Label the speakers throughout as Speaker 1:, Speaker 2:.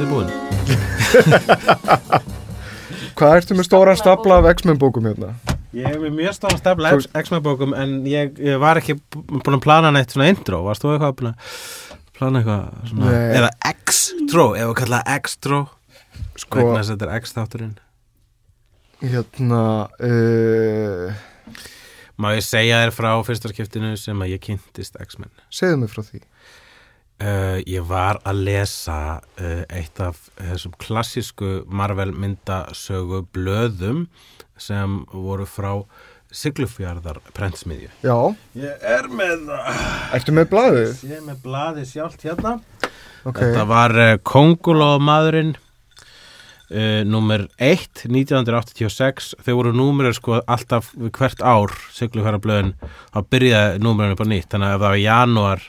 Speaker 1: Ekkert undirbúin
Speaker 2: Hvað ertu með stóran stapla af X-Men bókum hérna?
Speaker 1: Ég hef með mjög stáðan stefla
Speaker 2: Þú-
Speaker 1: X-Men bókum en ég, ég var ekki bú- búin að plana neitt svona intro. Varst þú eitthvað að plana eitthvað svona
Speaker 2: Nei.
Speaker 1: Eða X-tro, ef við kalla það X-tro
Speaker 2: Sko,
Speaker 1: Vegna þess að þetta er X-þátturinn.
Speaker 2: Hérna uh,
Speaker 1: Má ég segja þér frá fyrsta skiptinu sem að ég kynntist X-Men?
Speaker 2: Segðu mig frá því
Speaker 1: uh, Ég var að lesa uh, eitt af þessum klassísku Marvel myndasögu blöðum sem voru frá Siglufjörðar prentsmiðju.
Speaker 2: Já,
Speaker 1: Ég er með það
Speaker 2: ertu með blaðið?
Speaker 1: Ég er með blaði sjálft hérna.
Speaker 2: Ok,
Speaker 1: Þetta var uh, Kongulómaðurinn uh, Númer 1 1986 Þau voru númerið sko alltaf hvert ár Siglufjörðarblöðin þá byrjaði númerinu upp á nýtt. Þannig að ef það var janúar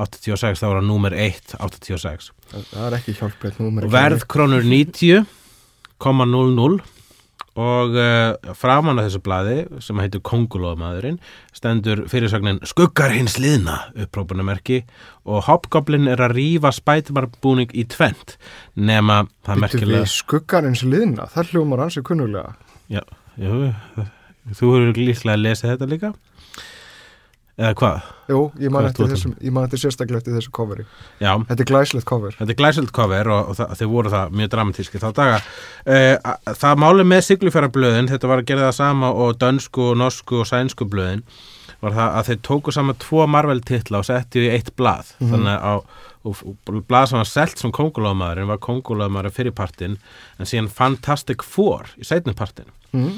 Speaker 1: 86 þá var það númer 1 86
Speaker 2: það er ekki númer
Speaker 1: Verð krónur 90,00 og uh, framan af þessu blaði sem heitir Kongulómaðurinn stendur fyrirsögnin Skuggar hins liðna upprópunamerki og Hobgoblin er að rífa spætumarbúning í tvent nema það er merkilega
Speaker 2: skuggar eins liðna, það hljómar ansi kunnulega.
Speaker 1: Já, jú, þú hefur líklega að lesa þetta líka eða hvað?
Speaker 2: Jú, ég man eftir þessum, ég man eftir sérstaklega eftir þessu coveri
Speaker 1: Já,
Speaker 2: Þetta er glæslegt cover
Speaker 1: Þetta er glæsild cover og, og þeir voru það mjög dramatíski þá daga. Uh, það máli með siglufjarablöðin, þetta var að gera það sama og dönsku, og norsku og sænsku blöðin, var það að þeir tóku saman tvo Marvel titla og settu í eitt blað.
Speaker 2: Mhm.
Speaker 1: Þannig að og, og blað sem var selt sem kongulómaðurinn var kongulómaðurinn fyrir partinn en síðan Fantastic Four í seinni partinn.
Speaker 2: mm.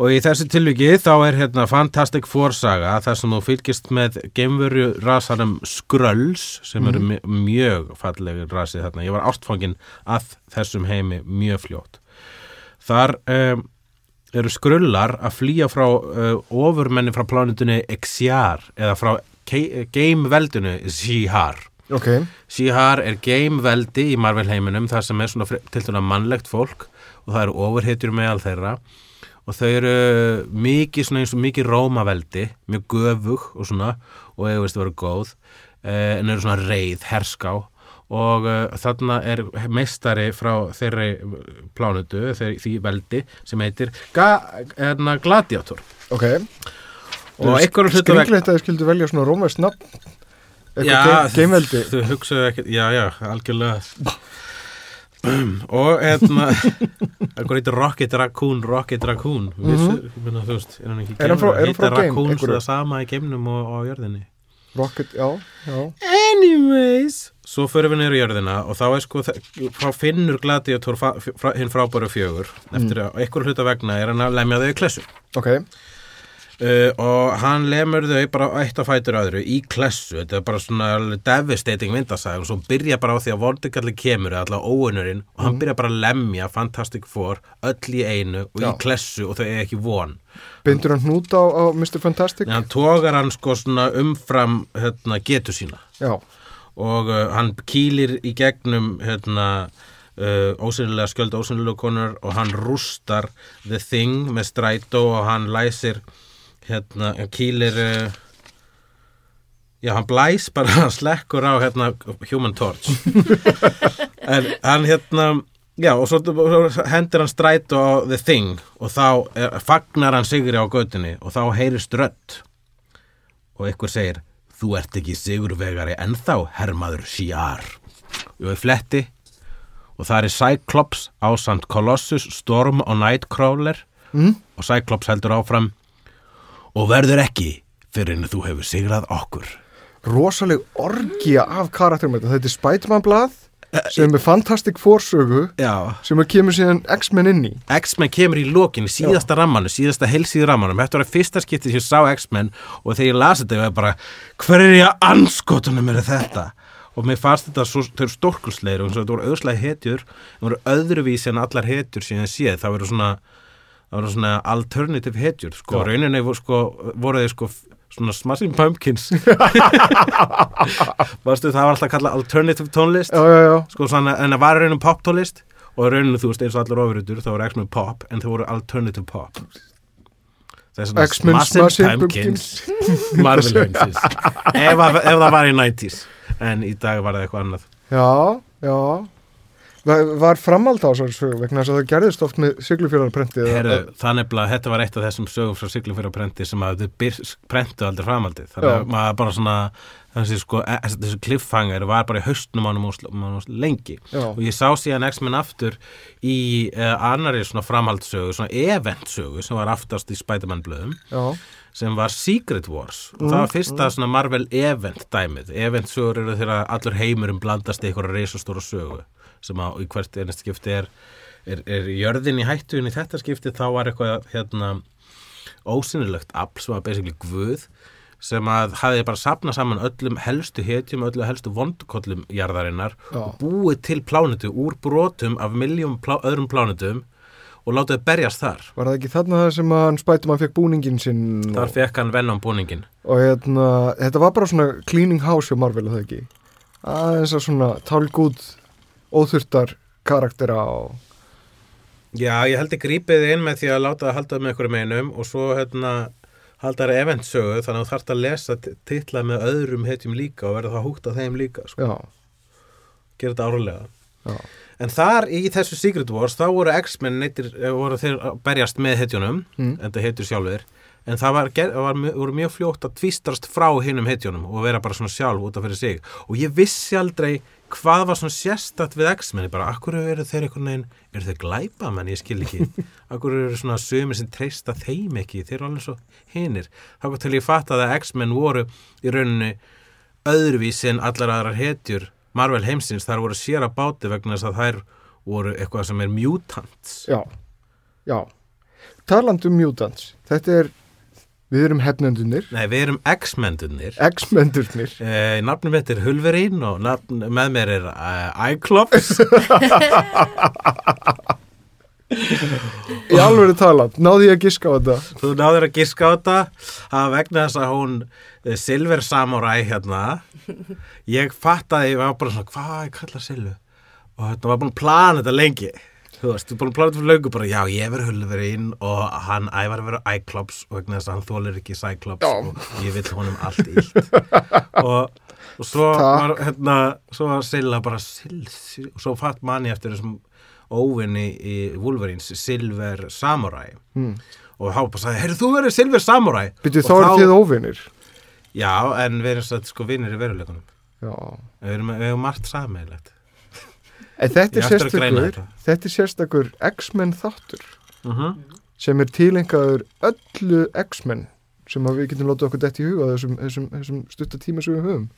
Speaker 1: Og í þessu tilviki þá er hérna Fantastic Four saga þar sem þú fylgist með geimveru rasarum Skrulls sem eru mm mjög fallegir rasið þarna. Ég var ástfangin að þessum heimi mjög fljótt. Þar um, eru Skrullar að flýja frá uh, ofurmenni frá plánutunni Exiar eða frá geimveldinu Zihar.
Speaker 2: Ok,
Speaker 1: Shihar er geimveldi í Marvel heiminum þar sem er svona fre- tiltölulega mannlegt fólk og það eru ofurhetjur meðal þeirra og þau eru mikið svona eins og mikið rómaveldi mjög göfug og svona og eiga veist að vera góð eh, en eru svona reið, herská. Og uh, þarna er meistari frá þeirri plánutu, þeirri, því veldi sem heitir Ga erna, Gladiator.
Speaker 2: Ok.
Speaker 1: Og einhverjum hluta vegna
Speaker 2: Skringlegt að þið skildu velja svona rómæst nafn. Eitthvað ge geimveldi.
Speaker 1: Þau hugsaðu ekkert, já, já, algjörlega og hérna eitthvað heitir Rocket Raccoon Rocket Raccoon. Mm -hmm. þú veist, er hann ekki
Speaker 2: frá
Speaker 1: Heita Raccoons
Speaker 2: einhverju?
Speaker 1: það sama í geimnum og á jörðinni?
Speaker 2: Rocket, já, já.
Speaker 1: Anyways. Svo förum við niður í jörðina og þá er sko þá finnur Gladiator hinn frábæru fjögur. Eftir að einhver hluta vegna er hann að lemja þau í klessu.
Speaker 2: Ok,
Speaker 1: uh, og hann lemur þau bara eitt á fætur öðru í klessu. Þetta er bara svona devastating vindasæg og svo byrja bara á því að vortikalli kemur alltaf óunurinn og hann byrja bara að lemja Fantastic Four öll í einu og
Speaker 2: Já.
Speaker 1: í klessu og þau er ekki von.
Speaker 2: Bindur hann hnút á, á Mr. Fantastic?
Speaker 1: En hann tógar hann sko svona umfram hérna, getu sína.
Speaker 2: Já,
Speaker 1: og uh, hann kýlir í gegnum hérna uh, ósynilega skjöld ósynilega konar og hann rústar The Thing með strætó og hann læsir hérna, kýlir uh, já, hann blæs bara hann slekkur á hérna Human Torch. En hann hérna já, og svo hendur hann strætó á The Thing og þá er, fagnar hann sigri á götunni og þá heyrist rödd. Og einhver segir þú ert ekki sigurvegari ennþá hermaður Shiar. Og ég fletti. Og það er Cyclops ásand Colossus, Storm og Nightcrawler.
Speaker 2: Mm?
Speaker 1: og Cyclops heldur áfram og verður ekki fyrir en þú hefur sigrað okkur.
Speaker 2: Rosaleg orgía af karakterum þetta. Þetta er Spiderman blað sem er Fantastic Four sögu
Speaker 1: Já,
Speaker 2: sem að kemur síðan X-Men inn í.
Speaker 1: X-Men kemur í lokin, í síðasta rammanum, síðasta heilsíðu rammanum, þetta var að fyrsta skipti sem ég sá X-Men og þegar ég lasi þetta ég var bara, hver er ég að anskotunum er þetta? Og mér fannst þetta svo, þau eru stórkulsleir og þetta voru auðslega hetjur, það voru öðruvísi en allar hetjur sem ég séð, það voru svona, það voru svona alternative hetjur, sko, rauninni sko, voru þeir sko svona Smashing Pumpkins. Varstu, það var alltaf að kalla alternative tónlist.
Speaker 2: Já, já, já,
Speaker 1: sko svona, en það var raunum poptólist og raunum þú veist eins og allir ofurhutur þá voru X-Men pop en þau voru alternative pop. Það er svona
Speaker 2: X-Men Smashing Pumpkins.
Speaker 1: Marvel Pumpkins ef, ef það var í 90s en í dag var það eitthvað annað.
Speaker 2: Já, já Var, framald á þessari sögu vegna þess að það gerðist oft með siglufjörðarprentið
Speaker 1: Heru, þannig að þetta var eitt af þessum sögum frá prenti sem að þau prentu aldrei framaldið þannig að maður bara svona þessi, sko, e- þessi cliffhanger var bara í haustnum ánum og, lengi.
Speaker 2: Já,
Speaker 1: og ég sá síðan X-Men aftur í uh, annari svona framhaldssögu, svona eventsögu sem var aftast í Spider-Man blöðum
Speaker 2: já,
Speaker 1: sem var Secret Wars. Og
Speaker 2: Mm,
Speaker 1: það var fyrsta svona Marvel event dæmið, eventsögur eru þegar allur heimurinn blandast í einhverja reisastóra sögu sem að hvert einast skipti er, er, er jörðin í hættu en í þetta skipti þá var eitthvað hérna ósynilegt afl sem var basically guð sem að hafði bara sapnað saman öllum helstu hetjum, öllum helstu vondukollum jarðarinnar
Speaker 2: Já.
Speaker 1: og búið til plánutu úr brotum af miljum plá, öðrum plánutum og látið þau berjast þar.
Speaker 2: var það ekki þarna það sem hann spætum að fekk búningin sinn
Speaker 1: Þar
Speaker 2: og,
Speaker 1: fekk hann Venom búningin.
Speaker 2: og hérna, þetta var bara svona cleaning house hjá Marvel, það ekki aðeins að svona tálgúð óþurftar karaktera og
Speaker 1: Já, ég held ég grípið inn með því að láta það halda með einhverjum einum og svo hérna halda það eventsögu þannig að þú þarft að lesa titla með öðrum hetjum líka og verða það húgt á þeim líka sko. gera þetta árlega
Speaker 2: já,
Speaker 1: en þar í þessu Secret Wars þá voru X-Men eh, voru þeir að berjast með hetjunum
Speaker 2: Mm.
Speaker 1: en það heitur sjálfur en það var, var, voru mjög fljótt að tvistrast frá hinum hetjunum og vera bara svona sjálf út af fyrir sig. Og ég vissi aldrei hvað var svona sérstætt við X-Men ég bara, akkur eru þeir einhvern veginn eru þeir glæpa menn, ég skil ekki. Akkur eru svona sömur sem treysta þeim ekki? Þeir eru alveg svo hinir. Þá kom til ég fatt að X-Men voru í rauninni öðruvísi en allar aðrar hetjur Marvel heimsins, þar voru sér að báti vegna þess að þær voru eitthvað sem er mutants.
Speaker 2: Já, já. Talandi um mutants, þetta er við erum hefnendunir
Speaker 1: Nei, við erum X-mendunir
Speaker 2: X-mendurnir.
Speaker 1: Eh, nafnum mitt er Hulverín og nafn, með mér er uh, Iclops
Speaker 2: í alveg talað, náði ég að giska á þetta?
Speaker 1: Þú náður að giska á þetta að vegna þess að hún eh, Silver Samurai hérna ég fattaði, ég var bara svona hvað ég kalla Silvu og þetta var búin að plana þetta lengi þú veist, þú búin að plana þetta fyrir löngu bara já, ég verið Hulverín og hann ævar að vera Iclops og vegna þess að hann þólir ekki Cyclops
Speaker 2: Já.
Speaker 1: og ég vill honum allt illt og, og svo
Speaker 2: Takk.
Speaker 1: var hérna, svo var Silla bara Sill, Sill, og svo fatt manni eftir þessum óvinni í Wolverines Silver Samurai.
Speaker 2: Hmm.
Speaker 1: og bara sagði, heyrðu þú verið Silver Samurai. Og
Speaker 2: þá eru þið óvinnir
Speaker 1: Já, en við erum satt sko vinnir í veruleikunum
Speaker 2: já.
Speaker 1: Við erum, við erum margt sameigilegt
Speaker 2: En þetta er sérstakur,
Speaker 1: þetta.
Speaker 2: er sérstakur X-Men þáttur
Speaker 1: uh -huh.
Speaker 2: sem er tilengaður öllu X-Men sem við getum látið okkur dett í huga þessum, þessum, þessum stutta tíma sem við höfum.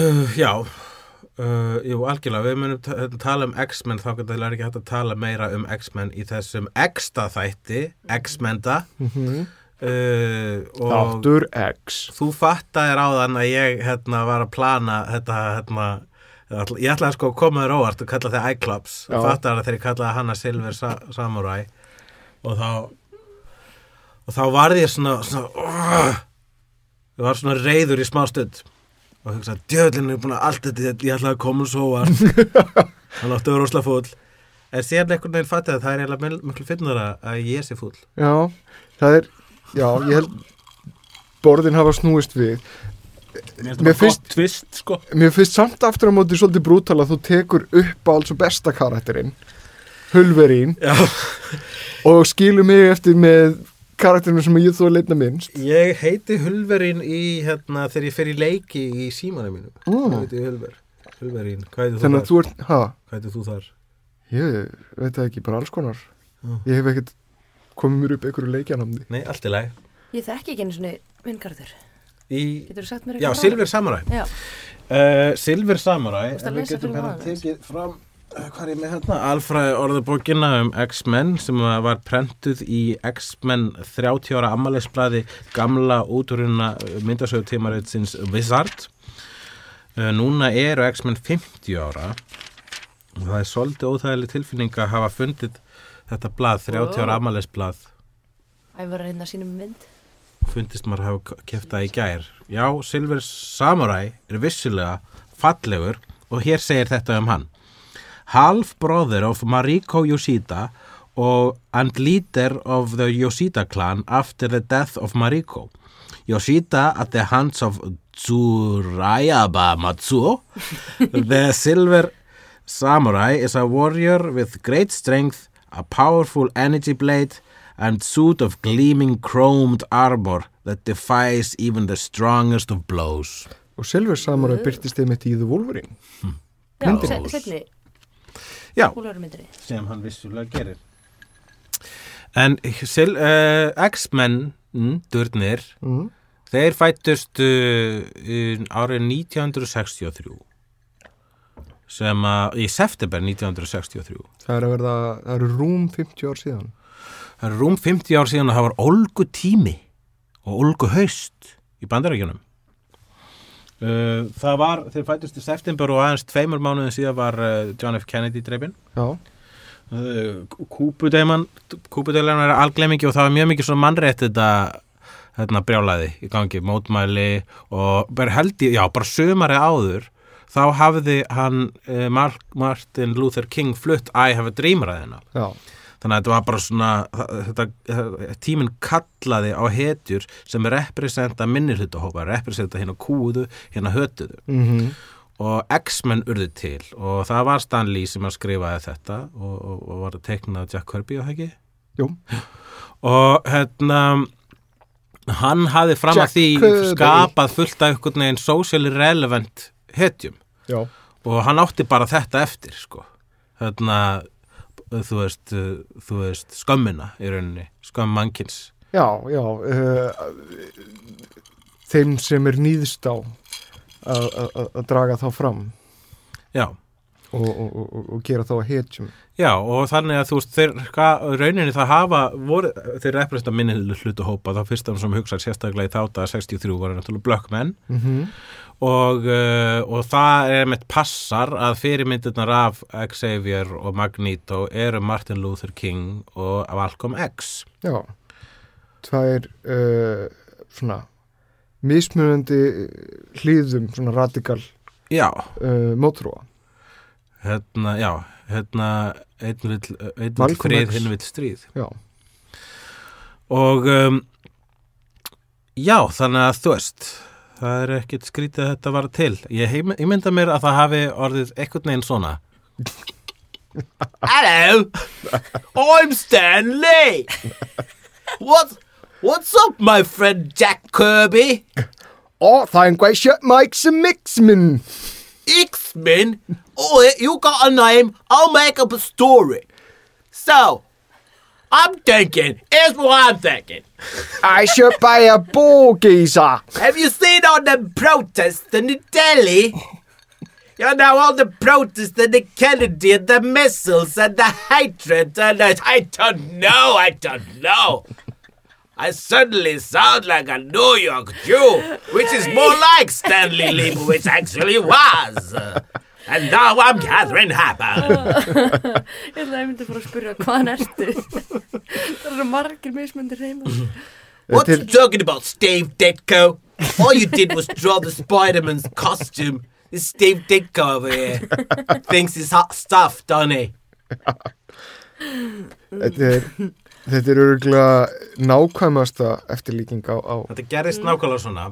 Speaker 1: uh, Já uh, Jú, algjörlega, við munum ta tala um X-Men þá getur það ekki hægt að tala meira um X-Men í þessum X-ta þætti X-menda
Speaker 2: Mm
Speaker 1: uh, og
Speaker 2: Þáttur X.
Speaker 1: þú fattaðir áðan að ég hérna var að plana þetta hérna ég ætlaði sko að koma þér óvart og kalla þig Iclops og fattaðir að þegar ég kallaði hana Silver Sa Samurai. Og þá og þá varði ég svona, svona uh, ég var svona reyður í smá stund. Og hugsa, djöðlinn er búin að allt þetta ég ætlaði að koma svo óvart. Hann átti að vera ósla fúll. En síðan einhvern veginn fattaði að það er eiginlega miklu finnara að ég sé fúll.
Speaker 2: Já, það er, já, ég held borðin hafa snúist við.
Speaker 1: Mér
Speaker 2: finnst-
Speaker 1: tvist sko
Speaker 2: Mér finnst samt aftur á móti svolítið brútal að þú tekur upp á alls og besta karakterinn, Hulverín,
Speaker 1: Já
Speaker 2: og skilur mig eftir með karakterinu sem ég þú að leitna minnst.
Speaker 1: Ég heiti Hulverín í, hérna, þegar ég fer í leiki í símanum mínum.
Speaker 2: Mm.
Speaker 1: Hulver. Hulverín, hvað heitir þú
Speaker 2: að þú
Speaker 1: þar?
Speaker 2: ég veit það ekki, bara alls konar.
Speaker 1: Já.
Speaker 2: Ég hef ekkert komið mér upp einhverju leikjanamni.
Speaker 1: Nei, allt í lagi.
Speaker 3: Ég þekki ekki einu svona vinngarður.
Speaker 1: Í, já, Silver Samurai. Uh, Silver Samurai ef við getum hérna tekið fram uh, hvað er ég með hérna, alfræði orðabókina um X-Men sem var prentuð í X-Men 30 ára ammælisblaði gamla útrunna myndasögu tímaritsins Wizard. Uh, núna eru X-Men 50 ára. Og það er svolítið óþægileg tilfinning að hafa fundið þetta blað, 30 ára
Speaker 4: Wow.
Speaker 1: ammælisblað
Speaker 4: æfur að reyna sínum mynd
Speaker 1: fundist maður hafa keft það í gær. Já, Silver Samurai er vissulega fallegur og hér segir þetta um hann. Half brother of Mariko Yoshida og and leader of the Yoshida clan after the death of Mariko. Yoshida at the hands of Tsurayaba Matsuo. The Silver Samurai is a warrior with great strength a powerful energy blade and suit of gleaming chromed armor that defies even the strongest of blows.
Speaker 2: og Silver Samurai byrtist einmitt í The Wolverine
Speaker 4: Já,
Speaker 2: Myndin.
Speaker 4: se- setni
Speaker 1: Já, sem hann vissulega gerir. En uh, X-Men, mm, durnir,
Speaker 2: mm.
Speaker 1: þeir fættust uh, í árið 1963 sem að, í september 1963
Speaker 2: það er að verða, það eru rúm 50 ár síðan
Speaker 1: Það er rúm 50 ár síðan að það var olgu tími og olgu haust í bandarækjunum. Uh, það var, þeir fættust í september og aðeins tveimur mánuðin síðan var uh, John F. Kennedy dreipin.
Speaker 2: já,
Speaker 1: Uh, Kúpudeiman, Kúpudeilan er alglemingi og það var mjög mikið svona mannrétt þetta hérna, brjálaði í gangi, mótmæli og bara held ég, já, bara sömari áður þá hafði hann Mark, Martin Luther King flutt I have a dream ræðina
Speaker 2: já,
Speaker 1: þannig að þetta var bara svona þetta, tíminn kallaði á hetjur sem representa minnihlutahópa, representa hérna kúðu hérna hötuðu.
Speaker 2: Mhm.
Speaker 1: Og X-Men urðu til og það var Stan Lee sem að skrifaði þetta og, og, og var að teikna Jack Kirby og það ekki?
Speaker 2: Jú,
Speaker 1: og hérna hann hafði fram
Speaker 2: Jack
Speaker 1: að því
Speaker 2: Kirby.
Speaker 1: skapað fullt af einhvern veginn socially relevant hetjum.
Speaker 2: Já,
Speaker 1: og hann átti bara þetta eftir sko. Hérna þú veist, þú veist skömmina í rauninni, skömm mannkins.
Speaker 2: Já, já uh, þeim sem er nýðst á að- draga þá fram.
Speaker 1: Já,
Speaker 2: og, og, og, og gera þá að hetjum.
Speaker 1: Já og þannig að þú veist þeir, rauninni það hafa voru, þeir representa minni hlutu hópa þá fyrst sem hugsa sérstaklega í þátt að 63 voru náttúrulega blökkmenn
Speaker 2: mm
Speaker 1: og, uh, og það er með passar að fyrirmyndirnar af Xavier og Magneto eru Martin Luther King og Malcolm X.
Speaker 2: Já. Tvær uh, svona mismunandi hlýðum svona radikal uh, mótrúa
Speaker 1: hérna, já hérna, einn vill, einn vill
Speaker 2: Malcolm
Speaker 1: frið, hinn vill stríð.
Speaker 2: Já,
Speaker 1: og um, já, þannig að þú veist það er ekkit skrítið að þetta var til. Ég, ég mynda mér að það hafi orðið eitthvað neginn svona. Hello! I'm Stan Lee What, What's up my friend Jack Kirby?
Speaker 2: Það er einhvað shit Mike's a Mixman
Speaker 1: X-Men? Oh, you got a name? I'll make up a story. So I'm thinking Here's what I'm thinking
Speaker 2: I should buy a ball geezer
Speaker 1: Have you seen all the protests in the Delhi? You know, all the protests and the Kennedy and the missiles and the hatred and the, I don't know, I don't know. I suddenly sound like a New York Jew, which is more like Stanley Leibowitz actually was. And now I'm Catherine Happer.
Speaker 4: Ég ætla að ég myndi fara að spyrja hvaðan ertu Það er svo margir mismundir heima
Speaker 1: What you talking about, Steve Ditko? All you did was draw the Spider-Man's costume. This Steve Ditko over here thinks it's hot stuff, doesn't he?
Speaker 2: þetta er þetta er örgulega nákvæmasta eftirlíking á, á
Speaker 1: Þetta gerist nákvæmlega svona.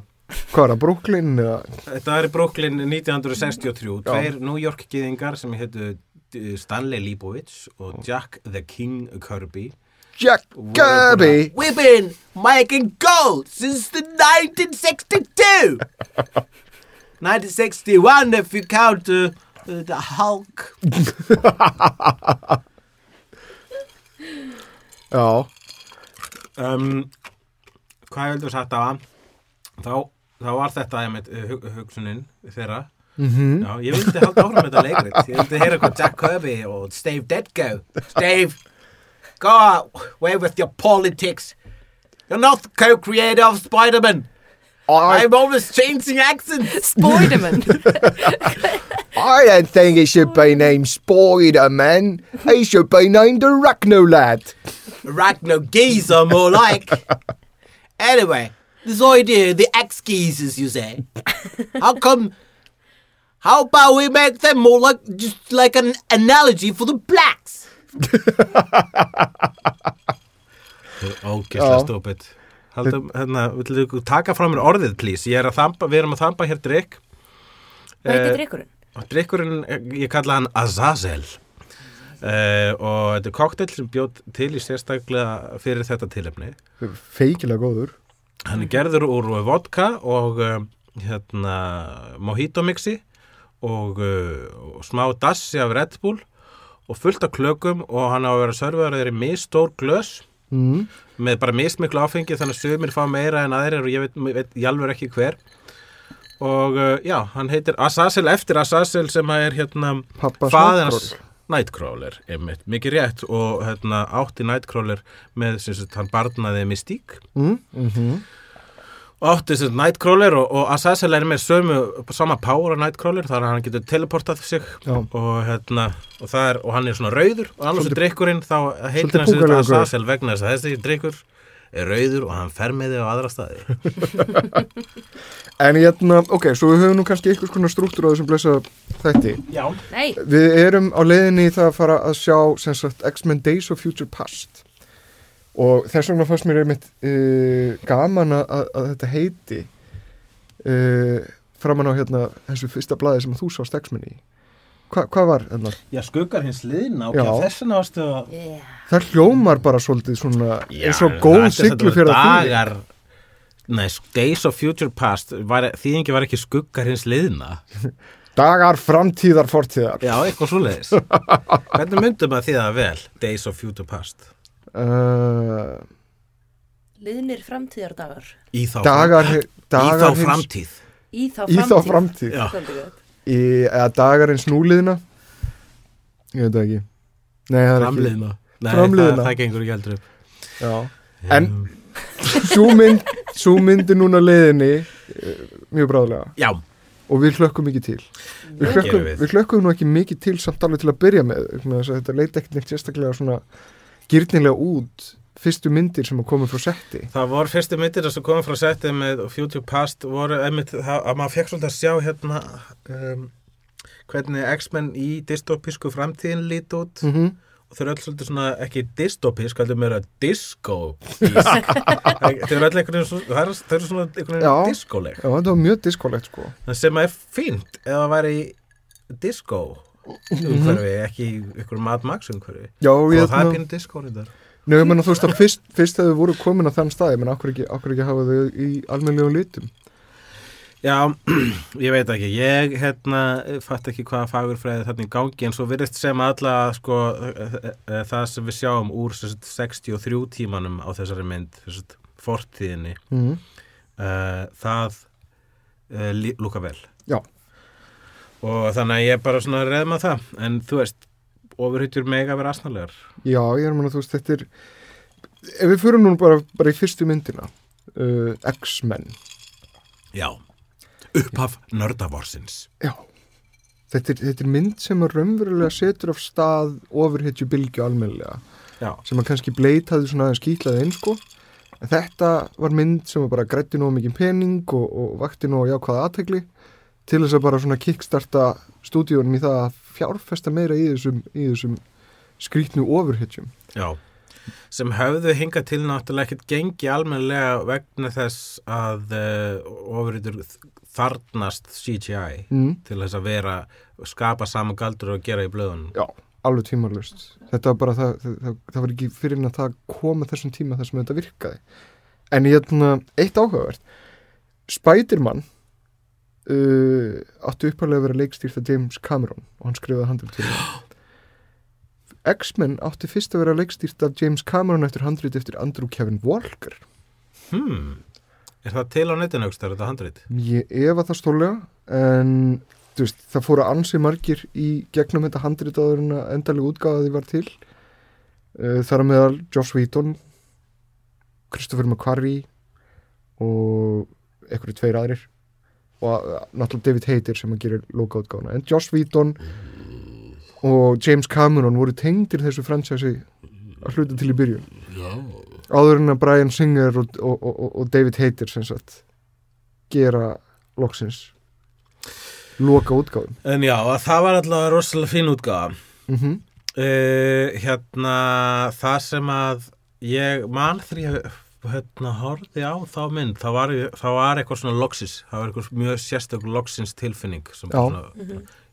Speaker 2: Hvað er það, Brooklyn eða
Speaker 1: Þetta er Brooklyn 1963. Tveir New York-gýðingar sem hétu uh, Stanley Leibowitz og Jack the King Kirby.
Speaker 2: Jack Kirby
Speaker 1: We've been making gold since the 1962. 1961 if you count uh, uh, the Hulk.
Speaker 2: já,
Speaker 1: um, hvað heldur á hann þá þá var þetta einmitt uh, hug, hugsunin þeirra.
Speaker 2: Mm
Speaker 1: Já, ég vildi halda áfram með þetta leikrit. Ég vildi heyra hvað Jack Kirby og Steve Ditko Steve, go away with your politics? You're not the co-creator of Spider-Man.
Speaker 2: I,
Speaker 1: I'm always changing accents.
Speaker 4: Spiderman.
Speaker 2: I don't think it should be named Spider-Man. He should be named Arachno Lad.
Speaker 1: Ragnar Geezer more like. Anyway, this idea, the X-Geezers you say How come How about we make them more like just like an analogy for the blacks? Ógeðslega
Speaker 2: Já.
Speaker 1: stúpid Haldum, hérna, villu þú taka frá mér orðið, please Ég er að þamba, við erum að þamba hér drikk
Speaker 4: Hvað heitir
Speaker 1: Eh,
Speaker 4: drikkurinn?
Speaker 1: og drikkurinn, ég kalla hann Azazel uh, og þetta er koktel sem bjóð til í sérstaklega fyrir þetta tilefni
Speaker 2: Feikilega góður.
Speaker 1: Hann er gerður úr vodka og uh, hérna, mojito mixi og, uh, og smá dassi af Red Bull og fullt af klökum og hann á að vera servaður þeirri misstór glös
Speaker 2: Mm.
Speaker 1: með bara mismiklu áfengi þannig að sumir fá meira en aðrir og ég veit, veit alveg ekki hver og uh, já, hann heitir Azazel eftir Azazel sem er hérna faðins Nightcrawler, einmitt, mikið rétt og hérna, átti Nightcrawler með sem sagt, hann barnaði Mystique
Speaker 2: Mm. Mm
Speaker 1: og átti sem sagt, Nightcrawler og, og Azazel er með sömu, sama power á Nightcrawler þar að hann getur teleportað sig og, hérna, og, er, og hann er svona rauður og annars er drikkurinn þá heitir hann. Azazel vegna þess að þessi drikkur er rauður og hann fer með þig á aðra staði
Speaker 2: En hérna, ok, svo við höfum nú kannski eitthvað svona struktúr á þessum blessa þætti.
Speaker 1: Já,
Speaker 4: Nei,
Speaker 2: Við erum á leiðinni í það að fara að sjá sem sagt X-Men Days of Future Past og þess vegna fannst mér einmitt uh, gaman að, að, að þetta heiti uh, framan á hérna þessu fyrsta blaði sem þú sást X-Men í. Hva, hvað var hérna?
Speaker 1: Já, skuggar hins liðna, ok,
Speaker 2: Já.
Speaker 1: þess vegna varstu að
Speaker 4: yeah.
Speaker 2: Það hljómar bara svolítið svona
Speaker 1: Já,
Speaker 2: eins og góð siglu fyrir að því.
Speaker 1: dagar Nei, Days of Future Past var, þýðingi var ekki skuggar hins liðna
Speaker 2: Dagar framtíðar fortíðar.
Speaker 1: Já, eitthvað svoleiðis Hvernig myndum að þýða vel Days of Future Past
Speaker 2: Uh,
Speaker 4: Liðnir framtíðardagar
Speaker 1: Í þá,
Speaker 2: dagar,
Speaker 1: í
Speaker 2: dagar
Speaker 1: þá
Speaker 2: hins-
Speaker 1: framtíð
Speaker 4: Í þá
Speaker 2: Í
Speaker 4: framtíð
Speaker 2: þá framtíð.
Speaker 1: Já.
Speaker 4: Svolítið gott.
Speaker 2: Í, eða dagar eins núliðina. Ég veit ekki. Nei, það er ekki.
Speaker 1: Framliðna Nei,
Speaker 2: Framliðna.
Speaker 1: Það, það gengur ekki heldur upp
Speaker 2: Já. En- Sú mynd, sú mynd er núna leiðinni eh, mjög bráðlega
Speaker 1: Já,
Speaker 2: og við hlökkum ekki til. Við hlökkum,
Speaker 1: við.
Speaker 2: við hlökkum nú ekki mikið til samt alveg til að byrja með. Þetta leit ekkert neitt sérstaklega svona gyrnilega út fyrstu myndir sem að koma frá setti.
Speaker 1: það voru fyrstu myndir sem komum frá settið með Future Past voru einmitt það, að maður fekk svolítið að sjá hérna um, hvernig X-Men í dystopísku framtíðin lít út.
Speaker 2: Mm
Speaker 1: og þau eru öll svolítið svona ekki dystopísk, heldur meira disco þau eru öll einhvern veginn það þau eru svona einhvern veginn discoleg
Speaker 2: Já, þetta var mjög diskolegt sko.
Speaker 1: það sem er fínt ef það væri disco umhverfi, ekki í einhverjum Mad Max umhverfi
Speaker 2: Já,
Speaker 1: og það er pínu disco reyndar
Speaker 2: Nei, ég menna þú veist að fyrst, fyrst þegar þau voru komin á þann stað, ég menna okkur ekki, ekki hafa þau í almennlegum litum.
Speaker 1: Já, ég veit ekki, ég hérna fatt ekki hvaða fagurfræði þarna í gangi en svo virðist sem alla sko, eh, eh, það sem við sjáum úr sagt, 63 tímanum á þessari mynd sagt, fortíðinni
Speaker 2: Mm.
Speaker 1: uh, það uh, lúka vel
Speaker 2: Já.
Speaker 1: og þannig að ég bara svona reðma það en þú veist, ofurhytjur mega vera asnalegar.
Speaker 2: Já, ég er að menna þú veist, þetta er, ef við förum nú bara, bara í fyrstu myndina, uh, X-Men,
Speaker 1: Já, upphaf nördavorsins
Speaker 2: já, þetta er, þetta er mynd sem að raunverulega setur af stað ofurhetju bylgju almennlega,
Speaker 1: Já,
Speaker 2: sem að kannski bleit hafði svona aðeins skýtlaði eins sko, en þetta var mynd sem að bara grætti nóg mikið pening og, og vakti nóg jákvæða aðtegli til þess að bara svona kickstarta stúdíunum í það að fjárfesta meira í þessum, í þessum skrýtnu ofurhetjum.
Speaker 1: já sem höfðu hingað til náttúrulega ekkert gengi almennilega vegna þess að uh, ofurhytjur þarnast CGI
Speaker 2: Mm.
Speaker 1: til þess að vera, skapa saman galdur og gera í blöðunum
Speaker 2: Já, alveg tímarlust. Þetta var bara það, það, það, það var ekki fyrir en að það koma þessum tíma þar sem þetta virkaði. En hérna, eitt áhugavert, Spiderman uh, átti uppalega að vera leikstýrt af James Cameron og hann skrifaði handrið til það. X-Men átti fyrst að vera leikstýrt af James Cameron eftir handrið eftir Andrew Kevin Walker.
Speaker 1: hmm. Er það til á netinu aukst, er þetta handrið?
Speaker 2: Ég efa það stólega en veist, það fóru ansi margir í gegnum þetta handritaður en að endalega útgáða því var til uh, þar að meðal Joss Whedon Christopher McQuarrie og einhverju tveir aðrir og uh, náttúrulega David Hayter sem að gera lokaútgáðuna en Joss Whedon og James Cameron voru tengdir þessu franchise að hluta til í byrjun
Speaker 1: Já.
Speaker 2: áður en að Brian Singer og, og, og, og David Hayter sem sagt gera loksins loka útgáðum
Speaker 1: En já, það var alltaf rosalega fín útgáða.
Speaker 2: mm
Speaker 1: Uh, hérna, það sem að ég man þegar ég hérna, horfði á þá mynd, þá var, þá var eitthvað svona loksis, það var eitthvað mjög sérstök loksins tilfinning sem svona,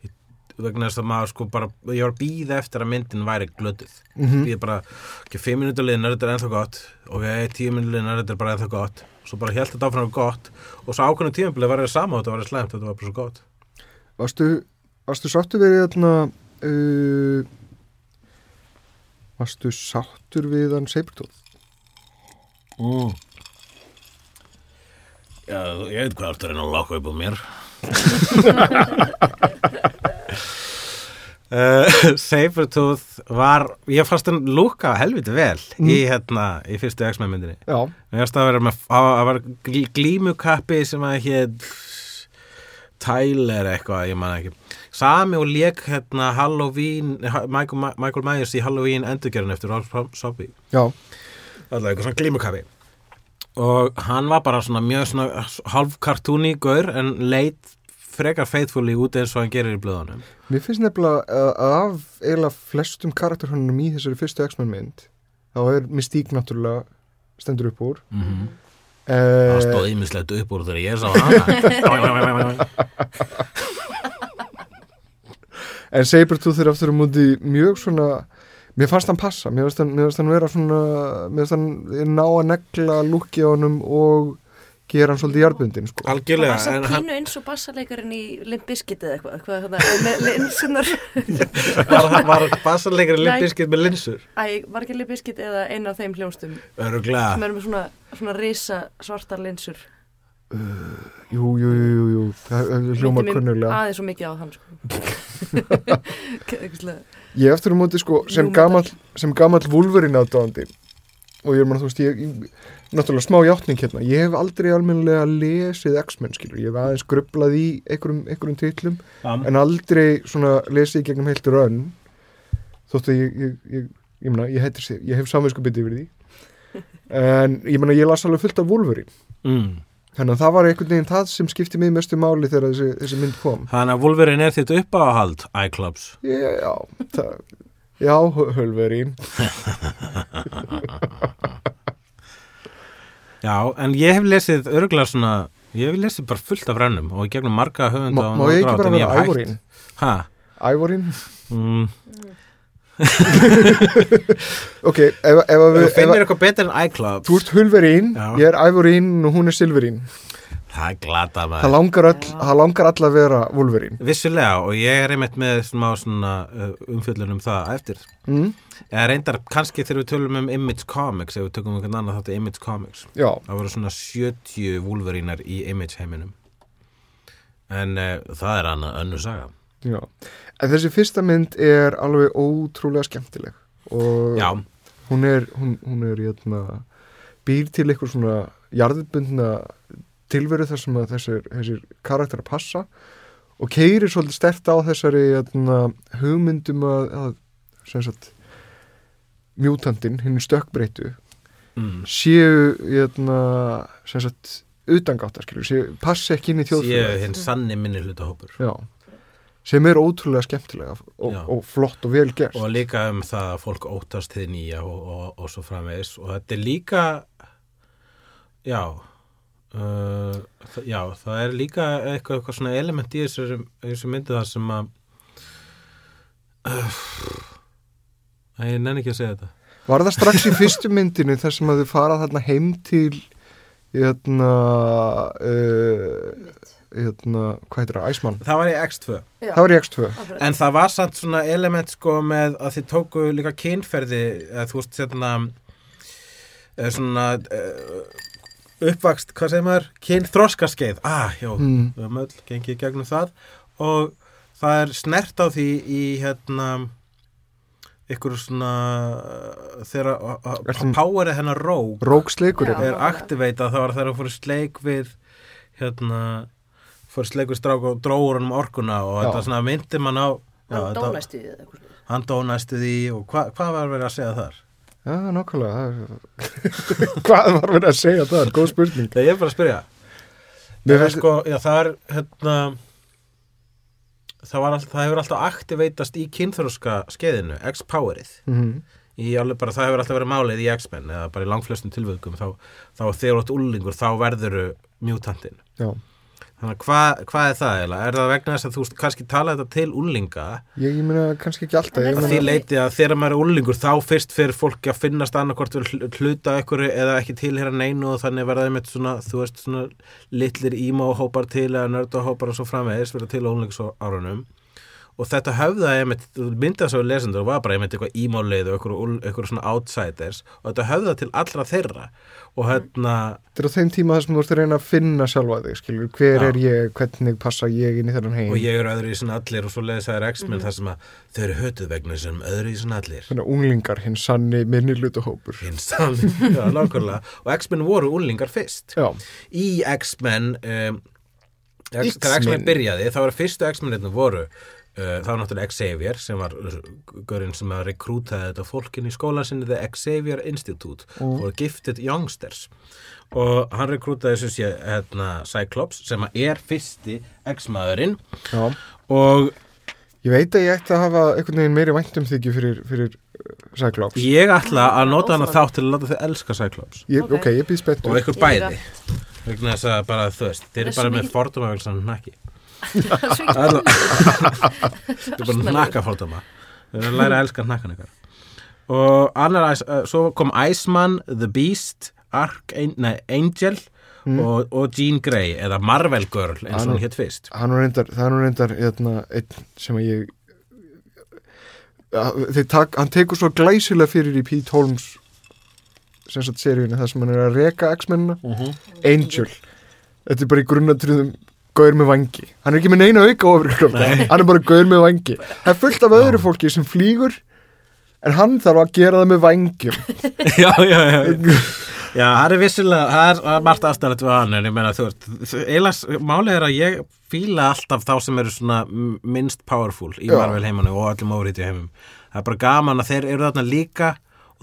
Speaker 1: ég, vegna þess að maður sko bara, ég var að býða eftir að myndin væri glötuð,
Speaker 2: Mhm.
Speaker 1: býða bara ekki fimm minútur liðnar, þetta er ennþá gott ok, tíu minútur liðnar, þetta er bara ennþá gott svo bara held þetta áfram gott og svo ákveðnum tímabilið var það sama og þetta var slæmt, þetta var bara svo gott
Speaker 2: Varstu, varstu sáttur við hérna uh, Varstu sáttur við hann Sabertooth?
Speaker 1: Mm. Já, ég veit hvað aftur en að lokka upp á mér. Uh, Sabertooth var ég fannst hann lúka helviti vel í hérna, í fyrstu X-Men myndinni.
Speaker 2: Já,
Speaker 1: Mér finnst að vera með að var glí- glímukappi sem að hétt Tyler eitthvað, ég man ekki. Sami og lék hérna Halloween, Michael, Michael Myers í Halloween endurgerðin eftir Rob Zombie.
Speaker 2: Já,
Speaker 1: Alltaf eitthvað svona glímukappi og hann var bara svona mjög svona halv kartúni gaur en leit frekar faithfully út eins og hann gerir í blöðunum.
Speaker 2: Mér finnst nefnilega að af eiginlega flestum karakterhönnum í þessari fyrstu X-Men mynd þá er Mystique náttúrulega stendur upp úr.
Speaker 1: Mm -hmm.
Speaker 2: uh,
Speaker 1: það stóð ímislegt upp úr þegar ég sá hana.
Speaker 2: En Sabertooth er aftur á múti mjög svona Mér fannst hann passa, mér fannst hann, mér fannst hann vera svona Mér fannst hann ná að negla lúkki á honum og gera hann svolítið jarbundin sko.
Speaker 4: Það
Speaker 1: algjörlega
Speaker 4: var samt
Speaker 1: en hann
Speaker 4: pínu eins og bassaleikarin í Limp Bizkit eða eitthvað, með linsunar.
Speaker 1: var, var bassarleikari
Speaker 4: Nei.
Speaker 1: limpiskið með linsur
Speaker 4: Æ, var ekki Limp Bizkit eða eina af þeim hljónstum
Speaker 1: öruglega
Speaker 4: sem er með svona, svona risa svartar linsur.
Speaker 2: Jú, jú, jú, jú, jú. Það það
Speaker 4: Minnti mig
Speaker 2: kunnulega
Speaker 4: Aðeins svo mikið á hann, sko.
Speaker 2: Ég eftir á múti sko sem
Speaker 4: Jú,
Speaker 2: gamall sem gamall Wolverine aðdáðandi og ég er maður þú veist ég, ég náttúrulega smá játning hérna. Ég hef aldrei almennilega lesið X-Men skilur, ég hef aðeins grublað í einhverjum, einhverjum titlum en aldrei svona lesið í gegnum heilt rönn. Þótt að ég ég, ég, ég, mena, ég, heitir, sig- ég hef samvinsku bytti yfir því. En ég meina ég las alveg fullt af Wolverine.
Speaker 1: Mm.
Speaker 2: Þannig að það var einhvern veginn það sem skipti mig mestu máli þegar þessi, þessi mynd kom.
Speaker 1: Þannig að Wolverine er þitt uppáhald iClubs
Speaker 2: já, það, já Wolverine
Speaker 1: já, en ég hef lesið öruglega svona ég hef lesið bara fullt af rennum og gegnum marga höfunda
Speaker 2: má,
Speaker 1: og
Speaker 2: má ég ekki bara vera. Ævorín?
Speaker 1: Ha,
Speaker 2: Ævorín?
Speaker 1: Mm.
Speaker 2: ok, ef, ef, ef,
Speaker 1: þú finnir eitthvað betur en iClubs
Speaker 2: þú ert Hulverín
Speaker 1: Já.
Speaker 2: ég er Ævorín og hún er Silverín
Speaker 1: það er glata
Speaker 2: það
Speaker 1: maður
Speaker 2: langar, öll, það langar all að vera Wolverine.
Speaker 1: Vissulega og ég er einmitt með smá svona uh, umfjöllun um það eftir.
Speaker 2: Mm?
Speaker 1: eða reyndar kannski þegar við tölum um Image Comics ef við tökum einhvern annan þátt Image Comics.
Speaker 2: Já,
Speaker 1: það voru svona 70 Wolverinar í Image heiminum en uh, það er annað önnu saga
Speaker 2: já. En þessi fyrsta mynd er alveg ótrúlega skemmtileg og
Speaker 1: já,
Speaker 2: hún er, hún, hún er jötna, býr til eitthvað svona jarðbundna tilveru þar sem þessir, þessir karakter að passa og keirir svolítið stert á þessari jötna, hugmyndum að, að sem sagt mjútandinn, hinn stökkbreytu
Speaker 1: mm.
Speaker 2: séu jötna, sem sagt utangáttar skilur, séu, passi ekki inn í
Speaker 1: séu
Speaker 2: þjóðfélagið.
Speaker 1: hinn sanni minni hlutahópur
Speaker 2: Já, sem er ótrúlega skemmtilega og, og flott og vel gert.
Speaker 1: Og líka um það að fólk óttast þið nýja og, og, og svo framvegis. Og þetta er líka já uh, það, já, það er líka eitthvað, eitthvað svona element í þessu, þessu myndi það sem að uh, ég nenni ekki að segja þetta.
Speaker 2: Var það strax í fyrstu myndinu þar sem að þau fara þarna heim til hérna uh, hérna, hvað heitir það, Æsmann
Speaker 1: það var í X2.
Speaker 4: Já,
Speaker 2: það var í X2.
Speaker 4: Akkurat.
Speaker 1: En það var samt svona element sko með að þið tóku líka kynferði eða þú veist hérna svona uh, uppvakst, hvað segir maður, kynþroskaskeið ah, já,
Speaker 2: Mm.
Speaker 1: við höfum öll gengið gegnum það. Og það er snert á því í hérna ykkur svona uh, þegar að- að powerið hennar róg
Speaker 2: Róksleikur
Speaker 1: er aktiveitað þá er þegar hún fór í sleik við hérna fór í sleik við strák og dróður hann um orkuna og
Speaker 2: Já.
Speaker 1: þetta svona myndi mann á já,
Speaker 4: Hann
Speaker 1: þetta-
Speaker 4: dónæstu í það eitthvað.
Speaker 1: hann dónastu því og hva, hvað var verið að segja þar?
Speaker 2: Já, er- Hvað var verið að segja það? Góð spurning
Speaker 1: ég er bara að spyrja
Speaker 2: finnst-
Speaker 1: sko, já það er hérna það, var all, það hefur alltaf aktiveitast í kynþróska skeiðinu, X-Powerið
Speaker 2: Mhm.
Speaker 1: í alveg bara, það hefur alltaf verið málið í X-Men eða bara í langflestum tilvökum þá, þá þegar þú ert úlingur, þá verður mutantinn
Speaker 2: Já,
Speaker 1: Þannig að hvað, hvað er það eiginlega? Er það vegna þess að þú kannski tala þetta til úlinga
Speaker 2: ég, ég meina kannski ekki alltaf ég
Speaker 1: því leiti að þegar maður er úlingur þá fyrst fyrir fólki að finnast annarkvort við hluta ykkur eða ekki tilhera neinu og þannig verða þeim svona, þú veist, svona litlir ímá-hópar til eða nörda-hópar og svo framvegis verða til á úlings árunum og þetta höfðaði myndað svo lesendur og var bara einmitt eitthvað ímálið og eitthvað svona outsiders og þetta höfðaði til allra þeirra og hérna
Speaker 2: Þetta er á þeim tíma þar sem þú ert að reyna að finna sjálfa þig skilur, hver
Speaker 1: Já.
Speaker 2: er ég, hvernig passa ég inn í þennan heim?
Speaker 1: Og ég er öðru í svona allir og svo leiðis það er X-Men þar sem að þau eru hötuð vegna sem öðru í svona allir.
Speaker 2: Þannig að unglingar, hinn sanni minni hlutahópur
Speaker 1: hins já, nákvæmlega. Og X-Men voru úlingar fyrst.
Speaker 2: Já,
Speaker 1: í X-Men um,
Speaker 2: X-Men.
Speaker 1: þegar X-Men byrjaði þá var fyrstu X-Men voru það var náttúrulega Xavier sem var görinn sem að rekrútaði þetta fólkin í skólan sinni The Xavier Institute
Speaker 2: Mm.
Speaker 1: for Gifted Youngsters. Og hann rekrútaði sem sé hérna, Cyclops sem að er fyrsti X-maðurinn.
Speaker 2: Já.
Speaker 1: Og
Speaker 2: Ég veit að ég ætti að hafa einhvern veginn meiri væntumþykju fyrir, fyrir uh, Cyclops.
Speaker 1: Ég ætla að nota hana þátt til að láta þau elska Cyclops.
Speaker 2: Ég,
Speaker 4: Ok.
Speaker 2: Ok, ég býð
Speaker 1: og
Speaker 2: spettur
Speaker 1: ykkur
Speaker 4: Ég
Speaker 1: bæði. vegna þess að bara þú veist þeir eru
Speaker 4: er
Speaker 1: bara með fordóma vegna sann
Speaker 4: ekki-
Speaker 1: Það er bara nakka fordóma Við erum að læra að elska nakkan ykkar. Og annar, uh, svo kom Iceman, The Beast, Ark, nei, Angel og, og Jean Grey eða Marvel Girl eins og hún hétt fyrst.
Speaker 2: Hann reyndar, það er nú reyndar hérna, einn sem að ég tak, hann tekur svo glæsilega fyrir í Pete Holmes sem sagt seríunni það sem hann er að reka X-mennina. Angel. Þetta er bara í grunnatriðum gaur með vangi. Hann er ekki með neina auka ofur hann er bara gaur með vangi. Það er fullt af öðru fólki sem flýgur en hann þarf að gera það með vangjum.
Speaker 1: Já, já, já. Já, það er vissilega, það er, margt aðstæðanlegt við hann en ég meina, þú veist, eiginlega málið er að ég fíla alltaf þá sem eru svona minnst powerful í. Marvel heimannu og öllum órítið heimum það er bara gaman að þeir eru þarna líka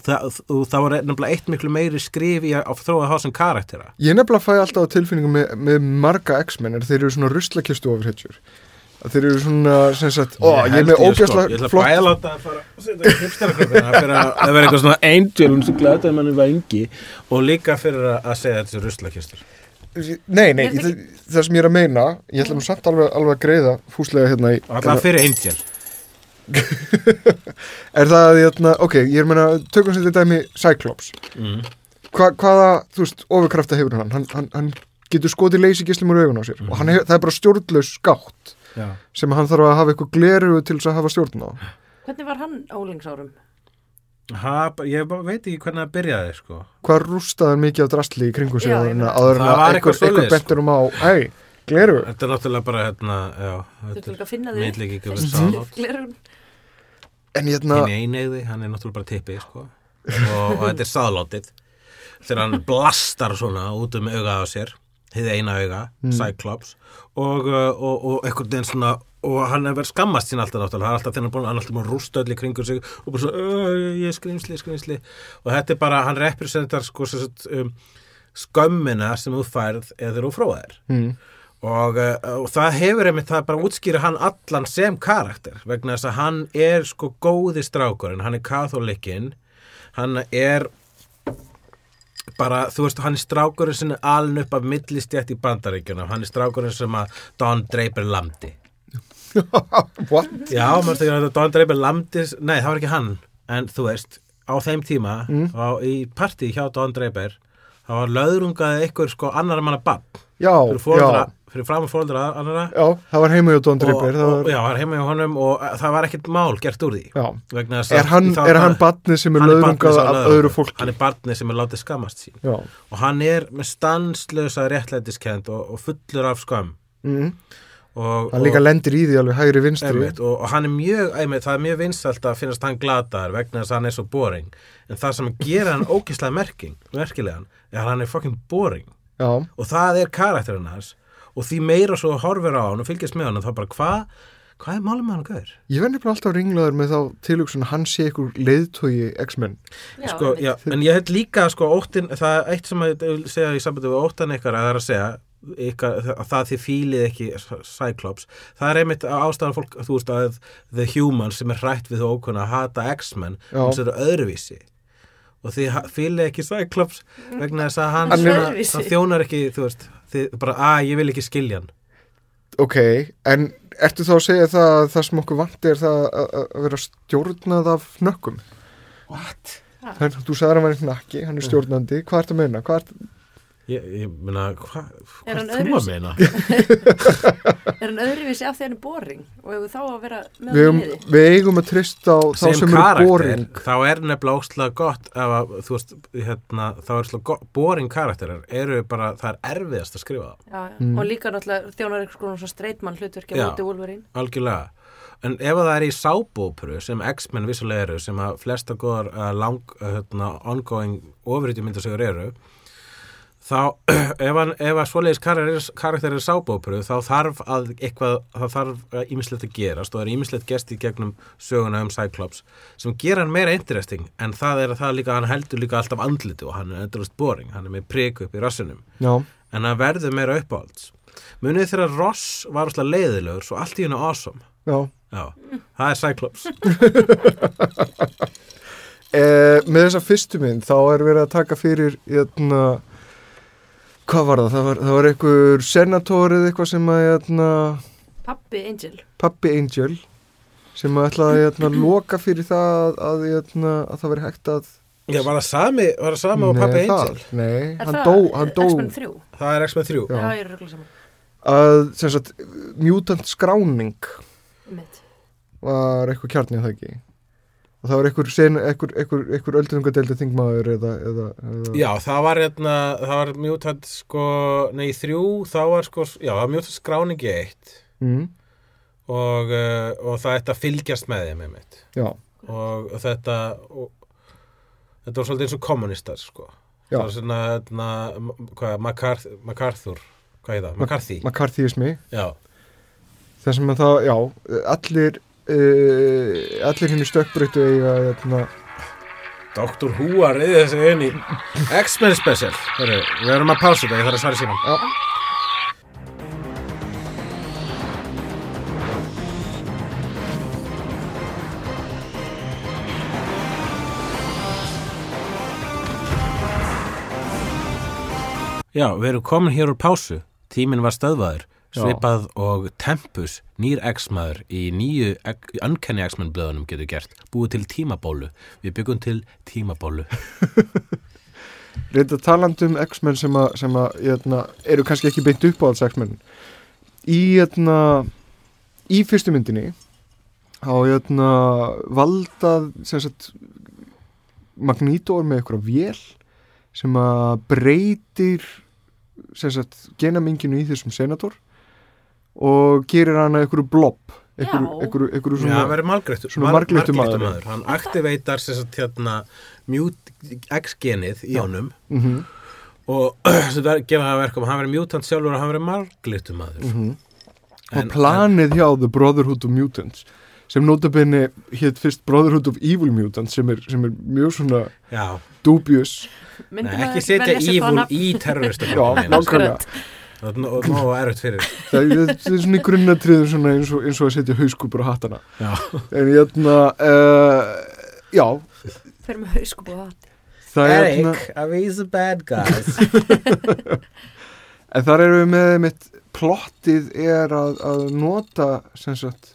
Speaker 1: það, og það var nefnilega eitt miklu meiri skrif í að, þróa þá sem karaktera.
Speaker 2: Ég nefnilega fæ alltaf á tilfinningu með, með marga X-menn er þeir eru svona ruslakistu ofurhetjur. Að þeir eru svona sem sagt, ó, ég er
Speaker 1: held
Speaker 2: með
Speaker 1: sko, Ég
Speaker 2: ógæsla
Speaker 1: ætla
Speaker 2: flott
Speaker 1: að láta að fara að setja hipsteraköpina fyrir að það vera eitthvað svona angel sem glætaði manni vangi og líka fyrir að segja þessi ruslakistur.
Speaker 2: Nei, nei,
Speaker 4: Er þetta
Speaker 2: það, það sem ég er að meina ég ætla nú samt alveg, alveg að greiða fúslega hérna í
Speaker 1: Alltaf fyrir angel
Speaker 2: er það að, hérna, ok, ég er meina tökum sem þetta dæmi Cyclops.
Speaker 1: Mm.
Speaker 2: Hva, hvaða, þú veist, ofurkrafta hefur hann? Hann, hann, hann getur skotið leysigislum úr augun á sér. Og hann hef, það er bara stjórnlaus skátt
Speaker 1: Já.
Speaker 2: sem hann þarf að hafa eitthvað gleru til þess að hafa stjórn á.
Speaker 4: Hvernig var hann ólingsárum?
Speaker 1: Ha, ég veit ekki hvernig það byrjaði sko.
Speaker 2: hvað rústaðar mikið af drastli í kringum sig áður en að
Speaker 1: eitthvað svoleiðis,
Speaker 2: bentur um á hei, gleru
Speaker 1: Þetta er náttúrulega bara hérna, já,
Speaker 4: Þú
Speaker 1: þetta
Speaker 4: ætlum ekki að finna þig.
Speaker 1: meitleik ekki við
Speaker 4: Fyrst
Speaker 1: sálátt.
Speaker 4: gleraugun.
Speaker 2: En hérna,
Speaker 1: Hinn einegði, hann er náttúrulega bara tippi sko. og, og þetta er sáðlátið þegar hann blastar svona út um auga á sér hið eina auga, Cyclops og, uh, og, og einhvern veginn svona og hann er verið skammast sín alltaf náttúrulega. Það er alltaf hann er búin hann er alltaf búin að rústa öll í kringur sig og bara svo, "Ö, ég er skrýmsli, skrýmsli og þetta er bara, hann representar sko sagt, um, skömmina sem þú færð eða þú fróðir
Speaker 2: mm,
Speaker 1: og, uh, og það hefur einmitt það bara útskýra hann allan sem karakter vegna þess að hann er sko góði strákurinn, hann er katholikinn hann er bara, þú veist, hann er strákurinn sem er aln upp af millistjætt í bandaríkjunum hann er strákurinn sem að Don Draper lamdi
Speaker 2: what?
Speaker 1: Já, maður þegar að Don Draper lamdi nei, það var ekki hann, en þú veist á þeim tíma, á, í partí hjá Don Draper, það var löðrungaði eitthvað sko annar manna bann
Speaker 2: já, já,
Speaker 1: fyrir fram fóreldra annara
Speaker 2: Já, það var heima hjá Don
Speaker 1: og,
Speaker 2: Draper
Speaker 1: og,
Speaker 2: var,
Speaker 1: já, það er heima hjá honum og uh, það var ekkert mál gert úr því.
Speaker 2: Er hann, hann barnið sem er
Speaker 1: er
Speaker 2: af öðru fólki?
Speaker 1: hann er barnið sem er látið skammast sín.
Speaker 2: Já,
Speaker 1: og hann er með stanslösa réttlætiskend og, og fullur af skam
Speaker 2: mm.
Speaker 1: og,
Speaker 2: hann líka
Speaker 1: og,
Speaker 2: lendir í því alveg hægri vinstri.
Speaker 1: Einmitt, og, og hann er mjög, einmitt, það er mjög vinsalt að finnast hann glataður vegna þess að hann er svo boring. En það sem gerir hann merking merkilegan, er hann er fucking boring.
Speaker 2: Já,
Speaker 1: og það er karakterinn hans og því meira svo horfir á hann og fylgjast með hann þá bara hvað hvað er málum með hann gaur?
Speaker 2: ég verði bara alltaf ringlaður með þá tilhugsun að hann sé ykkur leiðtói X-Men.
Speaker 1: Sko, en ég held líka sko óttin, það er eitt sem að ég vil segja í sambandi við óttan ykkar að það er að segja ykkar, að það þið fílið ekki Cyclops, það er einmitt ástæðan fólk, þú veist að The Humans sem er hrætt við þú ókunna að hata X-Men
Speaker 2: Já.
Speaker 1: hún sér öðruvísi og þið ha- fílið ekki Cyclops vegna þess að hann, svona, hann þjónar ekki þú veist, þið bara, að ég vil ekki skilja hann
Speaker 2: Ok, en ertu þá að segja það að það sem okkur vanti er það að, að að vera stjórnað af nökkum?
Speaker 1: What?
Speaker 2: Þannig, þú sagði að hann var einn nakki, hann er stjórnandi, hvað ertu að meina? Hvað ert,
Speaker 1: Ég, ég meina, hva,
Speaker 4: Er
Speaker 1: hvað
Speaker 4: hann
Speaker 1: er þú að meina?
Speaker 4: Er hann öðruvísi af því hann er boring og hefur þá að vera með
Speaker 2: við,
Speaker 4: liði?
Speaker 2: við eigum að trista á þá
Speaker 1: sem
Speaker 2: sem eru
Speaker 1: karakter
Speaker 2: boring
Speaker 1: þá er nefnilega óslega gott ef að, þú veist, hérna, þá er slá boring karakterar, eru bara það er erfiðast að skrifa það,
Speaker 4: Já, já.
Speaker 2: Mm.
Speaker 4: Og líka náttúrulega þjónar eitthvað svona svo streitmann á móti Wolverine.
Speaker 1: algjörlega en ef að það er í sábópru sem X-Men vissulega eru, sem að flesta góðar uh, lang, uh, hérna, ongoing ofriðjum myndasögur eru þá, ef, hann, ef að svoleiðis karakter, er sábópru þá þarf að eitthvað, það þarf ímislegt að gerast og það er ímislegt gest í gegnum söguna um Cyclops sem gera hann meira interesting en það er það líka, hann heldur líka alltaf andliti og hann er endurist boring, hann er með prik upp í rassinum.
Speaker 2: Já,
Speaker 1: en það verður meira uppáhalds. Munið þegar Ross var alltaf leiðilegur svo allt í hennu awesome.
Speaker 2: Já.
Speaker 1: Já, það er Cyclops.
Speaker 2: Eh, Með þessa fyrstu mynd þá er verið að taka fyrir hérna, hvað var það? Það var, það var einhver senator eða eitthvað sem að hérna,
Speaker 4: Pappi Angel.
Speaker 2: pappi Angel sem að ætla að hérna, loka fyrir það að, hérna, að það veri hægt að
Speaker 1: Já, var það sami, var það sami og pappi
Speaker 2: það,
Speaker 1: Angel?
Speaker 2: Nei,
Speaker 4: Er
Speaker 2: hann
Speaker 4: það
Speaker 2: dó, hann dó
Speaker 4: X-Men 3?
Speaker 1: Það er X-Men 3
Speaker 2: Já.
Speaker 4: Já, ég er röglega saman.
Speaker 2: að sem sagt, mutant skráning
Speaker 4: Mitt.
Speaker 2: var eitthvað kjarnið það ekki og það var einhver, einhver, einhver, einhver öldungadeldi þingmaður eða, eða, eða
Speaker 1: Já, það var hérna, það var mjög sko, nei, þrjú, þá var sko, já, það var mjög skráningi eitt.
Speaker 2: Mm,
Speaker 1: og, uh, og það ætti að fylgjast með þeim einmitt. Og, og þetta og, þetta var svolítið eins og kommunistar sko.
Speaker 2: Já.
Speaker 1: það var svona, hérna, hvað, MacArthur, MacArthur hvað er það, McCarthy.
Speaker 2: McCarthyismi
Speaker 1: já,
Speaker 2: sem að það, já, allir uh, allir henni stökkbreyttu eiga hérna,
Speaker 1: Dr. Who að reyði þessi í X-Men special. Heru, við erum að pása þetta, ég þarf að svara síðan
Speaker 2: já,
Speaker 1: Já, við erum komin hér úr pásu. Tíminn var stöðvaður
Speaker 2: Já.
Speaker 1: svipað og Tempus, nýr X-maður í nýju Uncanny X-Men blöðunum getur gert, búið til tímabólu. Við byggum til tímabólu.
Speaker 2: Reynda talandi um X-Men sem að, sem að hérna, eru kannski ekki beint upp á alls X-Men. Í hérna í fyrstu myndinni á hérna valdað sagt Magneto er með eitthvað vél sem að breytir genaminginu í þessum senator og gerir hana eitthvað blob eitthvað,
Speaker 4: Já.
Speaker 2: eitthvað, eitthvað
Speaker 1: Já,
Speaker 2: svona
Speaker 1: hann
Speaker 2: svona marglyttur maður.
Speaker 1: hann aktiveitar sem sagt hérna mute X-genið í honum.
Speaker 2: Mm
Speaker 1: og sem það gefa það að verka hann verður mutant sjálfur og hann verður marglyttur maður.
Speaker 2: Mhm.
Speaker 1: En-
Speaker 2: og planið hjá The Brotherhood of Mutants sem notabenni hétt fyrst Brotherhood of Evil Mutants sem er, sem er mjög svona
Speaker 1: Já,
Speaker 2: dubious.
Speaker 1: Nei,
Speaker 4: maður
Speaker 1: ekki setja evil í terroristu
Speaker 2: Já, nákvæmlega
Speaker 1: og nó- og nóg erfitt fyrir
Speaker 2: það er, það er svona í grunnatriðum svona eins og, eins og að setja hauskúpur á hattana.
Speaker 1: Já,
Speaker 2: en hérna uh, já,
Speaker 4: Fyrir með hauskup og hatt.
Speaker 2: það er hérna
Speaker 1: Avi's the bad guys
Speaker 2: en þar erum við með mitt plottið er að, að nota sem sagt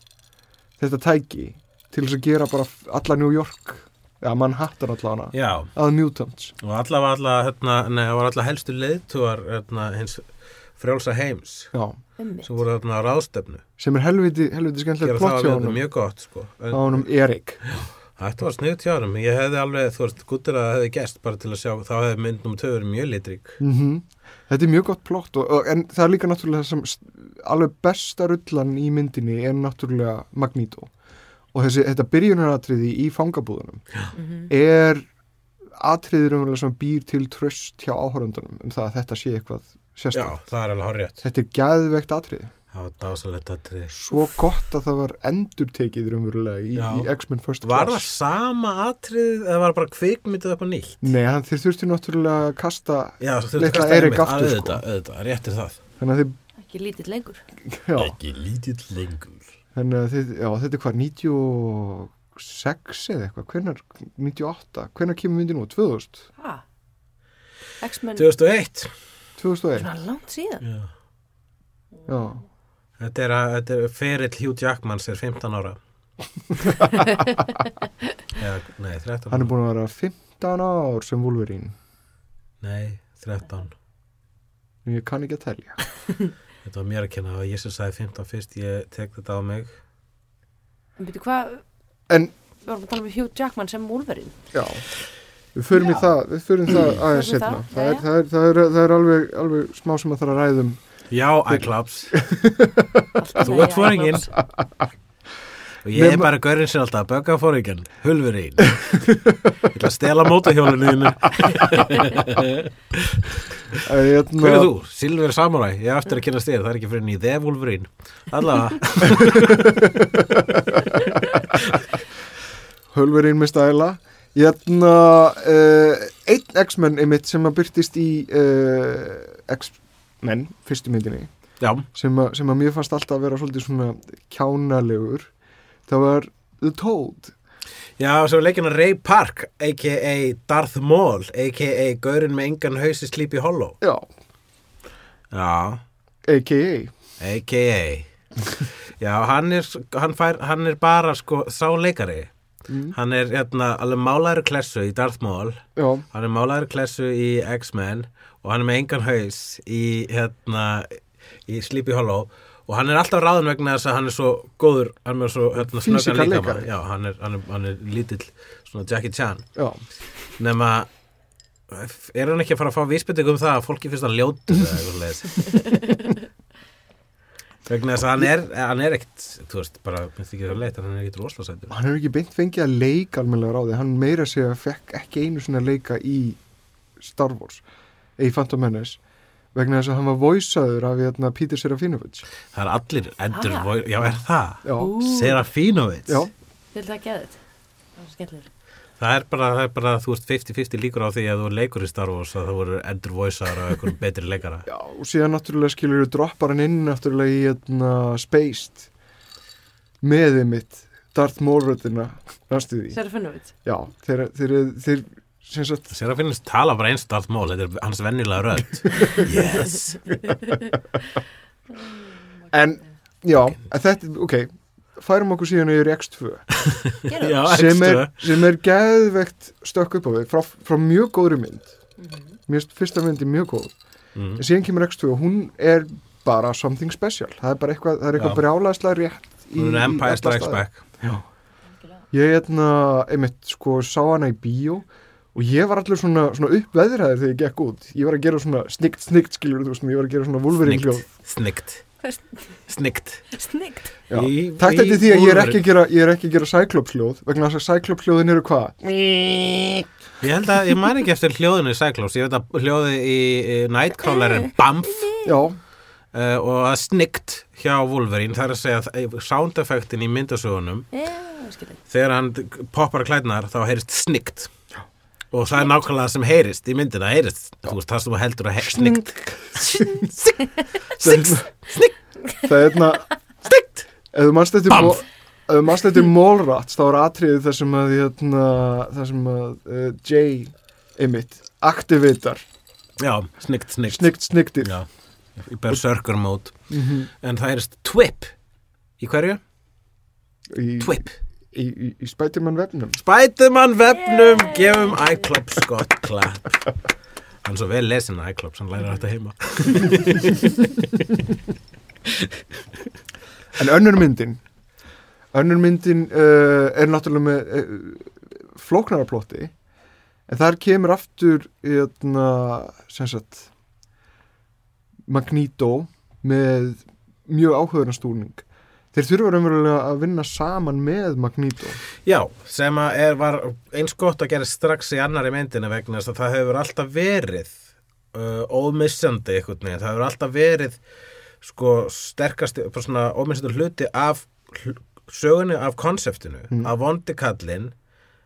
Speaker 2: þetta tæki til þess að gera bara alla New York ja, mann hattar allavega
Speaker 1: Já,
Speaker 2: að mutants
Speaker 1: og allavega alla, hérna, nei, það var alla helstu leiðtúar hérna, hins frjálsa heims. Sem voru þarna á ráðstefnu.
Speaker 2: Sem er helviti, helviti skemmtilegt
Speaker 1: gera það
Speaker 2: plott hjá honum.
Speaker 1: mjög gott sko.
Speaker 2: á
Speaker 1: en,
Speaker 2: honum Erik.
Speaker 1: Þetta var sniðt hjá honum. Ég hefði alveg, þú veist, guttur að það hefði gest bara til að sjá, þá hefði mynd nummer 2 verið mjög litrík.
Speaker 2: Mm þetta er mjög gott plott og, og, en það er líka náttúrulega sem alveg besta rullan í myndinni er náttúrulega Magneto. Og þessi, þetta byrjunaratriði í fangabúðunum
Speaker 4: Mhm.
Speaker 2: er atriðir umverulega sem býr til tröst hjá áhörundunum um það að þetta sé eitthvað
Speaker 1: já,
Speaker 2: sérstaklega.
Speaker 1: það er alveg horrið
Speaker 2: Þetta er gæðveikt atriði.
Speaker 1: það var dásalegt atrið
Speaker 2: Svo gott að það var endurtekið umverulega í,
Speaker 1: Já.
Speaker 2: í X-Men First
Speaker 1: var það
Speaker 2: Class.
Speaker 1: sama atrið eða var það bara kvikmyndið upp á nýtt
Speaker 2: Nei, hann, þeir þurftu náttúrulega að kasta,
Speaker 1: já, þurfti
Speaker 2: Erik
Speaker 1: einmitt,
Speaker 2: aftur, sko.
Speaker 1: auðvitað, réttir það
Speaker 2: þannig að þið,
Speaker 4: Ekki lítill lengur.
Speaker 2: já,
Speaker 1: ekki lítill lengur
Speaker 2: þannig að þið, já, þetta er hvað, 96 eða eitthvað, hvenær, 98, hvenær kemur myndin út, 2000,
Speaker 4: Ha? X-Men,
Speaker 1: 2001
Speaker 2: 2001,
Speaker 4: svona langt síðan.
Speaker 1: já.
Speaker 2: já,
Speaker 1: Þetta er, að, þetta er ferill Hugh Jackmans er 15 ára Já, nei, 13
Speaker 2: hann er búin að vera 15 ár sem Wolverine,
Speaker 1: Nei, 13
Speaker 2: en ég kann ekki að telja.
Speaker 1: Þetta var mér að kenna og ég sem sagði 15 fyrst ég tek þetta á mig
Speaker 4: En byrju, hvað,
Speaker 2: En,
Speaker 4: við vorum að tala um Hugh Jackman sem Wolverine.
Speaker 2: já, við förum í
Speaker 4: Já.
Speaker 2: það, við förum það aðeins
Speaker 4: í
Speaker 2: setna.
Speaker 4: það,
Speaker 2: Það, er, það, er, það, er, það er alveg, alveg smá sem að þarf að ræðum.
Speaker 1: Já, iClubs
Speaker 4: Alltaf
Speaker 1: Þú ert fóringin. Og ég er
Speaker 2: Nema-
Speaker 1: bara gaurinn sem alltaf Bögga fóringin, hulfurinn Ég ætla að stela mótahjólinu þínu
Speaker 2: Hérna,
Speaker 1: Hver er þú? Silver Samurai Ég er eftir að kynna þér, það er ekki fyrir henni í The Wolverine Allavega
Speaker 2: Hölverinn með stæla. Hérna, uh, einn X-Men einmitt sem að byrtist í uh, X-Men, fyrstu myndinni.
Speaker 1: Já,
Speaker 2: sem að, sem að mér fannst alltaf að vera svolítið svona kjánalegur það var The Toad
Speaker 1: Já, svo er leikina Ray Park a.k.a. Darth Maul a.k.a. gaurinn með engan hausi Sleepy Hollow
Speaker 2: já,
Speaker 1: Já,
Speaker 2: a.k.a.
Speaker 1: a.k.a. Já, hann er, hann, fær, hann er bara sko sá leikari
Speaker 2: Mm.
Speaker 1: Hann er hérna, alveg málæri klessu í Darth Maul.
Speaker 2: Já,
Speaker 1: Hann er málæri klessu í X-Men og hann er með engan haus í, hérna, í Sleepy Hollow. Og hann er alltaf ráðun vegna þess að hann er svo góður, hann er svo hérna, snöggan
Speaker 2: leikari.
Speaker 1: Já, hann er, hann, er, hann er lítill svona Jackie Chan.
Speaker 2: Já.
Speaker 1: Nema er hann ekki að fara að fá vísbytting um það að fólki finnst hann ljótur eða eitthvað leið vegna þess að hann er, hann er ekkit þú veist, bara, minnst ekki það leitt hann er ekkit rosalæsætur
Speaker 2: hann hefur ekki beint fengið að leika almennilega ráði, hann meira að segja fekk ekki einu svona leika í Star Wars í Phantom Menace vegna þess að hann var voisaður af hérna, Peter Serafinovich
Speaker 1: það er allir endur,
Speaker 4: Ah.
Speaker 1: já er það
Speaker 2: já,
Speaker 4: Ú,
Speaker 1: Serafinovits
Speaker 2: já,
Speaker 4: Vil það þetta? Það var skemmtilegur.
Speaker 1: Það er bara, það er bara, þú veist 50-50 líkur á því að þú leikur í Star Wars að það voru endur voisaður af einhverjum betri leikara.
Speaker 2: Já, og síðan náttúrulega skilur við droppar hann inn náttúrulega í hérna, Spaced með mitt Darth Maul-röddina næstu því?
Speaker 4: Serafinovits.
Speaker 2: já, þeir, þeir, þeir sem sagt
Speaker 1: Serafinovits tala bara eins Darth Maul þetta er hans vennilega rödd. Yes.
Speaker 2: En, já, en þetta, ok, færum okkur síðan yfir í X2
Speaker 4: Gerðu
Speaker 1: Já,
Speaker 2: sem er,
Speaker 1: X2.
Speaker 2: sem er geðvegt stökk upp á við frá, frá mjög góðri mynd.
Speaker 4: Mhm.
Speaker 2: mér finnst fyrsta myndi mjög góð.
Speaker 1: Mm.
Speaker 2: en síðan kemur X2 og hún er bara something special, það er bara eitthvað, það er eitthvað
Speaker 1: Já.
Speaker 2: brjálæðslega rétt í,
Speaker 1: Hún er Empire Strikes. Back.
Speaker 2: Ég hérna, einmitt, sko, sá hana í bíó og ég var allir svona, svona uppveðraður þegar ég gekk út. Ég var að gera svona snikt, snikt, skilur þú veist ég var að gera svona Wolverine hljóð.
Speaker 1: Snikt Snikt
Speaker 4: Snyggt.
Speaker 1: Í-
Speaker 2: Takk eftir því að ég er ekki að gera, ég er ekki að gera Cyclops hljóð vegna þess að Cyclops hljóðin eru hvað?
Speaker 1: Ég held að, ég man ekki eftir hljóðinu í Cyclops Ég veit að hljóði í, í Nightcrawler er BAMF.
Speaker 2: Já,
Speaker 1: uh, og að snikt hjá Wolverine það er að segja að sound effectin í myndasögunum
Speaker 4: Já, skilur.
Speaker 1: þegar hann poppar klædnar þá heyrist snikt og það er nákvæmlega það sem heyrist í myndina heyrist, þú veist, það sem heldur að he snikt
Speaker 2: það er hérna
Speaker 1: snikt
Speaker 2: ef þú manst eftir manst eftir Mallrats þá er atriðið þar sem að hérna, þar sem að uh, Jay Emmitt aktivitar.
Speaker 1: Já, snikt, snikt.
Speaker 2: Snikt snigtir
Speaker 1: já, í berserker mode
Speaker 2: mm
Speaker 1: en það heyrist twip. Í hverju?
Speaker 2: í,
Speaker 1: Twip
Speaker 2: í, í, í Spiderman vefnum.
Speaker 1: Spiderman vefnum gefum iClub Scott klapp Hann svo vel lesin að iClops, hann lærir þetta heima.
Speaker 2: En önnur myndin. Önnur myndin uh, er náttúrulega með uh, flóknara plotti. En þar kemur aftur hérna, sem sagt Magneto með mjög áhugaðnastúning þeir þurfa raunverulega að vinna saman með Magneto.
Speaker 1: Já, sem að er, var eins gott að gera strax í annari myndina vegna þess að það hefur alltaf verið uh, ómissandi einhvern veginn, það hefur alltaf verið sko sterkast bara svona ómissandi hluti af sögunni af konseptinu
Speaker 2: Mm.
Speaker 1: að vondi kallinn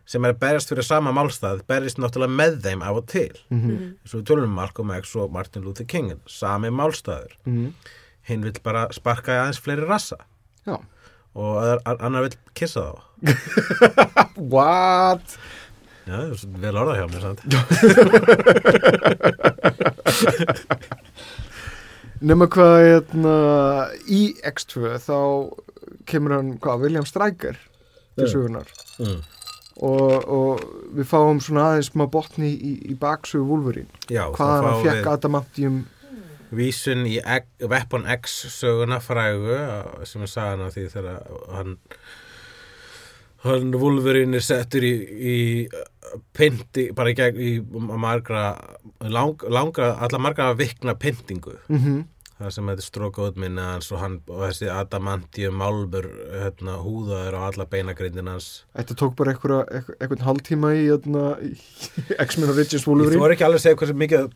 Speaker 1: sem er að berjast fyrir sama málstað berjast náttúrulega með þeim af og til.
Speaker 2: Mm -hmm.
Speaker 1: og við tölum um Malcolm X og Martin Luther King sami málstaður.
Speaker 2: Mm
Speaker 1: hinn vill bara sparka í aðeins fleiri rassa
Speaker 2: Já
Speaker 1: og annar vill kissa þá
Speaker 2: What?
Speaker 1: Já, vel orðað hjá mér?
Speaker 2: Nefna hvað hérna, í X2 þá kemur hann, hvað, William Stryker til
Speaker 1: Já.
Speaker 2: sögunar
Speaker 1: mm.
Speaker 2: og, og við fáum svona aðeins smá botni í, í baksögu Wolverine
Speaker 1: Já,
Speaker 2: hvað hann fekk
Speaker 1: við
Speaker 2: adamantium
Speaker 1: vísun í X, Weapon X söguna frægu sem er sagan af því þegar hann hann Wolverine er settur í, í pynti, bara í gegn í margra lang, langa, alla margra vikna pyntingu
Speaker 2: mm
Speaker 1: það sem út minna hans og, hann, og þessi adamantium málbur hérna, húðaður á alla beinagrindin hans.
Speaker 2: Þetta tók bara einhvern hálftíma í, hérna, í X-Men Origins
Speaker 1: Ég
Speaker 2: Wolverine.
Speaker 1: þú ekki alveg að segja hversu mikið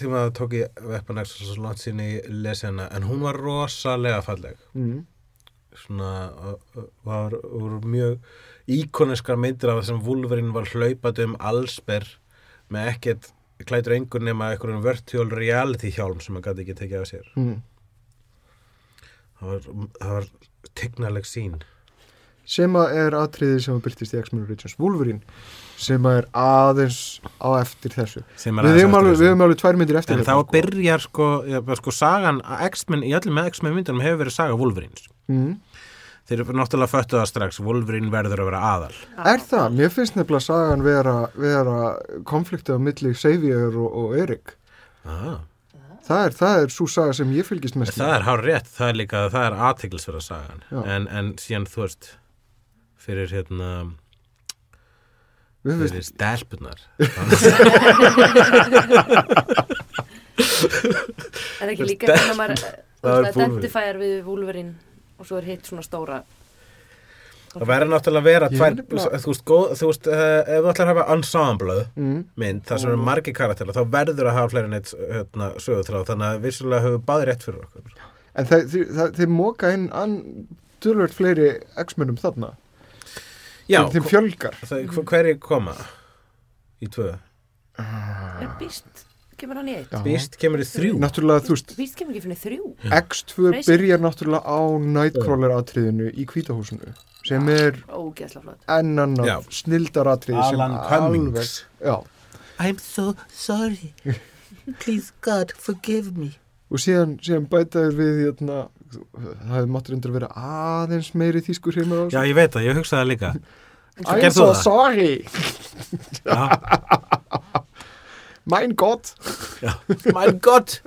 Speaker 1: tíma það tók ég Weapon X og svo langt sín í lesi hana en hún var rosalega falleg.
Speaker 2: Mm.
Speaker 1: svona var, var mjög íkoniskar myndir af þessum Wolverine var hlaupað um allsber með ekkert klætur engur nema einhverjum virtual reality hjálm sem hann gæti ekki tekið af sér.
Speaker 2: Mm.
Speaker 1: það var, það var tignaleg sín
Speaker 2: sem að er atriði sem að byrtist í X-Men Origins Wolverine sem að er aðeins á eftir þessu. Við hefum alveg, tvær myndir eftir
Speaker 1: en þá byrjar sko, já, bara sko sagan að X-Men, í öllum með X-Men myndunum hefur verið saga Wolverines.
Speaker 2: Mm.
Speaker 1: Þeir eru náttúrulega föttu það strax. Wolverine verður að vera aðal.
Speaker 2: Er það? Mér finnst nefnilega sagan vera, vera konfliktið á milli Xavier og, og Erik
Speaker 1: ah.
Speaker 2: það er, það er svo saga sem ég fylgist mest
Speaker 1: það er hár rétt, það er líka það er aðtiklisverða sagan. En, en síðan þú veist fyrir hérna
Speaker 2: með
Speaker 1: fyrir stelpunar
Speaker 4: Er ekki líka maður
Speaker 1: Það er Wolverine.
Speaker 4: identifæjar við Wolverine og svo er hitt svona stóra.
Speaker 1: Það verður náttúrulega að vera tvær,
Speaker 2: nefnilega-
Speaker 1: þú veist, góð, þú veist uh, ef þú ætlar að hafa ensemble
Speaker 2: mm.
Speaker 1: mynd þar sem eru margir karakterar þá verður að hafa fleiri neitt hérna, sögutráð þannig að vissulega höfum báði rétt fyrir okkur.
Speaker 2: En það, þeir, það, þeir móka inn an, tölvöld fleiri X-menum þarna.
Speaker 1: Já,
Speaker 2: þeim, fjölgar.
Speaker 1: það, hver- hverjir koma í tvö?
Speaker 4: Er býst, kemur hann í eitt?
Speaker 1: Beast kemur í þrjú.
Speaker 2: Náttúrulega, þú veist,
Speaker 4: Býst kemur ekki fyrir þrjú.
Speaker 2: X2
Speaker 4: Freysa.
Speaker 2: byrjar náttúrulega á Nightcrawler atriðinu í kvítahúsinu sem er
Speaker 4: Ógeðslega flott.
Speaker 2: enn
Speaker 1: Já.
Speaker 2: annar snildar atriði sem
Speaker 1: Alan Cummings. I'm so sorry. Please God forgive me.
Speaker 2: Og síðan, síðan bætaður við hérna, það hefði máttur undir að vera aðeins meiri þýskur heimur á
Speaker 1: já ég veit það, ég hugsaði það líka.
Speaker 2: I'm so sorry,
Speaker 1: já,
Speaker 2: mein Gott.
Speaker 1: Já. my God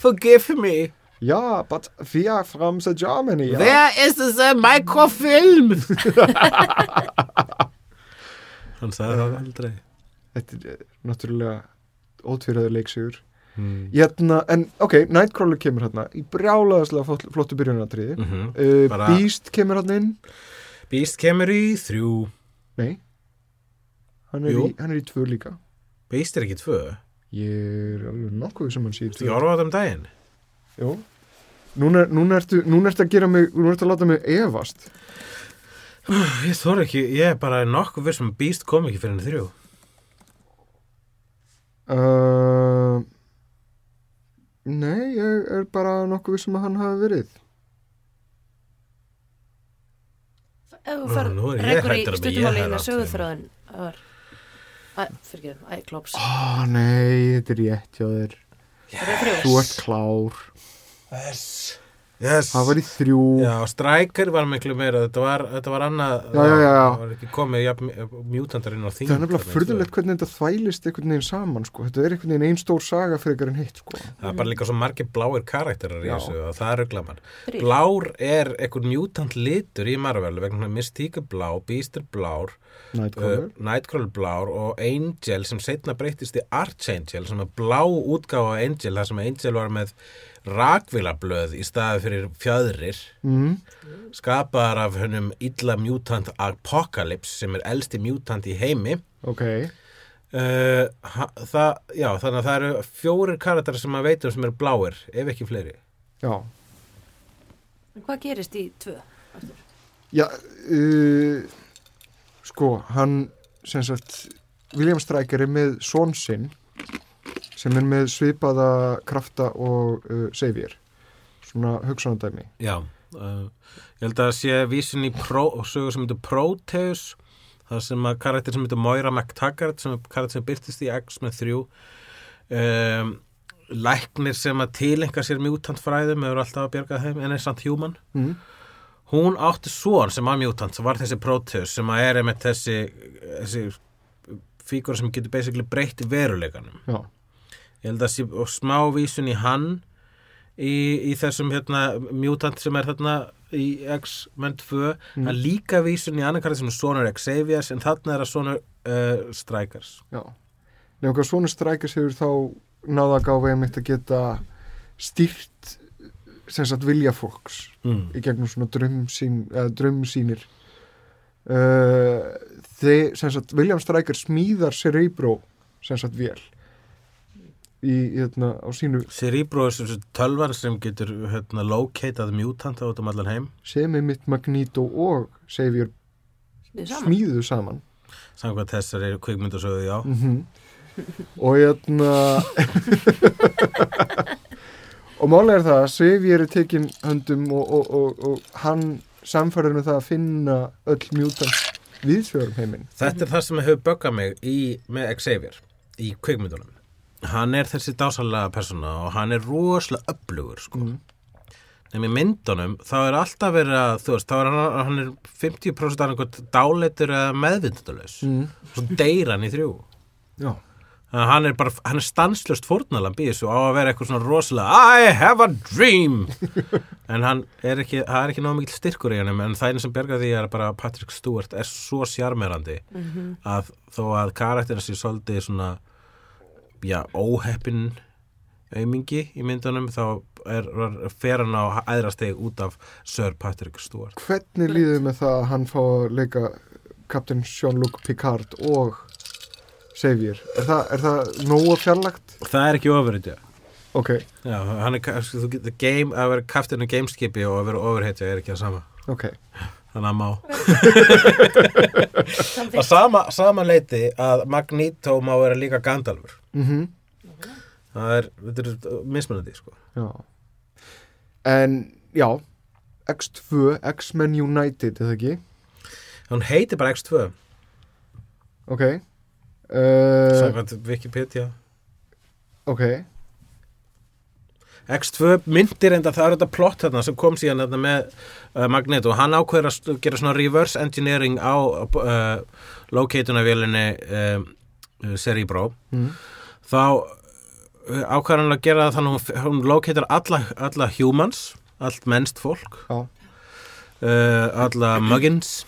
Speaker 1: forgive me.
Speaker 2: Ja, but we are from the Germany ja.
Speaker 1: Where is the microfilm? Hann sagði það aldrei.
Speaker 2: Þetta er eh, náttúrulega ótvíraður leiksigur
Speaker 1: mm.
Speaker 2: Hérna, en ok, Nightcrawler kemur hérna í brjálaðaslega flott, flottu byrjunatriði
Speaker 1: Mm -hmm.
Speaker 2: uh,
Speaker 1: Bara-
Speaker 2: Beast kemur hérna inn.
Speaker 1: Beast kemur í þrjú.
Speaker 2: Nei. Hann er, í, hann er í tvö líka
Speaker 1: Beast er ekki tvö.
Speaker 2: Ég er alveg nokkuð sem hann sé
Speaker 1: Þú ekki
Speaker 2: tvö
Speaker 1: orfa á þetta um daginn?
Speaker 2: Jú Núna, núna, ertu, núna ertu að gera mig Núna ertu að láta mig efast.
Speaker 1: Ég þóra ekki, ég er bara nokkuð viss um að Beast kom ekki fyrir henni þrjú.
Speaker 2: Uh, Nei, ég er bara nokkuð vissum að hann hafi verið.
Speaker 4: Ef þú
Speaker 1: ég
Speaker 4: rekur í
Speaker 1: hræddur um að ég
Speaker 4: stuttumáli
Speaker 1: hafi
Speaker 4: inn
Speaker 1: átt
Speaker 4: sögurþröðun Það var fyrir ekki, æ, klops
Speaker 2: Ó, nei, þetta er rétt hjá þér.
Speaker 4: Er?
Speaker 2: Þú ert klár.
Speaker 1: Yes yes.
Speaker 2: það var í þrjú
Speaker 1: Já, Striker var miklu meira þetta var, þetta var annað
Speaker 2: Já, já,
Speaker 1: það var ekki komið ja, mjútandarinn á þing
Speaker 2: það er nefnilega furðulegt hvernig þetta þvælist einhvern veginn saman sko. þetta er einhvern veginn ein stór saga fyrir en hitt sko.
Speaker 1: það er bara líka svo margir bláir karakterar í þessu og það er ruglaman
Speaker 4: Þrír.
Speaker 1: blár er einhvern mjútant litur í Marvel vegna Mystique blá, Beast er blár
Speaker 2: Nightcrawler
Speaker 1: uh, Nightcrawler blár og Angel sem setna breytist í Archangel sem er blá útgáfa af Angel þar sem Angel var með rakvilablöð í staði fyrir fjöðrir
Speaker 2: mm.
Speaker 1: skapaðar af hennum illa mutant Apocalypse sem er elsti mutant í heimi
Speaker 2: ok,
Speaker 1: uh, ha- það, já, þannig að það eru fjórir karakterar sem maður veitum sem eru bláir ef ekki fleiri
Speaker 2: já
Speaker 4: En Hvað gerist í tvö? Arthur?
Speaker 2: Já, uh, sko, hann, sem sagt, William Stryker er með són sinn sem er með svipaða krafta og uh, Xavier, svona hugsanandæmi.
Speaker 1: já, uh, ég held að sé vísin í sögur sem heitir Proteus það sem að karakter sem heitir Moira McTaggart sem er karakter sem byrtist í X með þrjú um, læknir sem að tilenga sér mutant fræðum hefur alltaf að bjarga þeim en er samt human
Speaker 2: Mm.
Speaker 1: hún átti svon sem var mutant sem var þessi Proteus sem að er einmitt þessi, þessi fígur sem getur basically breytt veruleikanum
Speaker 2: Já,
Speaker 1: ég held að sé og smá vísun í hann í, í þessum hérna mutant sem er þarna í X-Men 2
Speaker 2: Mm.
Speaker 1: en líka vísun í annan karði sem er sonur Xaviers en þarna er að sonur uh, Strikers
Speaker 2: já. Nefnum hvað svona Stryker hefur þá náða gáfa einmitt að geta stýrt sem sagt vilja fólks
Speaker 1: mm.
Speaker 2: í gegnum svona drömsýn, drömsýnir uh, þeir, sem sagt, William Stryker smíðar Cerebro sem sagt vel í, hérna, á sínu
Speaker 1: Cerebro er sem tölvar sem getur hérna, locatað mutant át um allan heim.
Speaker 2: Sem er mitt Magneto og Xavier
Speaker 4: Smíðu saman?
Speaker 1: samkvæmt þessari kvikmyndasögu, já.
Speaker 2: Mm og hérna og málega er það að Xavier er tekin höndum og, og, og, og hann samfærður með það að finna öll mjútant viðsvegarum heiminn
Speaker 1: Þetta er það sem hefur böggað mig í, með Xavier í kvikmyndunum. Hann er þessi dásalega persóna og hann er rosalega öflugur, sko.
Speaker 2: mm.
Speaker 1: Nefnir í myndunum, þá er alltaf verið að, þú veist, þá er hann, hann er 50% af einhvern dáleitur eða meðvindalös.
Speaker 2: Mm.
Speaker 1: Svo deyr hann í þrjú.
Speaker 2: Já,
Speaker 1: Þannig að hann er bara, hann er stanslust fórnalamb í þessu á að vera eitthvað svona rosalega I have a dream en hann er ekki, það er ekki náðu mikil styrkur í hannum en það einu sem bergar því er bara að Patrick Stewart er svo sjarmerandi að þó að karakterin sé svolítið svona já, óheppin aumingi í myndunum þá er, er fer hann á æðra steg út af Sir Patrick Stewart.
Speaker 2: Hvernig líður með það að hann fá að leika Captain Jean-Luc Picard og Xavier? Er það, er það nógu fjarlagt?
Speaker 1: og það er ekki ofurhetja
Speaker 2: Ok,
Speaker 1: já, hann er, þú getur game að vera kaftinu gameskipi og að vera ofurhetja er ekki það sama.
Speaker 2: Ok.
Speaker 1: Þannig að má. Að sama, sama leiti að Magneto má vera líka Gandalfur
Speaker 2: mm
Speaker 1: það er, er mismunandi sko.
Speaker 2: Já. En, já X2, X-Men United, eða ekki?
Speaker 1: hún heitir bara X2
Speaker 2: Ok. Uh,
Speaker 1: samkvæmt Wikipedia.
Speaker 2: Ok,
Speaker 1: X2 myndir enda það er þetta plott þarna sem kom síðan þarna með uh, Magneto, hann ákveður að gera svona reverse engineering á uh, locatunarvélinni uh, uh, Cerebro.
Speaker 2: Mm.
Speaker 1: Þá ákveður hann að gera það þannig að hún, locatar alla, alla humans allt mennst fólk. Uh, alla muggins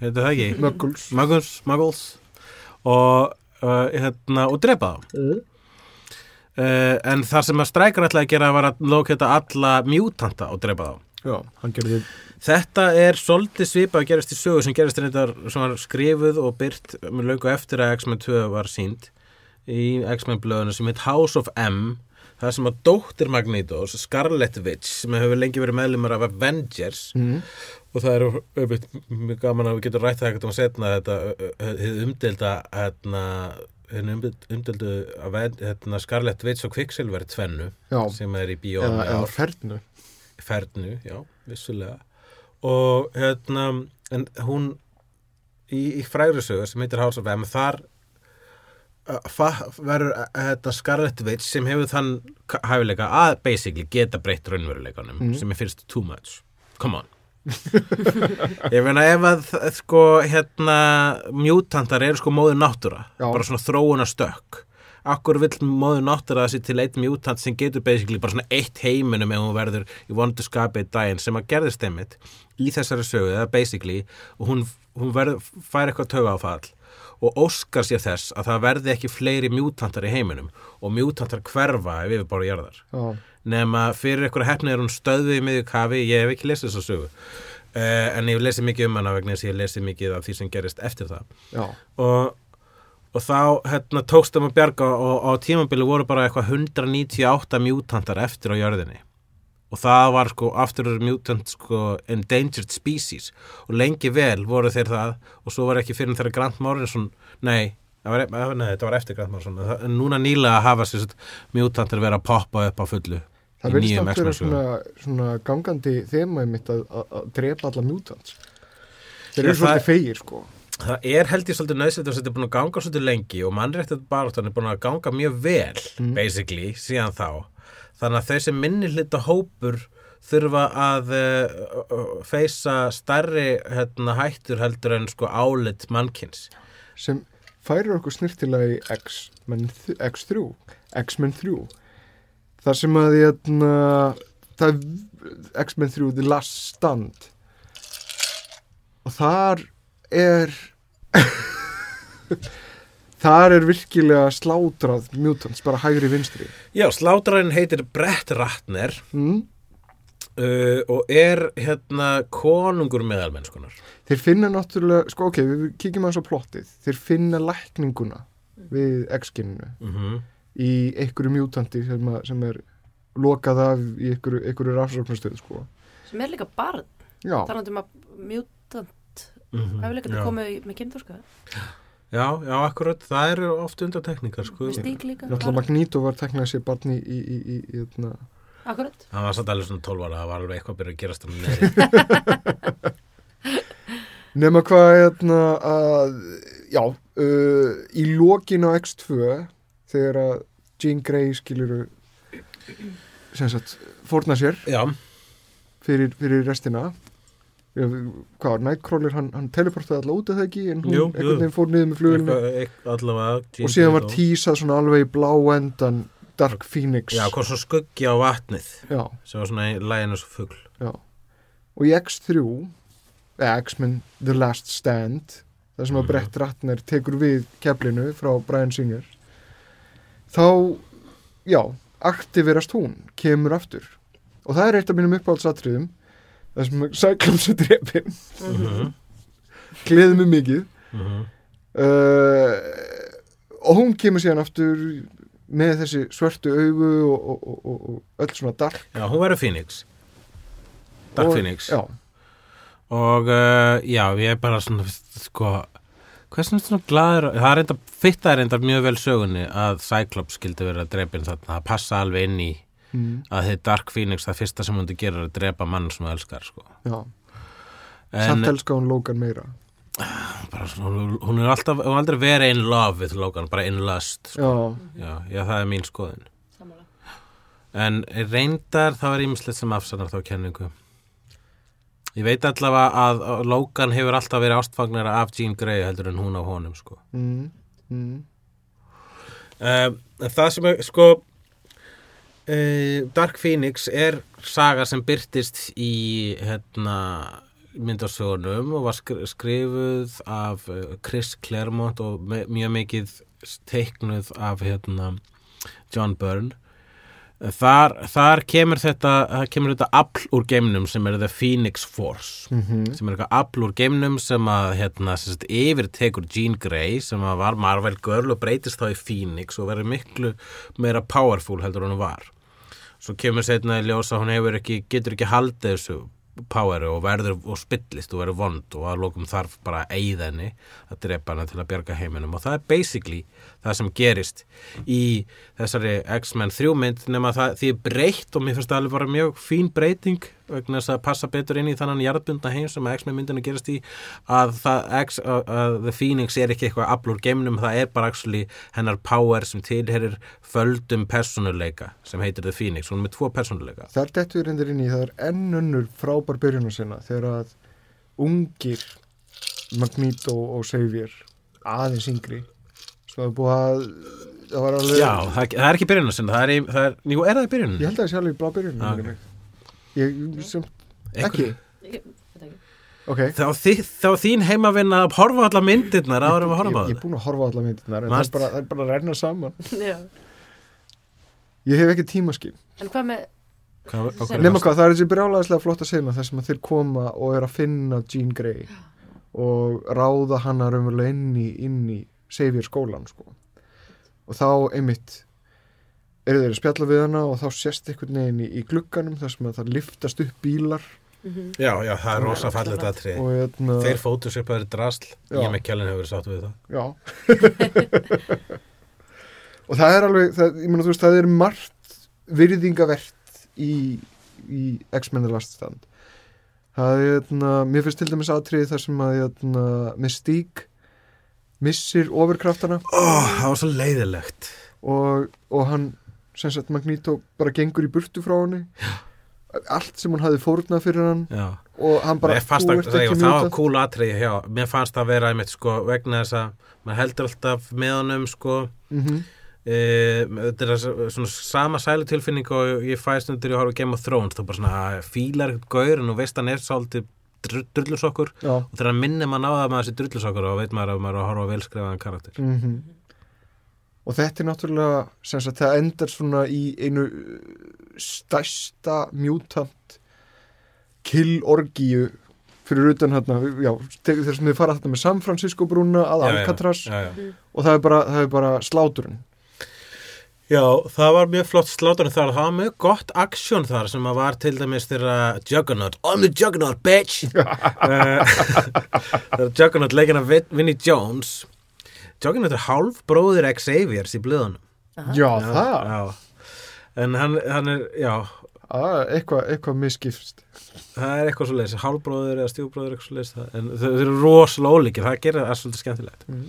Speaker 1: heitir það ekki?
Speaker 2: Muggles.
Speaker 1: Muggles, muggles. Og, uh, hérna, og drepa þá. Uh, en það sem að strækar ætlaði að gera var að locata alla mutanta og drepa þá.
Speaker 2: Já, gerði
Speaker 1: Þetta er svolítið svipað að gerast í sögu sem gerast reyndar sem var skrifuð og byrt með löngu eftir að X-Men 2 var sínd í X-Men blöðinu sem heit House of M það sem að dóttir Magnetos Scarlet Witch sem hefur lengi verið meðlumar af Avengers
Speaker 2: mm.
Speaker 1: og það er auðvitað mjög gaman að við getum rætt það ekkert um setna þetta umdelda hérna, umdeldu hérna, Scarlet Witch og Quicksilver tvennu
Speaker 2: Já,
Speaker 1: sem er í bíónu
Speaker 2: eða, eða fernu.
Speaker 1: Fernu, já, vissulega. Og hérna en hún í, í frægri sögu sem heitir House of M þar verður þetta Scarlet Witch sem hefur þann hæfileika að basically geta breytt raunveruleikanum
Speaker 2: Mhm.
Speaker 1: sem er fyrst too much come on ég meina ef að sko hérna mjútantar eru sko móður náttúra
Speaker 2: Já.
Speaker 1: bara svona þróuna stökk Akkur vill móður náttúra þessi til eitt mjútant sem getur basically bara svona eitt heiminum ef hún verður í vondu skapi einn daginn sem að gerðist einmitt í þessari sögu, eða basically og hún, hún verður, fær eitthvað töga á fall og óskar sér þess að það verði ekki fleiri mjútantar í heiminum og mjútantar hverfa ef við bara jarðar.
Speaker 2: Já,
Speaker 1: nema fyrir eitthvað hefni er hún stöðuð í miðju kafi, ég hef ekki lesið þessa sögu. Uh, en ég hef lesið mikið um hana vegna þess að ég hef lesið mikið af því sem gerist eftir það. Og, og þá hérna, tókst þeim að bjarga og á tímabili voru bara eitthvað 198 mjútantar eftir á jörðinni og það var sko aftur mutant sko endangered species. Og lengi vel voru þeir það. Og svo var ekki fyrir þeirra Grant Morrison nei, það var, e- nei, þetta var eftir Grant Morrison. En núna nýlega hafa sér mutantar verið að poppa upp á fullu
Speaker 2: það verðist nátt vera svona, svona gangandi þema mitt að, að, að drepa alla mutants. Þeir eru svolítið feigir sko.
Speaker 1: Það er held ég svolítið nöðsett að þetta er búin að ganga svolítið lengi og mannréttið baráttan er búin að ganga mjög vel, basically, síðan þá. Þannig að þau sem minni hluta hópur þurfa að uh, feysa starri hérna, hættur heldur en sko álit mannkins.
Speaker 2: sem færir okkur snirtilega í X-Men þ- X3 X-Men 3 þar sem að hérna, X-Men 3 The Last Stand og þar er þar er virkilega slátrað mutants, bara hægri vinstri
Speaker 1: Já, slátræðin heitir Brett Ratner
Speaker 2: mm?
Speaker 1: uh, og er hérna konungur meðalmennskunar.
Speaker 2: þeir finna náttúrulega, sko ok, við kíkjum aðeins á plottið, þeir finna lækninguna við X-geninu
Speaker 1: Mm
Speaker 2: í einhverju mutanti sem, að, sem er lokað af í einhverju, einhverju rafsóknarstöð sko.
Speaker 4: sem er líka barn
Speaker 2: Já,
Speaker 4: talandi um að mutant
Speaker 1: -hmm.
Speaker 4: hæfileikandi
Speaker 1: já.
Speaker 4: komið með kynþórska
Speaker 1: Já, já, akkurat, það eru oft undartekningar, sko.
Speaker 4: stík líka.
Speaker 2: Náttúrulega Magneto var teknað sér barni í, í, í, í, í
Speaker 4: akkurat.
Speaker 1: Það var satt alveg svona 12 ára, það var alveg eitthvað að byrja að gerast hann neði.
Speaker 2: nema hvað hérna, að, já, uh, í lokin á X2 þegar að Jean Grey skiluru sem sagt fórna sér
Speaker 1: Já,
Speaker 2: fyrir, fyrir restina hvað var, Nightcrawler, hann, hann teleportaði alltaf út af það ekki en hún
Speaker 1: Jú,
Speaker 2: einhvern veginn fór niður með
Speaker 1: allavega.
Speaker 2: og síðan var tísað svona alveg í blá endan Dark Phoenix
Speaker 1: Já, hvað svo skuggi á vatnið,
Speaker 2: já,
Speaker 1: sem var svona í læginu svo fugl.
Speaker 2: já. og í X3 eða X-Men The Last Stand þar sem að
Speaker 1: Mhm.
Speaker 2: Brett Ratner tekur við keflinu frá Brian Singer þá já, aktiverast hún kemur aftur og það er eitt af mínum uppáhaldsatriðum þar sem Cyclops er drefin
Speaker 1: Mm -hmm.
Speaker 2: gleði mig mikið
Speaker 1: Mm
Speaker 2: uh, og hún kemur síðan aftur með þessi svörtu augu og, og, og, og, öll svona dark
Speaker 1: Já, hún verður Phoenix. Dark Phoenix.
Speaker 2: já,
Speaker 1: Og uh, já, ég er bara svona, sko, hversin svona glaður, það er enda, fitta er enda mjög vel sögunni að Cyclops skildi vera drepin þarna, það passa alveg inn í
Speaker 2: mm,
Speaker 1: að þið Dark Phoenix, það fyrsta sem hún gerir er að drepa mann sem hún elskar, sko.
Speaker 2: já.
Speaker 1: En,
Speaker 2: samt elska hún Logan meira
Speaker 1: bara, hún, hún er alltaf, hún er aldrei verið in love with Logan, bara in lust, sko.
Speaker 2: já,
Speaker 1: Já, já, það er mín skoðun.
Speaker 4: Sammála.
Speaker 1: En reyndar það var ímislegt sem afsannar þá kenningu. Ég veit allavega að Logan hefur alltaf verið ástfagnara af Jean Grey heldur en hún á honum, sko.
Speaker 2: mm, mm,
Speaker 1: Um, það sem er, sko, uh, Dark Phoenix er saga sem byrtist í, hérna, myndasögunum og var skri- skrifuð af uh, Chris Claremont og me mjög mikið teiknuð af, hérna, John Byrne. Þar, þar kemur þetta, kemur þetta afl úr geimnum sem er The Phoenix Force
Speaker 2: mm
Speaker 1: sem er eitthvað afl úr geimnum sem að hérna, sem sagt, yfir tekur Jean Grey sem var Marvel Girl og breytist þá í Phoenix og verður miklu meira powerful heldur hún var svo kemur setna í ljós að hún hefur ekki getur ekki haldið þessu poweri og verður og spillist og verður vond og að lókum þarf bara að eyða henni að drepa hana til að bjarga heiminum. Og það er basically það sem gerist í þessari X-Men 3 mynd nema það því er breytt og mér finnst það alveg bara mjög fín breyting vegna þess að passa betur inn í þannan jarðbundna heim sem X-Men myndinu gerast í að, það, X, að, að The Phoenix er ekki eitthvað aflur geimnum, það er bara actually hennar power sem tilherir földum personuleika sem heitir The Phoenix. Hún er með tvo personuleika
Speaker 2: þar dettur reyndir inn í það er ennönnur frábær byrjun að sinna þegar að ungir Magneto og Xavier aðeins yngri það búið að það var alveg
Speaker 1: Já, það, það er ekki byrjunum sinna, það er, það er, jú, er það í byrjunum?
Speaker 2: ég held að það sé alveg blá byrjun
Speaker 1: Ah,
Speaker 2: okay. ég sem ekki
Speaker 4: Ég- veit ekki.
Speaker 2: ok
Speaker 1: Þá, þi, þá þín heimavinna að horfa á alla myndirnar áður um að horfa á
Speaker 2: ég, ég er
Speaker 1: það
Speaker 2: búin að horfa á alla myndirnar en það
Speaker 1: Manst-
Speaker 2: er bara, það er bara að renna saman
Speaker 4: Já.
Speaker 2: ég hef ekki tímaskil
Speaker 4: En hvað með
Speaker 1: Hvað-
Speaker 2: nema
Speaker 1: varstu?
Speaker 2: hvað, það er þessi brjálæðislega flott að segja þar sem að þeir koma og er að finna Jean Grey og ráða hana raunverulega inn í, Xavier skólan sko. og þá einmitt eru þeir að spjalla við hana og þá sést einhvern veginn í, í glugganum þar sem að það liftast upp bílar.
Speaker 4: Mhm.
Speaker 1: Já, já, það er rosa fallet aðtrið
Speaker 2: og hérna,
Speaker 1: Þeir upp að þeir drasl.
Speaker 2: Já.
Speaker 1: Ég með kjælinn hefur verið sáttu við það.
Speaker 2: Já. Og það er alveg það, ég meina þú veist, það er margt virðingavert í, í X-Men The Last Stand. Það er, hérna, mér finnst til dæmis atriði þar sem að hérna, Mystique missir ofurkraftana.
Speaker 1: Ó, það var svo leiðilegt
Speaker 2: og, og hann sem sagt Magneto bara gengur í burtu frá henni. Allt sem hún hafði fórnað fyrir hann.
Speaker 1: Já,
Speaker 2: og hann bara, þú
Speaker 1: að, það, það var cool atrið já, Mér fannst það vera einmitt sko vegna þess að maður heldur alltaf með honum sko.
Speaker 2: Mm
Speaker 1: e, þetta er svona sama sælutilfinning og ég fæst undir að horfa Game of Thrones þú bara svona að fílar gaur en þú veist hann er svolítið drullusokkur. Og þegar minnir á það með þessi drullusokkur og veit maður að maður er að horfa á velskrifaðan karakter.
Speaker 2: Mm og þetta er náttúrulega sem sagt, það endar svona í einu uh, stærsta mutant killorgíu fyrir utan hérna, já, þess að þið fara þetta með San Francisco brúna að
Speaker 1: Já, já,
Speaker 2: Alcatraz.
Speaker 1: Já, já.
Speaker 2: og það er bara, það er bara sláturinn
Speaker 1: Já, það var mjög flott sláturinn þar það var mjög gott aksjón þar sem að var til dæmis þeirra Juggernaut. I'm the Juggernaut, bitch! Eh, þeirra Juggernaut leikina Vinnie Jones. Juggernaut er hálf bróðir Xaviers í blöðunum.
Speaker 2: Já, það,
Speaker 1: já. En hann, hann er, já.
Speaker 2: Að, eitthvað eitthva misskipst
Speaker 1: það er eitthvað svo leiðis, hálfbróðir eða stjúbróðir eitthvað svo leiðis en þau þau eru rosalega ólíkir, það gerir það svolítið skemmtilegt.
Speaker 2: Mhm.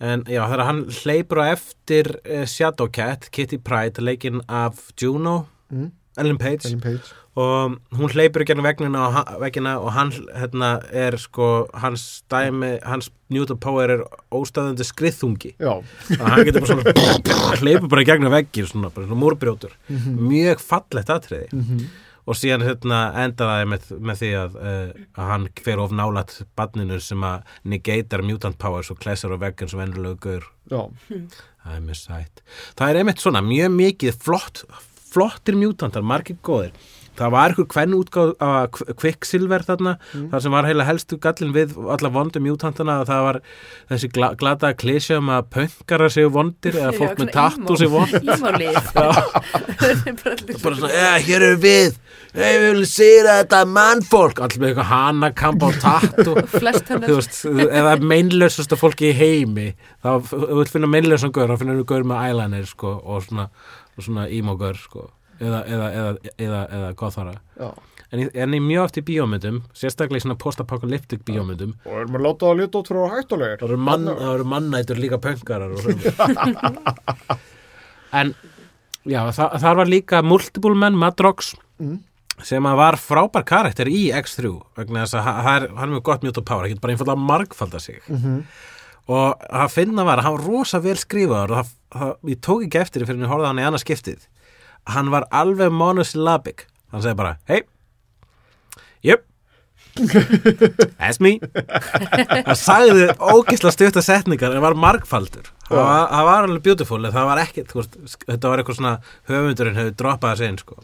Speaker 1: En já, þegar hann hleypur á eftir uh, Shadowcat, Kitty Pryde leikinn af Juno
Speaker 2: mm,
Speaker 1: Ellen Page.
Speaker 2: Ellen Page.
Speaker 1: Og hún hleypur í ha- veggina og hann hérna, er sko hans dæmi, hans Newton Power er óstæðandi skriðþungi. Og hann getur bara svona hleypur bara í gegnum veggir svona, svona múrbrjótur.
Speaker 2: Mhm.
Speaker 1: mjög fallegt atriði.
Speaker 2: Mm
Speaker 1: og síðan hérna enda það með, með því að, uh, að hann fer of nálat badninu sem að negatar mutant powers og klesar á veggin sem ennurlega gaur. Það er mjög sætt. Það er einmitt svona mjög mikið flott flottir mutantar, margir góðir það var eitthvað hvern útgáð að kvikksilver þarna, þar sem var heila helstu gallin við alla vondu mutantana að það var þessi gla, glata klísja um að pönkarar séu vondir eða fólk með tattu séu vond.
Speaker 4: Ímálið
Speaker 1: bara svona, ja, hér eru við. Við viljum sýra þetta mannfólk. Allir með eitthvað hanakamp á tattu eða meinlausasta fólki í heimi. Þá þú vilt finna meinlausan gaur þá finnur þú gaur með eyeliner sko, og svona, svona emo gaur sko, eða, eða, eða, eða, eða gothara en, en í mjög oft í bíómyndum sérstaklega í svona post-apocalyptic bíómyndum
Speaker 2: og erum að láta það að lita út frá hættulegur
Speaker 1: það eru, mann, það mannætur líka svona. En já, það, þar var líka multiple men, Madrox
Speaker 2: Mm.
Speaker 1: sem að var frábær karakter í X3 vegna þess að ha- það hann er mjög gott mjög power, hann getur bara einfallega margfalda sig.
Speaker 2: Mhm.
Speaker 1: og það finna var að hann var rosa vel skrifaður og það, það, ég tók ekki eftir fyrir að ég á hann í annað skiptið hann var alveg monosyllabic. Hann segi bara, hei jöp. That's me. Það sagði ógisla stutta setningar en var margfaldur. Það var, það var alveg beautiful það var ekki, veist, þetta var eitthvað svona höfundurinn hefur droppað þessi inn sko.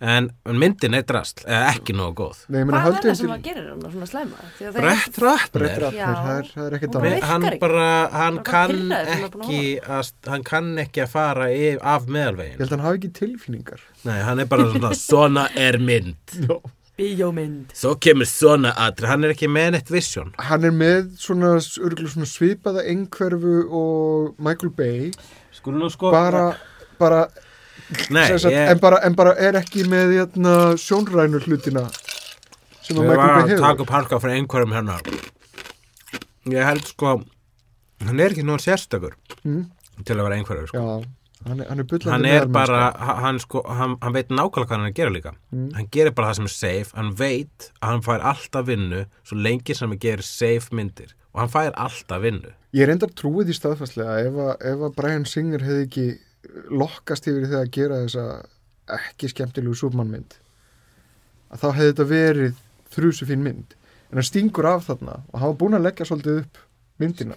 Speaker 1: En myndin er drast eða ekki nógu góð.
Speaker 2: Nei, ég meina,
Speaker 4: Hvað er það sem
Speaker 2: til-
Speaker 4: að gerir hann svona slæma? Því að það
Speaker 1: Brett Ratner.
Speaker 2: Það er, það er ekkert
Speaker 4: Hún
Speaker 2: annað.
Speaker 4: Virkar
Speaker 1: hann
Speaker 4: ekki.
Speaker 1: bara, hann kann ekki að, hann kann ekki að fara yf, af
Speaker 2: Ég
Speaker 1: meðalvegin
Speaker 2: held að hann hafi ekki tilfinningar.
Speaker 1: Nei, hann er bara svona, svona er mynd.
Speaker 2: Já.
Speaker 4: Bíómynd.
Speaker 1: Svo kemur svona atri, hann er ekki með neitt vision.
Speaker 2: Hann er með svona, svona svipaða einhverfu og Michael Bay.
Speaker 1: Skulum nú sko
Speaker 2: bara, bara
Speaker 1: Nei,
Speaker 2: sagt,
Speaker 1: ég,
Speaker 2: en, bara, en bara er ekki með hérna, sjónrænu hlutina sem að Michael Bay
Speaker 1: að
Speaker 2: hefur.
Speaker 1: taka upp harka fyrir einhverjum hérna Ég held sko hann er ekki nóg sérstakur
Speaker 2: mm,
Speaker 1: til að vera einhverjum sko.
Speaker 2: Já, hann er, hann er
Speaker 1: hann er bara, hann, sko, hann, hann veit nákvæmlega hvað hann er að gera líka.
Speaker 2: Mm.
Speaker 1: hann gerir bara það sem er safe, hann veit að hann fær alltaf vinnu svo lengi sem hann gerir safe myndir. Og hann fær alltaf vinnu.
Speaker 2: Ég enda trúið í staðfæslega að- ef að Brian Singer hefði ekki lokkast yfir í það að gera þessa ekki skemmtilegu súpmannmynd að þá hefði þetta verið þrjusu fín mynd. En hann stingur af þarna og hann var búin að leggja svolítið upp myndina.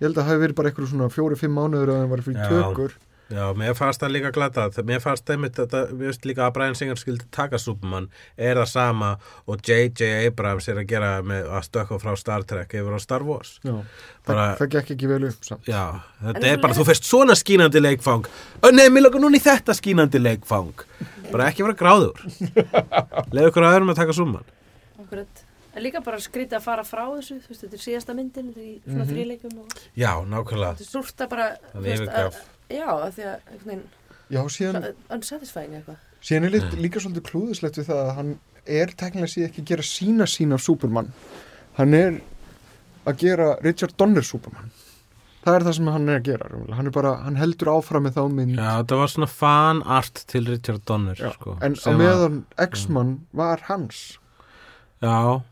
Speaker 2: Ég held að það hefði verið bara eitthvað svona fjóri-fimm mánuður að hann var fyrir tökur.
Speaker 1: Já, mér fannst það líka glata mér fannst einmitt þetta, mér finnst líka að Brian Singer skildi taka Superman er það sama og J.J. Abrams er að gera með að stökka frá Star Trek yfir á Star Wars.
Speaker 2: Já,
Speaker 1: Bara-
Speaker 2: það, það gekk ekki vel upp samt.
Speaker 1: Já, þetta
Speaker 4: En
Speaker 1: er bara, þú fyrst svona skínandi leikfang. Ö, Nei, mér langar núna í þetta skínandi leikfang. Bara ekki vera gráður. Leðu ykkur að öðrum að taka Superman.
Speaker 4: Akkurat. En líka bara skrítið að fara frá þessu, þú veist, þetta er síðasta myndin, þetta er í svona
Speaker 2: Mhm.
Speaker 4: þríleikum og
Speaker 1: Já, nákvæmlega.
Speaker 4: Þetta er súrt að bara,
Speaker 1: Það
Speaker 4: þú veist, að- já, að því að, einhvern veginn,
Speaker 2: Já, síðan,
Speaker 4: unsatisfying eitthvað.
Speaker 2: síðan er líka, líka svolítið klúðislegt við það að hann er teknilega síðan ekki að gera sína sín af Superman. Hann er að gera Richard Donner Superman. Það er það sem hann er að gera hann, er bara, hann heldur áfram með þá mynd.
Speaker 1: Já, þetta var svona fan art til Richard Donner
Speaker 2: Já,
Speaker 1: sko,
Speaker 2: en á meðan X-Man var hans.
Speaker 1: Já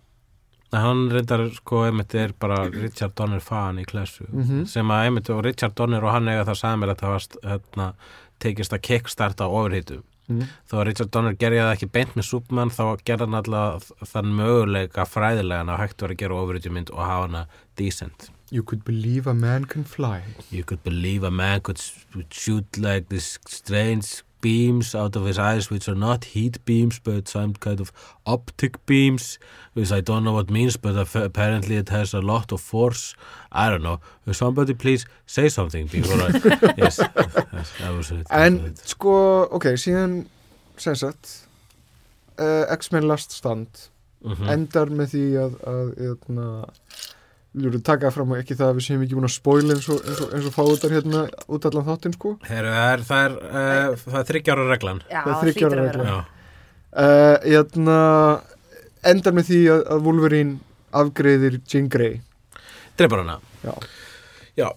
Speaker 1: hann reyndar sko einmitt er bara Richard Donner fan í klessu
Speaker 2: Mhm.
Speaker 1: sem að einmitt og Richard Donner og hann eiga það samir að það var hérna, tekist að kickstarta overhýtum
Speaker 2: mm.
Speaker 1: þó að Richard Donner gerði það ekki beint með Superman þá gerði hann alltaf þann möguleika fræðilegan að hægt var að gera overhýtumynd og hafa hana decent
Speaker 2: You could believe a man can fly
Speaker 1: You could believe a man could shoot like this strange beams out of his eyes which are not heat beams but some kind of optic beams which I don't know what means but apparently it has a lot of force. I don't know. Will somebody please say something before I yes, that was it,
Speaker 2: en
Speaker 1: it.
Speaker 2: sko, ok, síðan sem sagt uh, X-Men Last Stand
Speaker 1: Mhm.
Speaker 2: endar með því að, að, að við erum takað fram og ekki það að við séum ekki búin að spoila eins og, eins og, eins og fáutar hérna út allan þáttinn sko.
Speaker 1: Heru, er, það er, uh, það er þryggjára reglan.
Speaker 4: Já,
Speaker 2: Það er
Speaker 4: það
Speaker 2: þriggja
Speaker 4: hlýtur
Speaker 2: ára
Speaker 4: að vera.
Speaker 1: Já,
Speaker 2: uh, hérna, endar með því að, að Wolverine afgreiðir Jean Grey.
Speaker 1: Dreipar hana.
Speaker 2: Já.
Speaker 1: Já,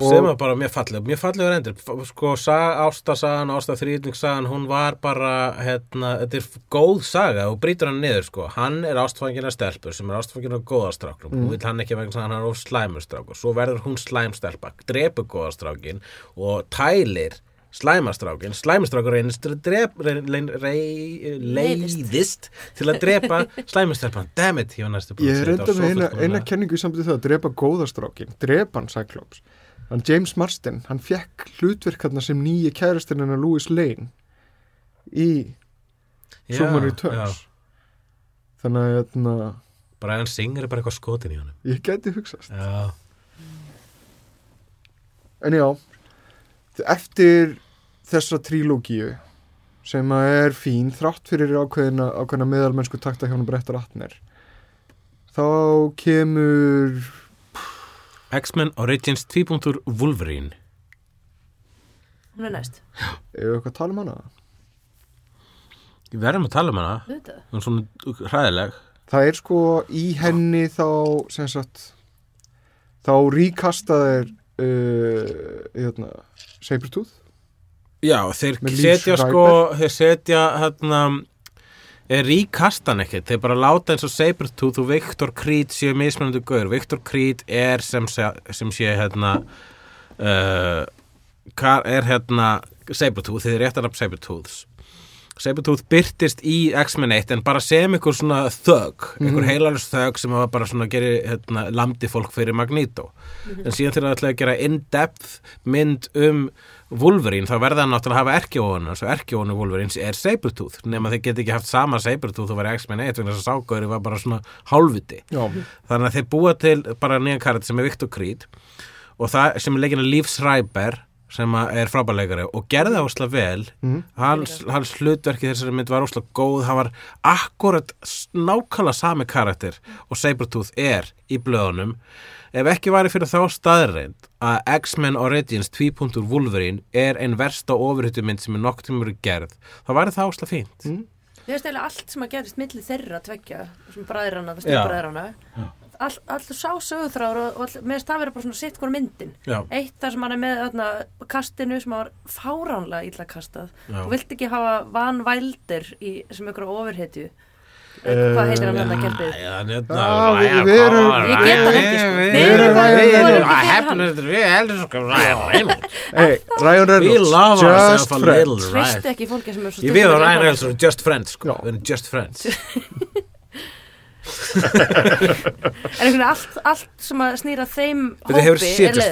Speaker 1: sem var bara mjög falleg mjög fallegur endur. Sko sag, ástasagan, ástaþrýtningssagan hún var bara hérna, þetta er góð saga og brýtur hann niður sko. Hann er ástfangina stelpur sem er ástfangina góðastráknum
Speaker 2: Mm.
Speaker 1: hún vil hann ekki vegna þess að hann er of slæmustrákur svo verður hún slæmstelpa, drepur góðastrákin og tælir slæmastrákin, slæmustrákur reynist drep, reyn, reyn, reyn,
Speaker 4: Leiðist.
Speaker 1: til að drepa slæmustelpan, dammit, ég var næstu búin
Speaker 2: Ég
Speaker 1: að
Speaker 2: er reynda með eina,
Speaker 1: svo
Speaker 2: eina kenningu í samtíð það að drepa góðastrákin, drepa hann Cyclops. Hann James Marsden, hann fekk hlutverkarna sem nýji kærastinn hennar Louis Lane í
Speaker 1: já.
Speaker 2: Returns. Þannig að hérna,
Speaker 1: Brian Singer er bara eitthvað skotin í honum
Speaker 2: ég geti hugsast.
Speaker 1: Já,
Speaker 2: En já, eftir þessa trílógíu sem að er fín þrátt fyrir ákveðina, ákveðina meðalmennsku takta hjá hann Brettar Atner þá kemur
Speaker 1: X-Men Origins 2.0 Wolverine.
Speaker 4: Hún er næst.
Speaker 2: eða eitthvað að tala um hana?
Speaker 1: Við verðum að tala um hana.
Speaker 4: Þetta.
Speaker 1: Hún er svona hræðileg.
Speaker 2: Það er sko í henni þá sem sagt þá ríkastaðir uh, hérna, Sabertooth
Speaker 1: Já, þeir setja sko Þeir setja hérna er ríkastan ekkert, þeir bara láta eins og Sabertooth og Victor Creed séu mismunandi gaur, Victor Creed er sem, sé- sem sé hérna uh, er hérna Sabertooth, þið er réttan af Sabertooths Sabertooth byrtist í X-Men 1 en bara sem einhver svona þög, einhver
Speaker 2: Mhm.
Speaker 1: heilarins þög sem var bara svona gerir hérna, lamdi fólk fyrir Magneto. En síðan þegar það ætlaði að gera in-depth mynd um Wolverine þá verða hann náttúrulega að hafa erkjóðun og erkjóðunu Wolverine er Sabertooth. Nema þeir geti ekki haft sama Sabertooth og verið X-Men 1 vegna þess að ságöri var bara svona hálfviti.
Speaker 2: Já,
Speaker 1: þannig að þeir búa til bara nýjan karat sem er Victor Creed og það sem er leikina Líf Schreiber sem er frábærleikari og gerði það ósla vel.
Speaker 2: Mm.
Speaker 1: hans, hans hlutverki þessari mynd var ósla góð. Hann var akkurat nákvæmlega sami karakter og Sabretooth er í blöðunum. Ef ekki væri fyrir þá staðreind að X-Men Origins 2.0 Wolverine er ein versta ofurhyttumynd sem er nokk tímur gerð þá væri það ósla fínt
Speaker 2: Mm.
Speaker 4: Ég veist eiginlega allt sem að gerist milli þeirra tveggja, sem bræðrana, það
Speaker 1: Já.
Speaker 4: stjórnbræðrana all, allur sá sögutráður og, og all, með það verið bara svona sitt hvora myndin
Speaker 1: Já.
Speaker 4: eitt þar sem hann er með þarna, kastinu sem var fáránlega illa kastað
Speaker 1: Já.
Speaker 4: og vilt ekki hafa Van Wilder í, sem ykkur ofurhetju hvað heitir hann kertið
Speaker 1: Já, hérna,
Speaker 2: Já,
Speaker 1: Ryan-
Speaker 2: við erum-
Speaker 4: Ég get það ekki, sko.
Speaker 1: Við erum
Speaker 2: erum-
Speaker 1: Ryan
Speaker 2: við erum-
Speaker 1: Reynolds.
Speaker 4: erum-
Speaker 1: Ryan Reynolds.
Speaker 2: Just friends.
Speaker 1: right?
Speaker 4: Ekki fólki sem er svo
Speaker 1: Ég við og Ryan Reynolds eru just friends sko. Við erum just friends.
Speaker 4: En einhvern veginn allt, allt sem að snýra þeim hópi er nei,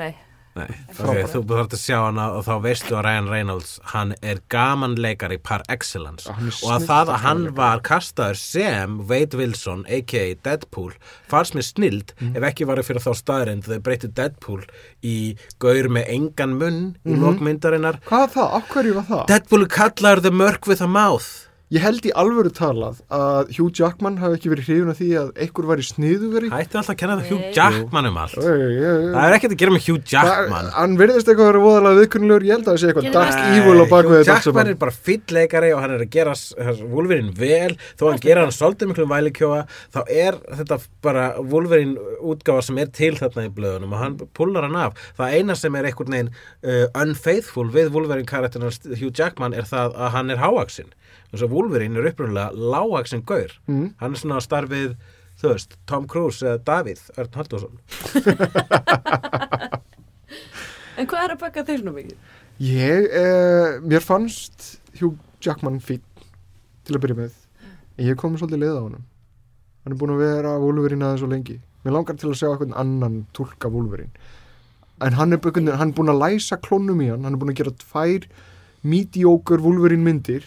Speaker 1: Nei, okay, þú þarft að sjá hana og þá veistu að Ryan Reynolds hann er gaman leikari par excellence
Speaker 2: er
Speaker 1: og að það að hann
Speaker 2: gamanleikari.
Speaker 1: var kastaður sem Wade Wilson a.k.a. Deadpool fannst mér snild
Speaker 2: Mhm.
Speaker 1: ef ekki var fyrir þá staðrind þau breyttu Deadpool í gaur með engan munn í
Speaker 2: Mhm.
Speaker 1: lokmyndarinnar
Speaker 2: Hvað það? Af hverju var það?
Speaker 1: Deadpool kallaður the murk with a mouth
Speaker 2: Ég held í alvöru talað að Hugh Jackman hafi ekki verið hrifun af því að einhver var í sniðugari
Speaker 1: Hætti alltaf að kenna það Hugh. Jackman um allt.
Speaker 2: Það
Speaker 1: Það er ekkert að gera með Hugh Jackman.
Speaker 2: Hann verðist eitthvað að vera voðalega viðkunnulegur. Ég held að það sé eitthvað dark evil á bakvið
Speaker 1: Hugh Jackman er bara fýll leikari og hann er að gera Wolverine vel. Þó hann gera hann svolítið miklu vælikjóa þá er þetta bara Wolverine útgáfa sem er til þarna í blöðunum og hann pullar hann af. Það eina sem er einhvern veginn uh, unfaithful við Wolverine karakterinn Hugh Jackman er það að hann er hávaxinn þess að Wolverine er upprunlega lágvaxinn gaur.
Speaker 2: Mm.
Speaker 1: hann er svona að starfið þú veist, Tom Cruise eða Davíð Örn Halldórsson.
Speaker 4: En hvað er að baka þau svona mikið?
Speaker 2: Ég, eh, mér fannst Hugh Jackman fín til að byrja með. En ég kom svolítið leið á honum. Hann er búin að vera Wolverine aðeins svo lengi. Mér langar til að sjá eitthvað annan túlka Wolverine. En hann er, hann er búin að læsa klónum í hann. Hann er búin að gera tvær mediocre Wolverine myndir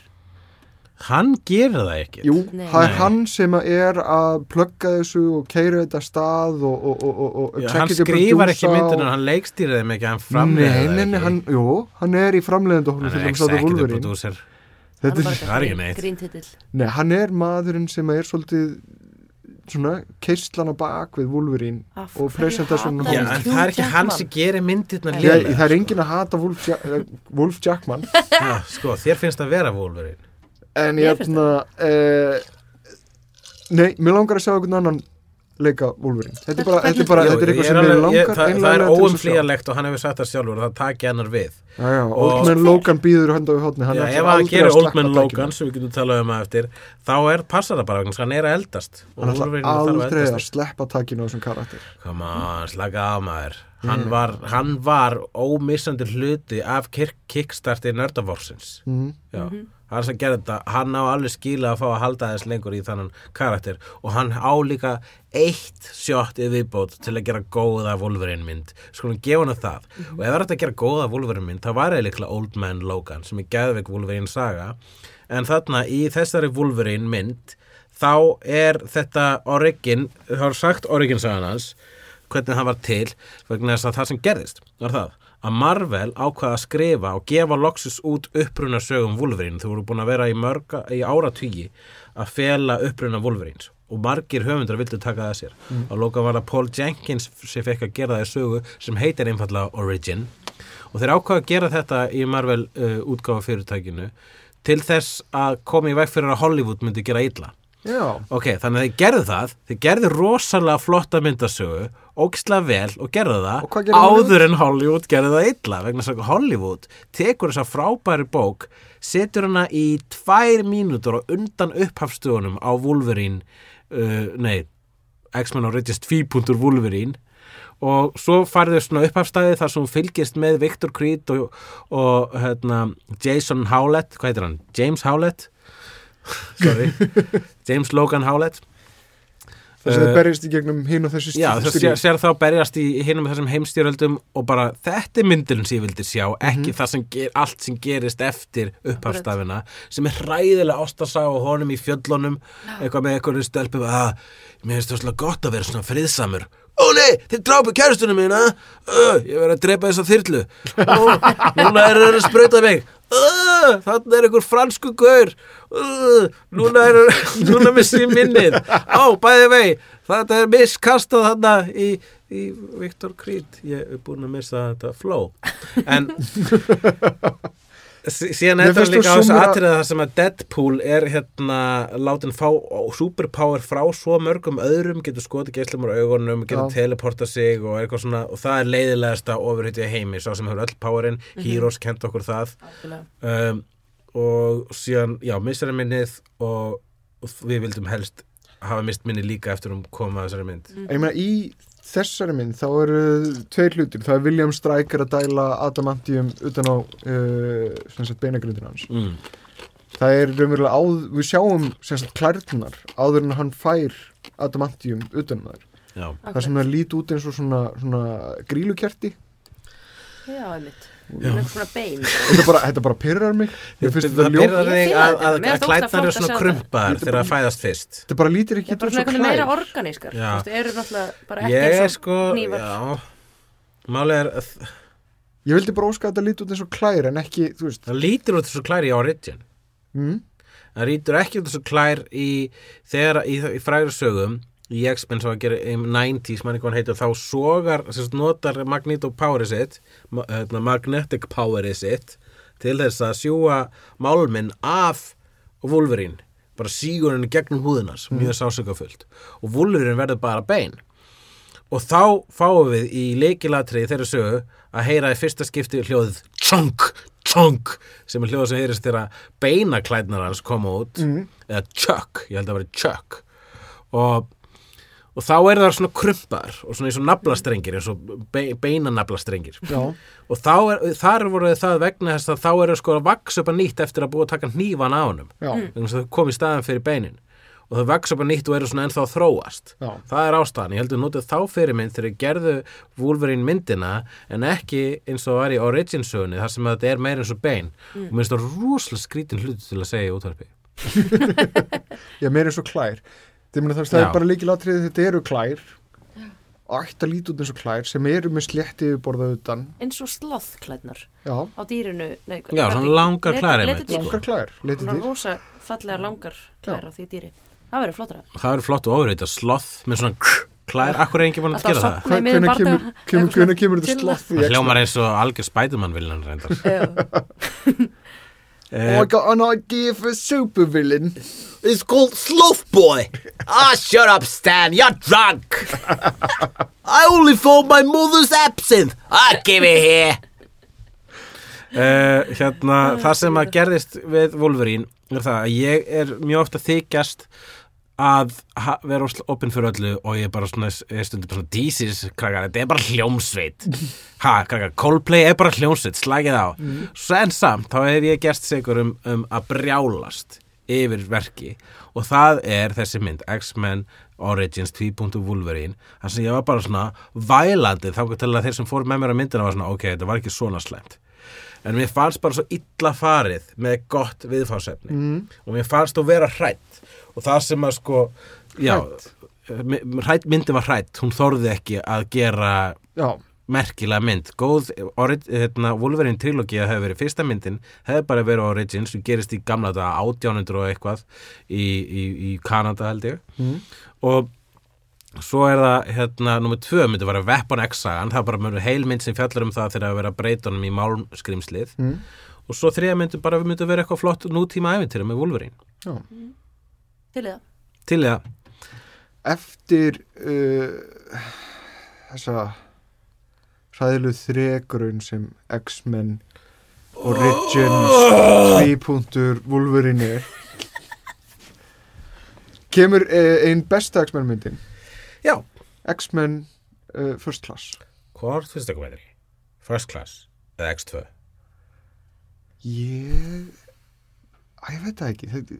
Speaker 1: hann gerir það ekki.
Speaker 2: Jú,
Speaker 4: Nei.
Speaker 2: það er hann sem að er að plugga þessu og keira þetta stað og, og, og, og, og
Speaker 1: Já, hann skrifar ekki myndinu,
Speaker 2: og-
Speaker 1: hann leikstýrið þeim ekki, hann framleiðir
Speaker 2: Nei,
Speaker 1: það
Speaker 2: nei, nei,
Speaker 1: ekki.
Speaker 2: hann, jú, hann er í framleiðandi
Speaker 1: hann
Speaker 2: til
Speaker 1: er
Speaker 2: dæmis á The
Speaker 1: executive
Speaker 2: Wolverine.
Speaker 1: producer.
Speaker 2: Þetta er,
Speaker 1: það er ekki neitt.
Speaker 4: Gríntitill
Speaker 2: Nei, hann er maðurinn sem er svolítið svona keistlan á bak við Wolverine
Speaker 4: Af
Speaker 2: og
Speaker 4: hverju
Speaker 2: presentation
Speaker 4: hatar
Speaker 1: Já,
Speaker 4: hann
Speaker 1: en það er ekki hann sem gerir.
Speaker 2: Ég,
Speaker 1: lélega
Speaker 2: það er enginn að hata Wolf, ja Wolf Jackman.
Speaker 1: Já, sko, þér finnst það vera Wolverine
Speaker 2: en ég hefna uh, Nei, mér langar að sjá einhvern annan leika Wolverine. Þetta er bara, þetta er bara, þetta er eitthvað sem mér langar
Speaker 1: það, það er óumflýjanlegt og hann hefur sagt það sjálfur það taki hennar við
Speaker 2: Já, já,
Speaker 1: Og-
Speaker 2: Old Man Logan býður hönda við hótni
Speaker 1: Já, ef hann gerir
Speaker 2: að
Speaker 1: Old
Speaker 2: sleppa
Speaker 1: Man
Speaker 2: takinu.
Speaker 1: Logan sem við getum talað um að eftir þá er, passar það bara vegna þess að hann er að eldast.
Speaker 2: Hann
Speaker 1: að
Speaker 2: aldrei að sleppa takinu á þessum karakter.
Speaker 1: Come on, slaka á maður. Hann var, hann var ómissandi hluti af kirk- kickstarti nördavorsins
Speaker 2: mm.
Speaker 1: Já, hann sem gerði þetta, hann á alveg skila að fá að halda þess lengur í þannan karakter. Og hann á líka eitt shot í viðbót til að gera góða Wolverine mynd, skulum gefa hann það. Og ef það er að gera góða Wolverine mynd þá var það líklega Old Man Logan sem er geðveik Wolverine saga. En þarna í þessari Wolverine mynd þá er þetta origin, það var sagt origin sagan hans hvernig það var til vegna þess að það sem gerðist var það að Marvel ákvaða að skrifa og gefa loksus út uppruna sögum Wolverine. Þú voru búin að vera í mörga í áratugi að fela uppruna Wolverines og margir höfundar vildu taka það sér. Mm. og lóka var það Paul Jenkins sem fekk að gera það í sögu sem heitir einfallega Origin og þeir ákvaða að gera þetta í Marvel uh, útgáfa fyrirtækinu til þess að koma í veg fyrir að Hollywood myndi gera illa
Speaker 2: Já,
Speaker 1: Ok, þannig að þeir gerðu það, þeir gerðu rosalega flotta myndasögu, ógislega vel og gerðu
Speaker 2: Og
Speaker 1: það
Speaker 2: Hollywood?
Speaker 1: áður en Hollywood gerðu það illa vegna þess að Hollywood tekur þessa frábæri bók, setur hana í tvær mínútur og undan upphafstöðunum á Wolverine, uh, nei, X-Men Origins 2. Wolverine og svo farið þau svona upphafstæði þar sem hún fylgist með Victor Creed og, og hérna, Jason Howlett, hvað heitir hann? James Howlett? Sorry. James Logan Howlett.
Speaker 2: Þess að
Speaker 1: Eh,
Speaker 2: það berjast í gegnum hinn og þessi
Speaker 1: Já, það sér, sér þá berjast í hinum þessum heimstjöröldum og bara þetta er myndurinn sem ég vildi sjá ekki það sem ger, allt sem gerist eftir upphafstafina sem er hræðilega ástasá og honum í fjöllunum eitthvað með eitthvað stelpum að mér finnst það svolítið gott að vera svona friðsamur Ó nei, þið drápu kæristunum mína. Uh, ég verið að drepa þessa þyrlu. Ó, núna er það að sprauta mig. Uh, þannig er einhver fransku gaur. Uh, núna er núna missi ég minnið. Á, bæði vei þetta er miskastað þarna í, í Viktor Creed ég er búin að missa þetta flow. En síðan er það líka á þessu atriða það sem að Deadpool er hérna látin fá superpower frá svo mörgum öðrum getur skotið geislum úr augunum getur
Speaker 2: Já.
Speaker 1: teleporta sig og eitthvað svona og það er leiðilegasta ofurhýttið heimi sá sem hefur öll powerinn, Heroes kent okkur það. Um, og síðan, já, missar minnið og, og við vildum helst hafa mist minni líka eftir um koma að þessari mynd.
Speaker 2: En ég meina í þessari mynd þá eru tveir hlutir, það er William Stryker að dæla adamantium utan á uh, sem sagt beinagrindin hans.
Speaker 1: Mm.
Speaker 2: það er raunverulega áð, við sjáum klærnar áður en hann fær adamantium utan um þær.
Speaker 1: Já,
Speaker 2: það sem það lít út eins og svona, svona grílukerti
Speaker 4: Já, einmitt.
Speaker 2: Þetta bara, þetta bara pyrrar mig. Mér finnst
Speaker 1: það
Speaker 2: þetta ljó
Speaker 1: byrjar þig
Speaker 4: Ég fíla
Speaker 1: að,
Speaker 4: þetta.
Speaker 1: að, að klætnar eru svona
Speaker 2: þetta.
Speaker 1: þegar það fæðast fyrst.
Speaker 2: Þetta bara lítir ekki
Speaker 4: Það er bara svona meira organískar. Veist, eru náttúrulega bara ekki
Speaker 1: Ég
Speaker 4: eins og
Speaker 1: sko, já. Máli er
Speaker 2: ég vildi bara óska að þetta líti út eins og klær en ekki, þú veist.
Speaker 1: Það lítur út þessu klær í Origin.
Speaker 2: Mm,
Speaker 1: það lítur ekki út þessu klær í þegar í, í frægur sögum í X-Men sem að gera í 90s manni hvað hann heitir þá sogar sagt, notar Magneto poweri sitt hérna, magnetic poweri sitt til þess að sjúa málminn af Wolverine. Bara sígur henni gegnum húðunas mjög sásökafullt og Wolverine verður bara bein. Og þá fáum við í leikilatri þeirra sögu að heyra í fyrsta skipti hljóðið tjong, tjong sem er hljóð sem heyrist þegar beinaklædnar hans koma út.
Speaker 2: Mm,
Speaker 1: eða tjökk, ég held að vera tjökk og, og þá er það svona krumpaðar og svona eins og naflastrengir eins og be, beinanaflastrengir.
Speaker 2: Já,
Speaker 1: og þá er, þar voru það vegna þess að þá eru sko að vaks upp að nýtt eftir að búa að taka hnífan á honum.
Speaker 2: Já,
Speaker 1: vegna þess að það kom í staðan fyrir beinin. Og þau vaks upp að nýtt og eru svona ennþá að þróast.
Speaker 2: Já.
Speaker 1: það er ástæðan, ég heldur notið þá fyrir mynd þegar gerðu Wolverine myndina en ekki eins og var í Origin sögunni þar sem að þetta er meira eins og bein. Og mér finnst það rosalega skrítin hluti til að segja í útvarpi.
Speaker 2: Já, meira eins og klær Það, það,
Speaker 1: Já.
Speaker 2: er bara líkilatrið þetta eru klær. Ætti að líti út eins og klær sem eru með slétti yfirborða utan.
Speaker 4: Eins og slothklædnar
Speaker 2: já,
Speaker 4: á dýrinu. Nei,
Speaker 1: Já, svona langar klær
Speaker 2: langar klær,
Speaker 4: Svona rosa fallega langar klær á því dýri. Það verður flottara.
Speaker 1: það eru flott og ofrið sloth með svona klær, akkur er enginn búin að skera það?
Speaker 4: miðjum
Speaker 2: kemur,
Speaker 4: bardaga,
Speaker 2: kemur,
Speaker 4: eitthvað
Speaker 2: kemur, kemur þetta sloth
Speaker 1: það hljómar eins og algjör spædumann viljan reyndar.
Speaker 4: Já.
Speaker 2: Oh, I got an idea for a supervillain
Speaker 1: It's called Sloth Boy. Ah, shut up Stan, you're drunk. I only found my mother's absinthe. Ah, give it here. Uh, Hérna, það sem að gerðist við Wolverine er það að ég er mjög ofta þykjast að vera opinn fyrir öllu og ég er bara svona, er stundum bara svona dísis, krakkar, þetta er bara hljómsveit. Ha, krakkar, Coldplay er bara hljómsveit slagið á, svo en samt þá hef ég gerst sigur um, um að brjálast yfir verki. Og það er þessi mynd, X-Men Origins 2.0 Wolverine þar sem ég var bara svona vælandi þá til að þeir sem fór með mér á myndina var svona ok, þetta var ekki svona slæmt. En mér fannst bara svo illa farið með gott viðfársefni
Speaker 2: mm.
Speaker 1: og mér fannst þú vera hrætt og það sem að sko já, hrætt, myndi var hrætt hún þorði ekki að gera
Speaker 2: Já,
Speaker 1: merkilega mynd góð, hérna, Wolverine trilogía hefur verið fyrsta myndin, hefur bara verið Origins sem gerist í gamla daga, 1800 og eitthvað í, í, í Kanada held ég
Speaker 2: mm.
Speaker 1: og svo er það, hérna, nummer tvö myndi vera Weapon X-sagan, það er bara mjög heil mynd sem fjallar um það þegar að vera breytunum í málmskrimslið
Speaker 2: Mm.
Speaker 1: og svo þriða myndi bara myndi vera eitthvað flott nútíma æfintýra með Wolverine
Speaker 2: Já.
Speaker 4: Til í það.
Speaker 1: til það,
Speaker 2: Eftir uh, þessa hræðilu þregrun sem X-Men Origins 3. Wolverine er. Kemur uh, ein besta X-Men myndin?
Speaker 1: Já.
Speaker 2: X-Men uh, First Class.
Speaker 1: Hvort finnst það hvað er First Class eða X2
Speaker 2: Ég Æ, ég veit það ekki. Þetta...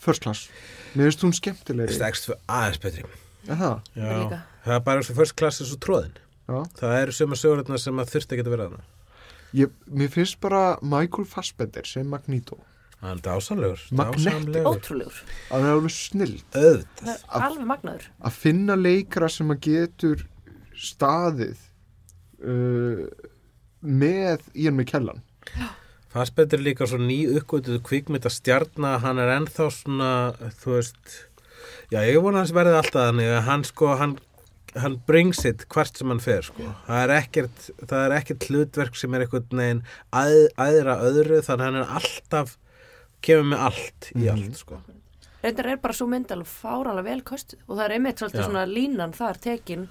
Speaker 2: First Class. Mér finnst hún skemmtilegri
Speaker 1: Þetta X2 aðeins betri.
Speaker 2: Er það?
Speaker 4: Líka.
Speaker 1: Það er bara eins og first class er svo tróðin
Speaker 2: Já.
Speaker 1: það eru sömu sögurnar sem að þurfti ekki að vera þarna.
Speaker 2: Ég, mér finnst bara Michael Fassbender sem Magneto.
Speaker 1: Hann er dásamlegur dásamlegur.
Speaker 4: Ótrúlegur.
Speaker 2: Það er alveg
Speaker 4: Það er alveg magnaður.
Speaker 2: að finna leikara sem að getur staðið uh, með Ian McKellan
Speaker 1: Fassbender er líka svo ný uppgötuðu kvikmynda stjarna, hann er ennþá svona, þú veist, já ég vona hans verði alltaf þannig að hann sko, hann, hann brings it hvert sem hann fer sko. Það er ekkert, það er ekkert hlutverk sem er einhvern veginn að, aðra öðru þannig að hann er alltaf, kemur með allt í allt sko.
Speaker 4: Reyndar er bara svo mynd alveg fáralega vel kostuð og það er einmitt svolítið
Speaker 1: Já.
Speaker 4: svona línan þar tekin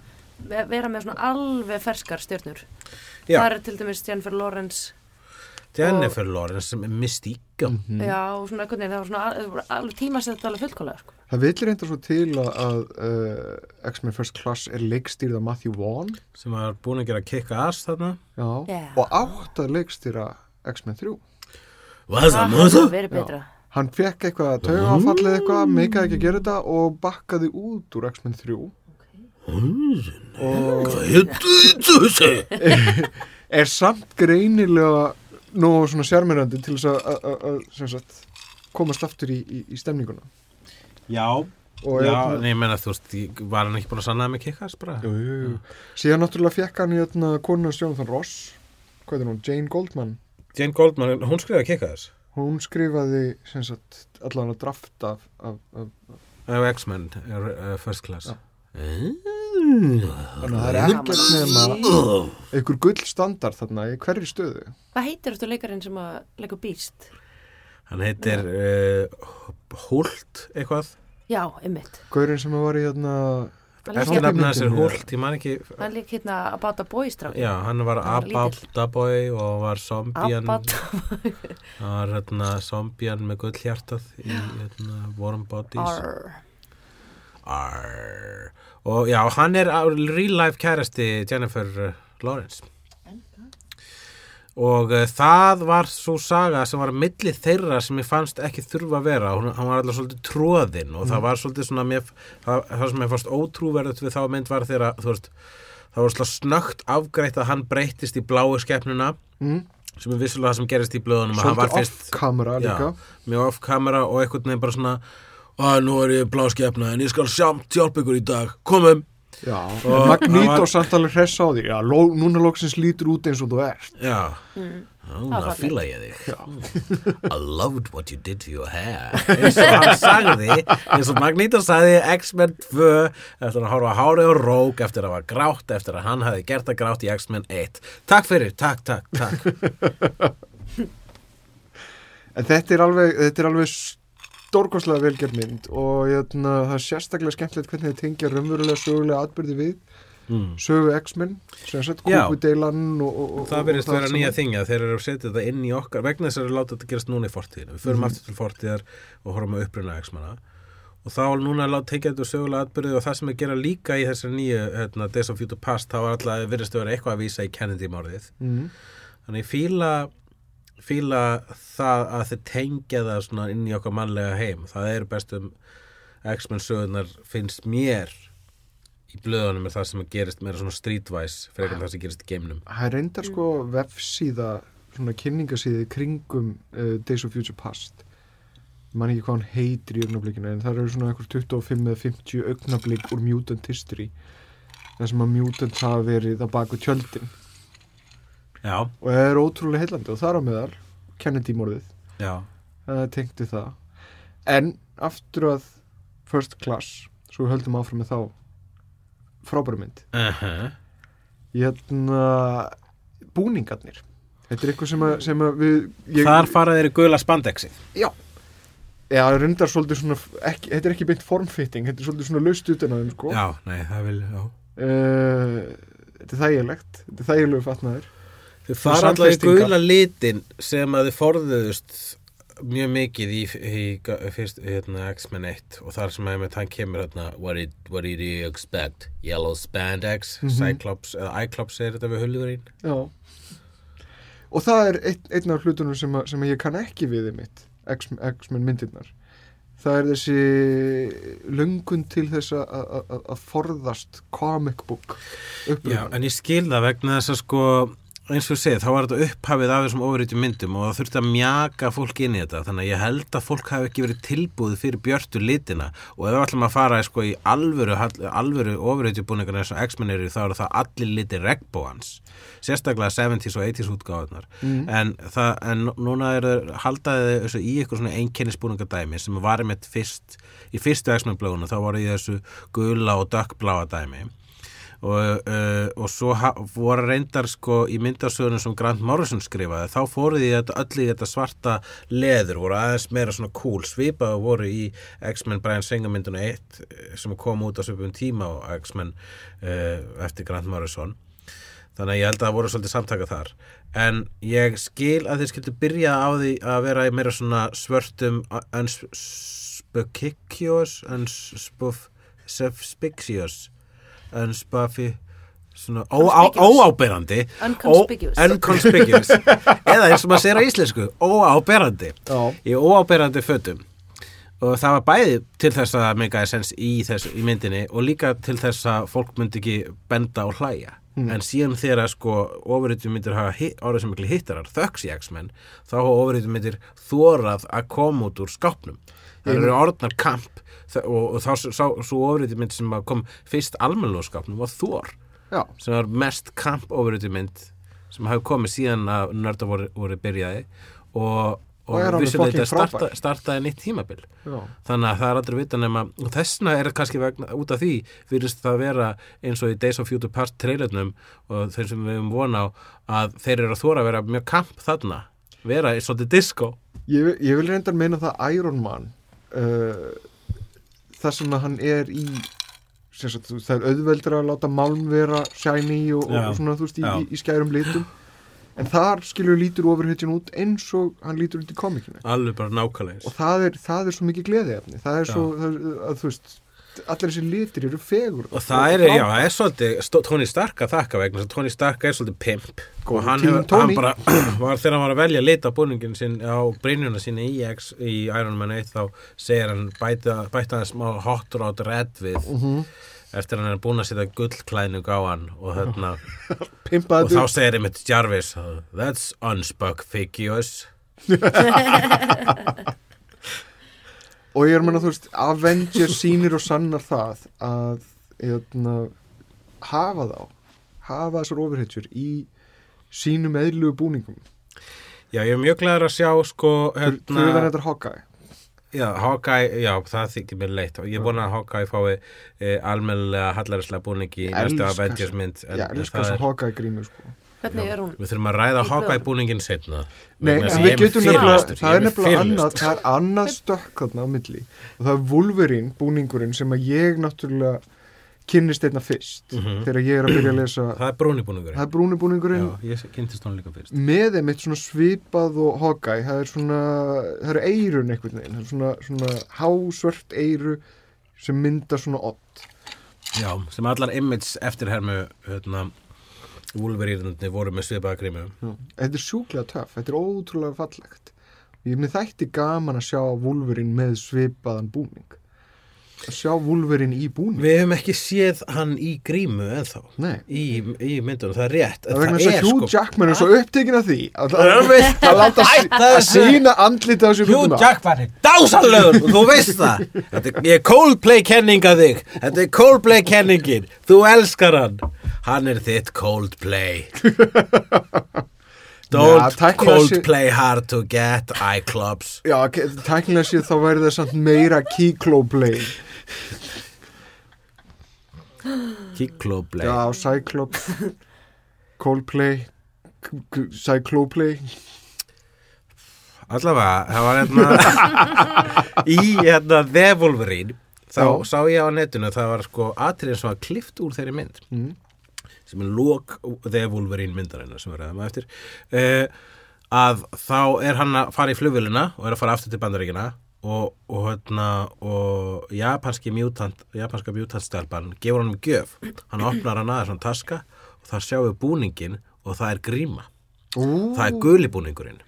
Speaker 4: ve- vera með svona alveg ferskar stjörnur.
Speaker 1: Já.
Speaker 4: Það er til dæmis Jennifer Lawrence
Speaker 1: Jennifer Lawrence sem er mystíka.
Speaker 2: Mhm.
Speaker 4: já, og svona einhvern veginn, það var svona al- al- alveg tímasett alveg fullkólega sko.
Speaker 2: Það vilja reynda svo til að, að uh, X-Men First Class er leikstýrða Matthew Vaughn
Speaker 1: sem var búin að gera kick-ass þarna.
Speaker 2: Já,
Speaker 4: Já.
Speaker 2: og átt að leikstýra X-Men 3
Speaker 1: Hvað
Speaker 4: Það verið betra.
Speaker 2: Hann fekk eitthvað taugafallið eitthvað, meikaði ekki að gera þetta og bakkaði út úr X-Men 3 og
Speaker 1: Hvað heitir þessi?
Speaker 2: er samt greinilega nógu svona sjarmirandi til þess að- að að- að sem sagt, komast aftur í, í, í stemninguna
Speaker 1: Já,
Speaker 2: og
Speaker 1: já,
Speaker 2: hérna-
Speaker 1: nei, ég menna þú veist, var hann ekki búin að sannaða með kick-ass bara?
Speaker 2: jú, jú, jú. síðan náttúrulega fekk hann í hérna, konuna Jonathan Ross hvað er hún, Jane Goldman
Speaker 1: Jane Goldman, hún skrifaði kick-ass
Speaker 2: hún skrifaði sem sagt, allan að draft af, af, af
Speaker 1: af X-Men, first class
Speaker 2: Já.
Speaker 1: Eh?
Speaker 2: Þannig að það er ekkert nema einhver gull standard þarna í hverri stöðu
Speaker 4: Hvað heitir þetta leikarinn sem að leikur býst?
Speaker 1: Hann heitir uh, Hult eitthvað
Speaker 4: Já, einmitt.
Speaker 2: Gaurinn sem var í
Speaker 4: Hann lék
Speaker 1: Eftir er
Speaker 2: myndinni,
Speaker 1: Hult, ég man ekki
Speaker 4: hann lík hérna About a Boy strákin.
Speaker 1: Já, hann var
Speaker 4: lítill.
Speaker 1: Ababdaboy og var zombían
Speaker 4: About
Speaker 1: Hann var hérna zombían með gull hjartað í hérna, Warm Bodies
Speaker 4: Arr.
Speaker 1: Arr. og já, hann er real life kærasti Jennifer uh, Lawrence. Og uh, það var svo saga sem var að milli þeirra sem ég fannst ekki þurfa að vera. Hún, hann var alltaf svolítið tróðinn og það var svolítið svona mér, það, það sem ég fannst ótrúverðut við þá mynd var þeirra veist, það var slá snögt afgreitt að hann breyttist í bláu skepnuna
Speaker 2: mm,
Speaker 1: sem er vissulega það sem gerist í blöðunum
Speaker 2: svolítið off-kamera líka.
Speaker 1: Mjög off kamera og einhvern veginn bara svona að nú er ég bláskepna en ég skal samt hjálpa ykkur í dag. Komum.
Speaker 2: Já,
Speaker 1: var-
Speaker 2: samt alveg hress á því. Já, ló, núna lóksins lítur út eins og þú ert.
Speaker 1: Já,
Speaker 4: Mm. Fallegt.
Speaker 1: fíla ég þig. I loved what you did to your hair. Eins og hann sagði eins og Magneto sagði X-Men 2 eftir að horfa á hárið og rók eftir að var grátt eftir að hann hafi gert það grátt í X-Men 1 takk fyrir, takk, takk, takk.
Speaker 2: En þetta er alveg, þetta er alveg stórkostlega velgerð mynd og jötna, það er sérstaklega skemmtilegt hvernig þið tengja raunverulega sögulega atbyrði við
Speaker 1: mm.
Speaker 2: sögu X-Men sem sagt
Speaker 1: Já.
Speaker 2: kúpudeilan og, og, og
Speaker 1: það verðist vera nýja
Speaker 2: saman.
Speaker 1: þing að þeir eru að setja þetta inn í okkar vegna þess að þeir láta þetta gerast núna í fortíðinu við förum
Speaker 2: Mhm.
Speaker 1: aftur til fortíðar og horfum að uppruna X-mana og þá er núna að tekja þetta sögulega atbyrði og það sem er gera líka í þessari nýju hérna, Days of Future Past þá var alltaf virðist að vera eitthvað að vísa í Kennedy-mórðið
Speaker 2: mm.
Speaker 1: þannig fíla fíla það að þeir tengja það svona inn í okkar mannlega heim. Það eru bestum X-Men sögurnar finnst mér í blöðunum er það sem gerist meira svona streetwise fyrir það sem gerist í geimnum.
Speaker 2: Það er reyndar sko vefsíða svona kynningasíði kringum uh, Days of Future Past. Ég man ekki hvað hann heitir í augnablikinu en það eru svona einhver 25 eða 50 augnablík úr Mutant History. Þar sem að Mutants hafa verið á baku tjöldin
Speaker 1: já,
Speaker 2: og það er ótrúlega heillandi og þar á meðal Kennedy-morðið,
Speaker 1: já.
Speaker 2: Það tengdi það. En aftur að First Class, svo við höldum áfram með þá frábæru mynd.
Speaker 1: Uh -huh.
Speaker 2: hérna búningarnir. Þetta er eitthvað sem að, sem að við ég,
Speaker 1: Þar fara þeir í gula spandexið.
Speaker 2: já, já, reyndar svolítið svona ekki, þetta er ekki beint formfitting þetta er svolítið svona laust utan að þeim sko.
Speaker 1: Já, nei, það vil, já.
Speaker 2: uh, þetta er þægilegt þetta er þægilegu fatnaður
Speaker 1: Þau fara alltaf í gula litin sem að þið forðuðust mjög mikið í, í, í fyrst, hérna, X-Men 1 og þar sem að með þann kemur hérna what did, what did you expect? Yellow spandex,
Speaker 2: Mhm.
Speaker 1: Cyclops eða Cyclops er þetta við hulðurinn
Speaker 2: já. Og það er einn, einn af hlutunum sem, að, sem að ég kann ekki við í mitt X-Men myndirnar. Það er þessi löngun til þess að- forðast comic book
Speaker 1: Já,
Speaker 2: uppruna.
Speaker 1: en ég skil það vegna þess að sko eins og segið, þá var þetta upphafið af þessum ofurítjum myndum og það þurfti að mjaka fólk inn í þetta, þannig að ég held að fólk hafi ekki verið tilbúið fyrir björtu litina. Og ef við ætlum að fara sko í alvöru, alvöru ofurítjubúningar eins og X-Men eru þá eru það allir litir regnbóans sérstaklega 70s og 80s útgáðunar
Speaker 2: Mm.
Speaker 1: en, það, en núna er það haldaði þessu í eitthvað svona einkennisbúningadæmi sem var með fyrst í fyrstu X-Men blöðuna þá var í þessu gula og dökkbláa dæmi og, uh, og svo voru reyndar sko í myndasögunum sem Grant Morrison skrifaði þá fóruð í þetta öll í þetta svarta leður, voru aðeins meira svona cool svipað og voru í X-Men Brian Singer mynduna 1 eh, sem kom út á svipum tíma og X-Men uh, eftir Grant Morrison. Þannig að ég held að það voru svolítið samtaka þar. En ég skil að þeir skildu byrja á því að vera meira svona svörtum unspecious unspecious unspuffy svona óá-
Speaker 4: Conspicuous.
Speaker 1: óáberandi.
Speaker 4: Unconspicuous.
Speaker 1: Ó- unconspicuous. Eða eins og maður segir á íslensku óáberandi. Í óáberandi fötum. Og það var bæði til þess að make sense í, þess, í myndinni og líka til þess að fólk myndi ekki benda og hlæja. En síðan þegar sko ofurýttum myndir hafa orðið sem miklu hittarar þöks í X-Men þá hafa ofurýttum myndir þórað að koma út úr skápnum. Það eru orðnar kamp og, og þá svo ofurýttum mynd sem að kom fyrst skápnum var Þór
Speaker 2: Já,
Speaker 1: sem var mest kamp ofurýttum mynd sem hafi komið síðan að nörda voru, voru byrjaði og,
Speaker 2: Og
Speaker 1: þetta starta, startaði nýtt tímabil.
Speaker 2: Já.
Speaker 1: þannig að það er aldrei vita nema og þessna er kannski vegna, út af því virðist það vera eins og í Days of Future Past trailernum og þeir sem við höfum vona á að þeir eru að þóra að vera mjög kamp þarna vera í svolítið disco.
Speaker 2: Ég, ég vil reyndar meina það Iron Man uh, það sem að hann er í sagt, það er auðveldur að láta málm vera shiny og, og svona þú veist í, í, í skærum litum. En þar skilur lítur ofurhetjun út eins og hann lítur út í komikinu.
Speaker 1: Alveg bara nákvæmlega
Speaker 2: og það er, það er svo mikið gleðiefni. Það er svo, það, að þú veist allir þessi litir eru fegur
Speaker 1: og það er, já, það er svolítið Tony Stark að þakka vegna að Tony Stark er svolítið pimp
Speaker 2: Góður
Speaker 1: og hann, hefur,
Speaker 2: Tony.
Speaker 1: hann bara var þegar hann var að velja lita búningin sinn á brynjuna sín í, X, í Iron Man 1 þá segir hann bæta, hann smá hot rod red við
Speaker 2: Mhm.
Speaker 1: eftir hann er búin að setja gullklæðning á hann og þarna og þá segir einmitt Jarvis that's unspecifious
Speaker 2: og ég er að menna þú veist Avengers sýnir og sannar það að eðna, hafa þá hafa þessar ofurhetjur í sínum eðlugu búningum.
Speaker 1: Já, ég er mjög glæður að sjá sko
Speaker 2: fyrir það
Speaker 1: hérna,
Speaker 2: þetta Hawkeye.
Speaker 1: Já, Hawkeye, já, það þykir mér leitt. Og ég búin að Hawkeye fái e, almennilega hallarislega búningi í næstu Avengers mynd
Speaker 2: Já, elskar að Hawkeye grímur sko.
Speaker 4: Hvernig er hún?
Speaker 1: Við þurfum að ræða Hawkeye búningin setna
Speaker 2: Nei, en við
Speaker 1: ég
Speaker 2: getum nefnilega, það er nefnilega annað, það er annað stökk þarna á milli. Og það er Wolverine búningurinn sem að ég náttúrulega kynnist einna fyrst
Speaker 1: Mhm.
Speaker 2: þegar ég er að byrja að lesa
Speaker 1: Það er brúni búningur
Speaker 2: það er brúni búningurinn
Speaker 1: Já, ég kynntist hann líka fyrst.
Speaker 2: Með þeim eitt svona svipað og Hawkeye, það er svona það eru eirun einhvern veginn það er svona, svona hásvört eiru sem mynda svona odd.
Speaker 1: Já, sem allar image eftirhermu hérna, Wolverine voru með svipaða grímu.
Speaker 2: Þetta er sjúklega töff, þetta er ótrúlega fallegt. Ég með þætti gaman að sjá Wolverine með svipaðan búning að sjá Wolverine í búning.
Speaker 1: Við hefum ekki séð hann í grímu ennþá. Í, í myndunum, það er rétt.
Speaker 2: Það er vegna þess að Hugh
Speaker 1: sko
Speaker 2: Jackman er svo upptekinn af því að, að,
Speaker 1: Einmitt.
Speaker 2: að láta að
Speaker 1: þessu.
Speaker 2: sína andlita á sér
Speaker 1: Hugh
Speaker 2: hlutum
Speaker 1: Jackman er dásanlegur og þú veist það. Þetta er, ég er Coldplay kenning að þig. Þetta er Coldplay kenningin. Þú elskar hann. Hann er þitt Coldplay Don't
Speaker 2: Já, tæknilega sé-
Speaker 1: Coldplay hard to get iClubs
Speaker 2: Já, tæknilega séð þá væri það samt meira Keycloplay
Speaker 1: Kikloplay
Speaker 2: Já, Cyclop Coldplay Cycloplay
Speaker 1: Allavega, það var hérna í hérna The Wolverine þá
Speaker 2: Já.
Speaker 1: sá ég á netinu að það var sko atriðin sem var klift úr þeirri mynd.
Speaker 2: Mm.
Speaker 1: Sem er lók The Wolverine myndarinnar sem við ræðum á eftir uh, að þá er hann að fara í flugvélina og er að fara aftur til bandaríkina og, og hérna og japanski mutant japanska mutantstelpan gefur hann um gjöf. Hann opnar hann aðeins svona taska og það sjáum við búningin og það er gríma.
Speaker 2: Ú,
Speaker 1: það er guli búningurinn.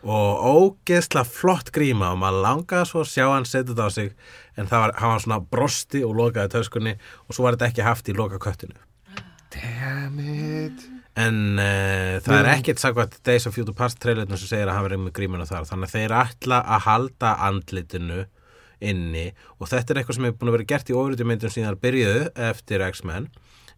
Speaker 1: Og ógeðsla flott gríma og maður langaði svo að sjá hann setja þetta á sig en það var, var svona brosti og lokaði töskunni og svo var þetta ekki haft í loka köttinu
Speaker 2: Damn it.
Speaker 1: En uh, það er
Speaker 2: Mm.
Speaker 1: ekkert sagvægt Days of Future Past trailerinu sem segir að hann verið með grímuna þar. Þannig að þeir ætla að halda andlitinu inni. Og þetta er eitthvað sem hefur búin að vera gert í ofriðumyndum síðan byrjuðu eftir X-Men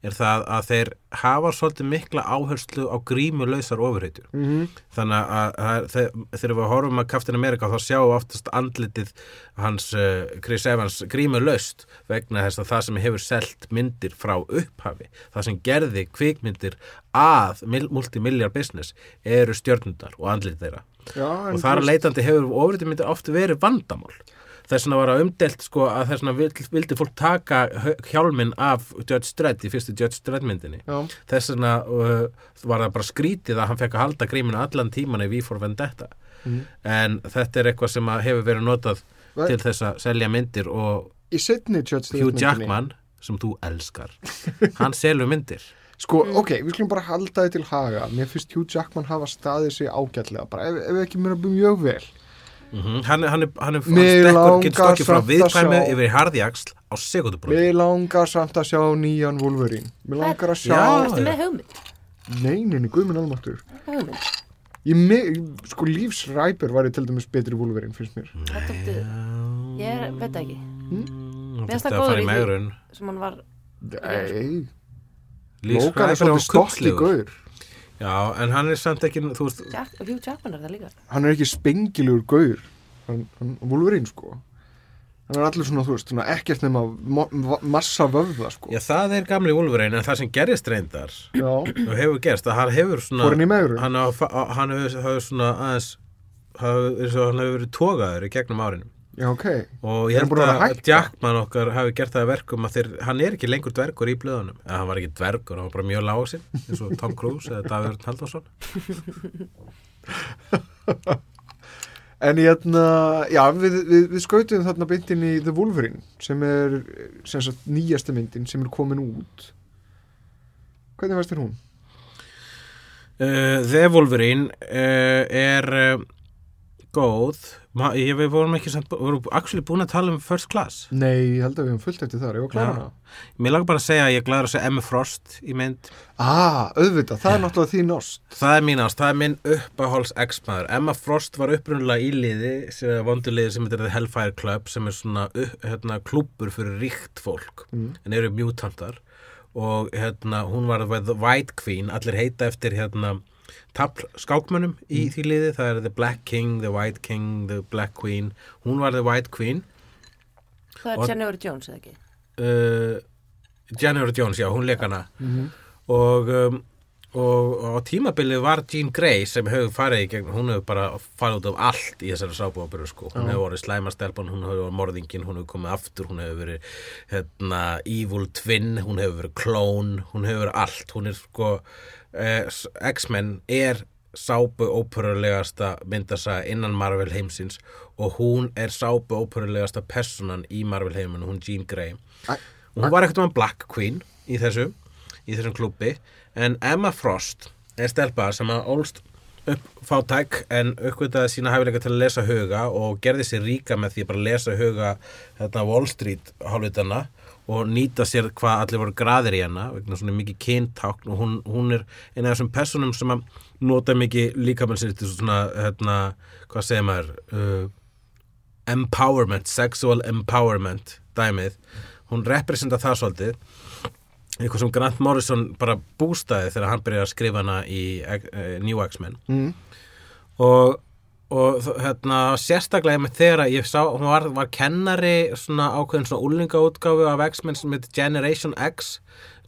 Speaker 1: er það að þeir hafa svolítið mikla áherslu á grímulausar ofurheitjur
Speaker 2: mm -hmm.
Speaker 1: þannig að, að þegar, við horfum að Captain America þá sjáum oftast andlitið hans uh, Chris Evans grímulaust vegna þess að það sem hefur selt myndir frá upphafi það sem gerði kvikmyndir að mil- multimiljar business eru stjörnundar og andlit þeirra.
Speaker 2: Já,
Speaker 1: og þar leitandi hefur ofriðmyndir oft verið vandamál þess vegna var að umdelt sko að þess vegna vildi, vildi fólk taka hjálminn af Judge Dredd í fyrstu Judge Dredd myndinni.
Speaker 2: Já,
Speaker 1: þess vegna uh, var það bara skrítið að hann fekk að halda gríminu allan tíman í V for Vendetta.
Speaker 2: Mhm.
Speaker 1: en þetta er eitthvað sem að hefur verið notað
Speaker 2: Ve-
Speaker 1: til þess að selja myndir og
Speaker 2: í setni Judge Dredd
Speaker 1: Hugh Jackman sem þú elskar hann selur myndir.
Speaker 2: Sko, ok, við skulum bara halda þið til haga. Mér finnst Hugh Jackman hafa staðið sig ágætlega. Bara ef, ef ekki mér að byrja mjög vel
Speaker 1: mm hann, er- hann, er, hann, er, hann
Speaker 2: Mig
Speaker 1: stekkur, getur
Speaker 2: langar
Speaker 1: stokkið frá viðkvæmi
Speaker 2: sjá-
Speaker 1: yfir í harðjaksl á sekundubróti
Speaker 2: Mér langar samt að sjá nýjan Wolverine. Mér langar að sjá
Speaker 1: Já.
Speaker 4: Ertu með hugmynd?
Speaker 2: Nei, neini, guðminn almáttur. Sko lífsræpur væri til dæmis betri Wolverine finnst mér.
Speaker 4: Er Ég veit það ekki.
Speaker 1: Mér
Speaker 4: finnst það
Speaker 1: það að
Speaker 4: góður í því.
Speaker 1: megrun.
Speaker 4: sem hann var
Speaker 2: Nei, Logan er svolítið stolt í
Speaker 1: kubbslegur. Já, en hann er samt ekki, þú veist
Speaker 4: Jack, Hugh Jackman er það líka.
Speaker 2: Hann er ekki spengilegur gaur. Hann, hann, Wolverine sko. Hann er allir svona, þú veist, svona ekkert nema massa vöfða sko.
Speaker 1: Já, það er gamli Wolverine en það sem gerist reyndar
Speaker 2: Já,
Speaker 1: og hefur gerst að hann hefur svona
Speaker 2: hann í megrun
Speaker 1: hann, á, hann hefur, hefur svona aðeins hefur, eins og hann hefur verið tógaður í gegnum árinu
Speaker 2: Já, ok.
Speaker 1: Og ég held
Speaker 2: að
Speaker 1: að? Jackman okkar hafi gert það að verkum að þeir, hann er ekki lengur dvergur í blöðunum. Eða hann var ekki dvergur, hann var bara mjög lágsinn eins og Tom Cruise eða Davíð Örn Halldórsson.
Speaker 2: En hérna, já, við, við, við skautum þarna beintin í The Wolverine sem er sem sagt nýjasta myndin sem er komin út. Hvernig veist þér hún?
Speaker 1: uh, The Wolverine uh, er uh, góð Ma, ég, við vorum ekki samt, vorum actually búin að tala um First Class
Speaker 2: Nei, ég held að við höfum fullt eftir þar, ég var
Speaker 1: Já.
Speaker 2: hana
Speaker 1: Mér langar bara að segja að ég glæður að segja Emma Frost í mynd
Speaker 2: Ah, auðvitað, það er náttúrulega þín ást
Speaker 1: Það er mín ást, það er minn uppáháls X-maður. Emma Frost var upprunalega í liði, sem er vonduliði sem heitir The Hellfire Club, sem er svona hérna, klúbbur fyrir ríkt fólk,
Speaker 2: Mm.
Speaker 1: en eru mutantar. Og hérna, hún var The White Queen, allir heita eftir hérna, tafl skákmönnum í því liði. Það er The Black King, The White King, The Black Queen. Hún var The White Queen.
Speaker 4: Það
Speaker 1: Og-
Speaker 4: er Jennifer Jones eða ekki
Speaker 1: Uh, Jennifer Jones, já, hún leik hana.
Speaker 2: Mhm.
Speaker 1: og, um, og, og á tímabilið var Jean Grey sem hefur farið í gegn, hún hefur bara farið út af allt í þessari sábúaburu sko hún hefur vorið slæmastelpan, hún hefur vorið morðingin hún hefur komið aftur, hún hefur verið hérna, evil twin, hún hefur verið klón, hún hefur verið allt hún er sko eh, X-Men er sábu óperulegasta myndasaga innan Marvel heimsins og hún er sábu óperulegasta personan í Marvel heiminu, hún Jean Grey. Og hún var ekkert um Black Queen í þessu í þessum klubbi en Emma Frost er stelpa sem að ólst upp fátæk en uppgötaði sína hæfileika til að lesa huga og gerði sér ríka með því að bara lesa huga þetta Wall Street hálfutana og nýta sér hvað allir voru graðir í hana vegna svona mikið kyntákn og hún, hún er eina af þessum personum sem að nota mikið líka með sér til svona hérna, hvað segir maður uh, empowerment, sexual empowerment dæmið, hún representa það svolítið. Eitthvað sem Grant Morrison bara bústaði þegar hann byrjaði að skrifa hana í uh, New X-Men.
Speaker 2: Mm.
Speaker 1: og, og hérna, sérstaklega með þegar ég sá, hún var, var kennari svona ákveðin svona úlingaútgáfu af X-Men sem heit Generation X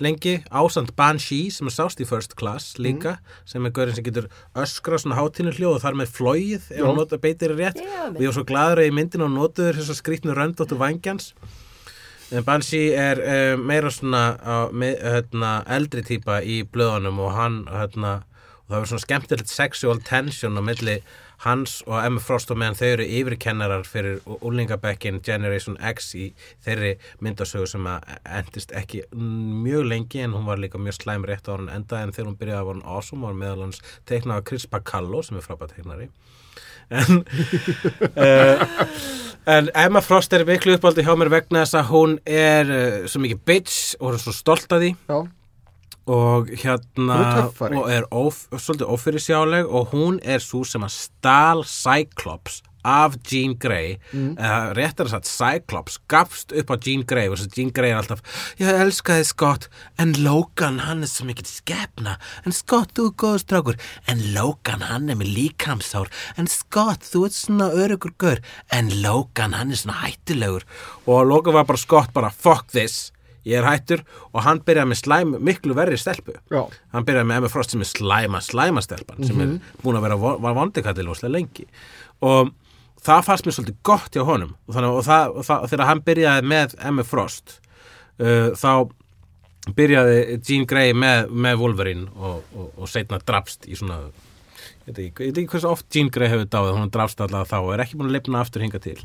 Speaker 1: lengi, ásand Banshee sem er sást í First Class líka sem er gaurinn sem getur öskra svona hátínu hljóð og þar með flóið ef hann nota beitir rétt.
Speaker 4: Já,
Speaker 1: og ég var svo gladur að í myndinu og notuður þess að skrýtnu röndóttu vangjans en Banshee er uh, meira svona uh, með, hérna, eldri típa í blöðunum og hann hérna, og það var svona skemmtilegt sexual tension á milli hans og Emma Frost og meðan þau eru yfirkennarar fyrir úlingabekkin Generation X í þeirri myndasögu sem að endist ekki mjög lengi en hún var líka mjög slæm rétt á hann enda en þegar hún byrjaði að var hann awesome og meðal hans teiknaði Chris Bacallo sem er frábært teiknari. En, uh, en Emma Frost er miklu uppáldi hjá mér vegna þess að hún er uh, svo mikið bitch og hún er svo stolt af því.
Speaker 2: Já,
Speaker 1: og hérna
Speaker 2: er
Speaker 1: og er óf, svolítið ófyrirsjáleg og hún er svo sem að stál Cyclops af Jean Grey. Mm. eða réttar að sagt Cyclops gafst upp á Jean Grey og þess að Jean Grey er alltaf ég elskaði Scott en Logan hann er svo mikið skepna. En Scott þú er góður strákur. En Logan hann er með líkamsár. En Scott þú ert svona örugur gaur. En Logan hann er svona hættulegur. Og Logan var bara Scott bara fuck this ég er hættur og hann byrjaði með slæm, miklu verri stelpu.
Speaker 2: Já,
Speaker 1: hann byrjaði með Emma Frost sem er slæma slæma stelpan sem er búin að vera var vondikallil óslega lengi. Og það fannst mér svolítið gott hjá honum. Og, þannig, og, það, og það, þegar hann byrjaði með Emma Frost uh, þá byrjaði Jean Grey með, með Wolverine og, og, og setna drafst í svona ég veit ekki, hversu oft Jean Grey hefur dáið hún drafst allavega þá og er ekki búin að lifna aftur hinga til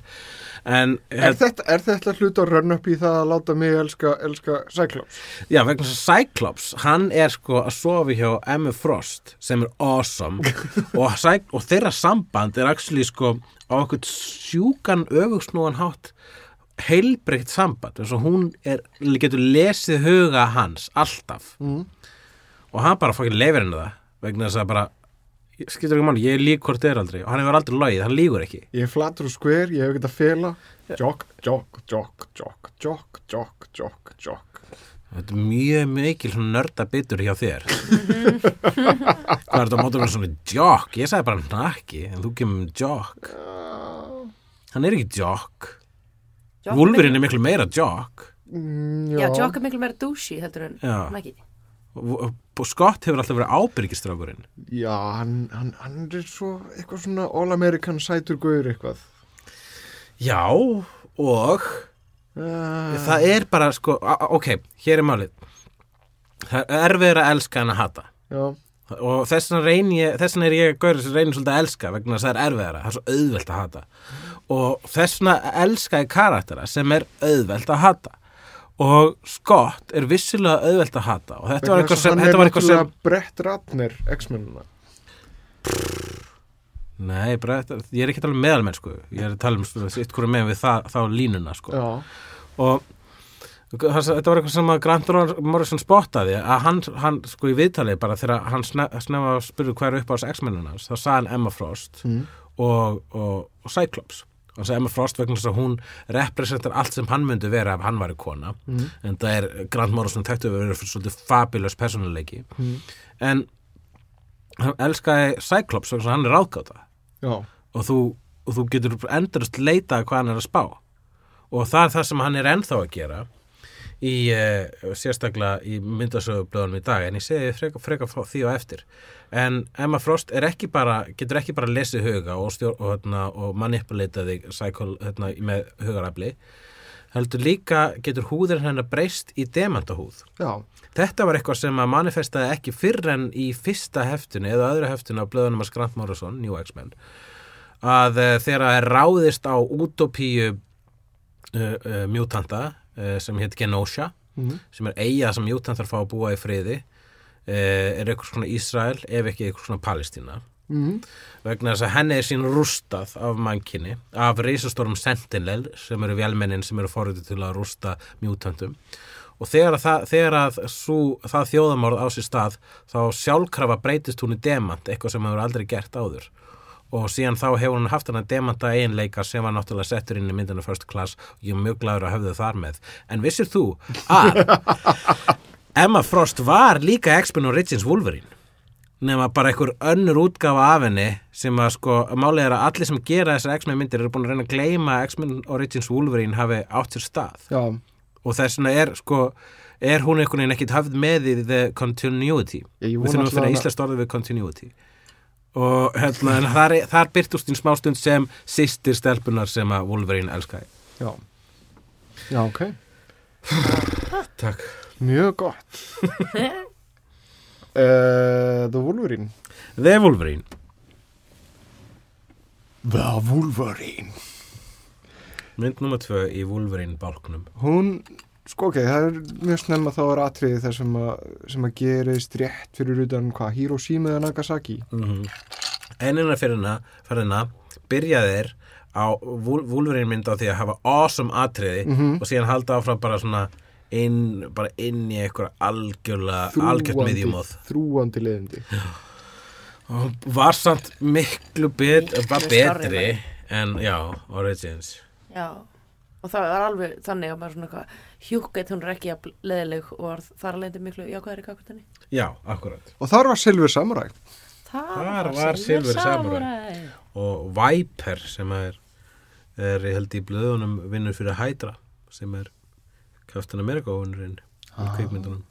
Speaker 1: en
Speaker 2: er þetta, er þetta hlut að rönn upp í það að láta mig elska, elska Cyclops?
Speaker 1: Já, vegna þess að Cyclops, hann er sko að sofi hjá Emma Frost sem er awesome og, og þeirra samband er actually sko á okkur sjúkan öfugsnúan hátt heilbreytt samband eins og hún er, getur lesið huga hans alltaf
Speaker 2: Mm.
Speaker 1: og hann bara fokkin leifir henni það vegna þess að bara skiptir ekki máli, ég lík hvort er aldrei. Og hann hefur aldrei logið, hann lígur ekki.
Speaker 2: Ég er flatur og skver, ég hef ekkert að fela. Jokk, jokk, jokk, jokk, jokk, jokk, jokk, jokk.
Speaker 1: Þetta er mjög mikil svona nörda bitur hjá þér. Hvað er þetta á mótum með svona jock? Ég sagði bara nakki en þú kemur með jock Hann er ekki jock
Speaker 4: Jock
Speaker 1: Wolverine er miklu meira jock
Speaker 2: mm,
Speaker 4: Já, Jock er miklu meira douchey heldur en
Speaker 1: Já. Scott hefur alltaf verið ábyrgistrákurinn
Speaker 2: Já, hann, hann, hann er svo eitthvað svona all-american sætur guður eitthvað.
Speaker 1: Já, og
Speaker 2: uh,
Speaker 1: það er bara sko, ok, hér er málið. Það er erfiður að elska en að hata.
Speaker 2: Já,
Speaker 1: og þess vegna er ég að gaura sem reynir svolítið að elska vegna þess að það er erfiðara, það er svo auðvelt að hata. Og þess vegna elska ég karaktera sem er auðvelt að hata og Scott er vissilega auðvelt að hata og þetta var eitthvað sem,
Speaker 2: hann er
Speaker 1: eitthvað sem
Speaker 2: náttúrulega Brett Ratner, X-menuna
Speaker 1: nei, bara, þetta, ég er ekki að tala um meðalmennsku ég er að tala um svona, sitt hverju með við það, þá línuna sko.
Speaker 2: Já,
Speaker 1: og þetta var eitthvað sem að Grant Morrison spottaði að hann, hann sko í viðtalið bara þegar hann sne- snemma að spurði hver er upp á þessu X-mennina þá sagði hann Emma Frost
Speaker 2: mm.
Speaker 1: og, og, og Cyclops og sagði Emma Frost vegna þess að hún representar allt sem hann myndi vera ef hann væri kona.
Speaker 2: Mm.
Speaker 1: en það er Grant Morrison tektu að vera svolítið fabulous personuleiki
Speaker 2: Mm.
Speaker 1: en hann elskaði Cyclops vegna þess að hann er ráðgáta. Og þú, og þú getur endurist leita hvað hann er að spá. Og það er það sem hann er ennþá að gera í uh, sérstaklega í myndasögublöðunum í dag en ég segi freka, freka því og eftir. En Emma Frost ekki bara getur ekki bara lesið huga og, stjór, og, hérna, og manipulata þig psychol, hérna, með hugarafli heldur líka getur húður hennar breyst í demantahúð.
Speaker 2: Já,
Speaker 1: Þetta var eitthvað sem að manifestaði ekki fyrr en í fyrsta heftinu eða öðru heftinu á blöðunum að Grant Morrison, New X-Men að uh, þegar það er ráðist á útopíu uh, mjútanta uh, sem heit Genosha
Speaker 2: mm.
Speaker 1: sem er eiga sem mjútantar fá að búa í friði uh, er eitthvað svona Ísrael ef ekki eitthvað svona Palestína
Speaker 2: Mm.
Speaker 1: vegna þess að henni er sín rústað af mannkynni, af reisastórum Sentinel sem eru vélmennin sem eru forrið til að rústa mjútantum og þegar, að það, þegar að sú, það þjóðamorð á sér stað þá sjálfkrafa breytist hún í demant eitthvað sem hefur aldrei gert áður og síðan þá hefur hún haft hana demanta eiginleika sem var náttúrulega settur inn í myndinu First Class og ég er mjög glæður að höfðu þar með. En vissir þú að Emma Frost var líka X-Men Origins Wolverine? Nema bara einhver önnur útgafa af henni sem að sko, málið er að allir sem gera þessar X-Men myndir eru búin að reyna að gleyma að X-Men Origins Wolverine hafi átt sér stað.
Speaker 2: Já,
Speaker 1: og þess vegna er sko er hún einhvern veginn ekkit hafð með í the continuity? Við þurfum að finna
Speaker 2: að-
Speaker 1: íslenskt orðið við continuity og hérna, þar, þar byrtust þín smástund sem sýstir stelpunar sem að Wolverine elskaði.
Speaker 2: Já. Já, ok,
Speaker 1: Takk.
Speaker 2: Mjög gott. Uh, The Wolverine.
Speaker 1: The Wolverine.
Speaker 2: The Wolverine.
Speaker 1: Mynd nummer tvö í Wolverine bálknum
Speaker 2: Hún, sko ok, það er mjög snemma þá er atriði þar sem að, sem að gerist rétt fyrir utan hvað, Hiroshima eða Nagasaki?
Speaker 1: Mm ennina fyrirna, fyrirna byrjaði þeir á Wolverine mynd á því að hafa awesome atriði
Speaker 2: Mhm.
Speaker 1: og síðan halda áfram bara svona inn, bara inn í eitthvað algjörlega, algjört miðjumóð
Speaker 2: þrúandi leiðindi.
Speaker 1: Og var samt miklu bet, betri en já, Origins.
Speaker 4: Já, og það var alveg þannig að maður svona eitthvað hjúkett, hún er ekki að leðileg og þar leindi miklu jákvæðri kakvartinni.
Speaker 1: já, akkurat
Speaker 2: og þar var Silver Samurai
Speaker 1: Þar var Silver Samurai. og Viper sem er, er ég held í blöðunum vinnur fyrir Hydra sem er Captain America vinnurinn í
Speaker 2: Ah.
Speaker 1: kveikmyndunum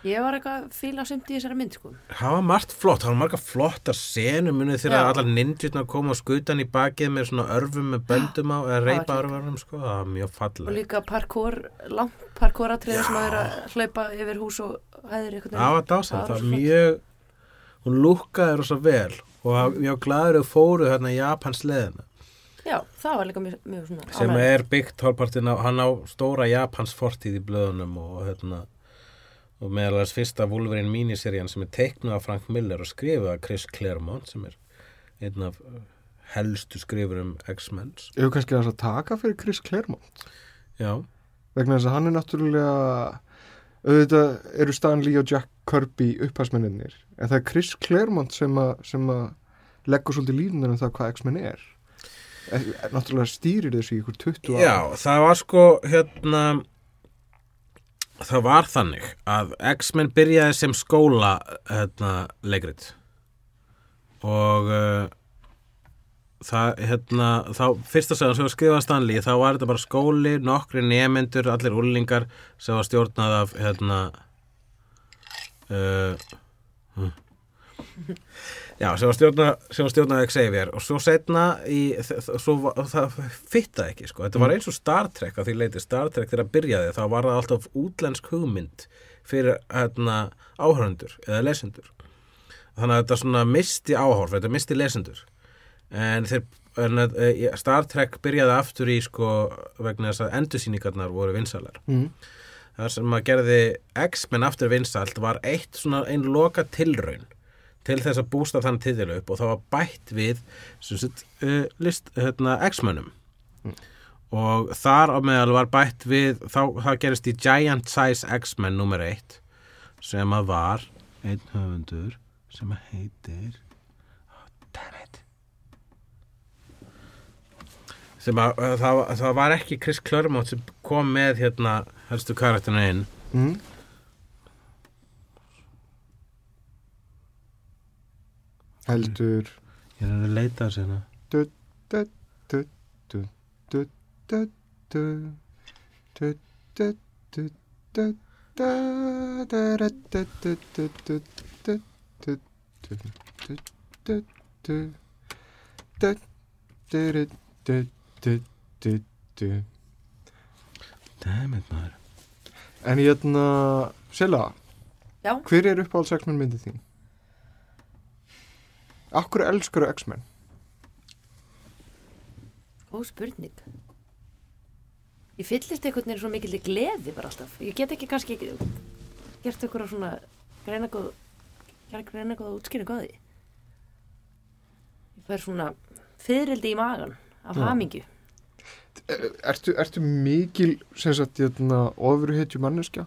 Speaker 4: Ég var eitthvað fíla sumt í þessari mynd, sko.
Speaker 1: það var margt flott, það var marga flottar senum munið þegar allar ninjurnar koma og skutan í bakið með svona örfum með böndum á eða reypa örfum sko, það var mjög
Speaker 4: Og
Speaker 1: falleg
Speaker 4: líka parkour, langt parkour atriði sem að vera að hlaupa yfir hús og hæðir eitthvað.
Speaker 1: það var dásamt,
Speaker 4: Það var
Speaker 1: mjög hún lúkkaði rosa vel og ég var gladur að fóru hérna í Japans leðina
Speaker 4: Já, það var líka mjög, mjög svona
Speaker 1: sem er byggt hálfpartin á hann á stóra Japans fortíð í blöðunum og hérna og meðal þess fyrsta Wolverine miniserían sem er teiknuð af Frank Miller og skrifuð af Chris Claremont sem er einn af uh, helstu skrifurum X-Mens.
Speaker 2: Ég hef kannski að taka fyrir Chris Claremont?
Speaker 1: Já,
Speaker 2: vegna þess að hann er náttúrulega auðvitað eru Stan Lee og Jack Kirby upphæsmenninir en það er Chris Claremont sem að, leggur svolítið línunar um það hvað X-Men er. Náttúrulega stýrir þessu í ykkur 20 ára
Speaker 1: já, það var sko hérna það var þannig að X-Men byrjaði sem skóla hérna, leikrit og uh, það, hérna, þá fyrsta sagan sem var skrifað Stanley, þá var þetta bara skóli nokkri nefendur, allir úrlingar sem var stjórnað af hérna uh, hm. Já, sem var stjórnað sem var stjórnað af Xavier. Og svo setna í, svo, það fittaði ekki, sko, þetta var eins og Star Trek að því leiti Star Trek þegar það byrjaði þá var það alltaf útlensk hugmynd fyrir hérna áhörundur eða lesendur. Þannig að þetta svona misti áhorf, þetta misti lesendur. En þeir en, e, Star Trek byrjaði aftur í sko vegna þess að endursýningarnar voru vinsalar
Speaker 2: mm.
Speaker 1: það sem að gerði X-Men aftur vinsalt var eitt svona einn loka tilraun til þess að bústa þann titil upp og það var bætt við sagt, uh, list, hérna, X-Menum og þar á meðal var bætt við þá það gerist í Giant Size X-Men nummer 1 sem að var einn höfundur sem að heitir oh, damn it. Sem að það, það var ekki Chris Claremont sem kom með hérna helstu karakterina inn.
Speaker 2: Mm. heldur
Speaker 1: Ég er að leita þessu hérna Dammit maður
Speaker 2: En ég er
Speaker 4: að Sela,
Speaker 2: hver er uppáhaldsæknum myndið þín? Akkur elskar X-Men?
Speaker 4: góð spurning. Ég fyllist einhvern veginn svo mikil gleði bara alltaf. Ég get ekki kannski gert einhverja svona greinagóð greinagóð útskýringu á því. Ég fær svona fyririldi í magan af
Speaker 2: Já.
Speaker 4: hamingju.
Speaker 2: Ertu, ertu mikil, sem sagt, hérna, ofurhetju manneskja?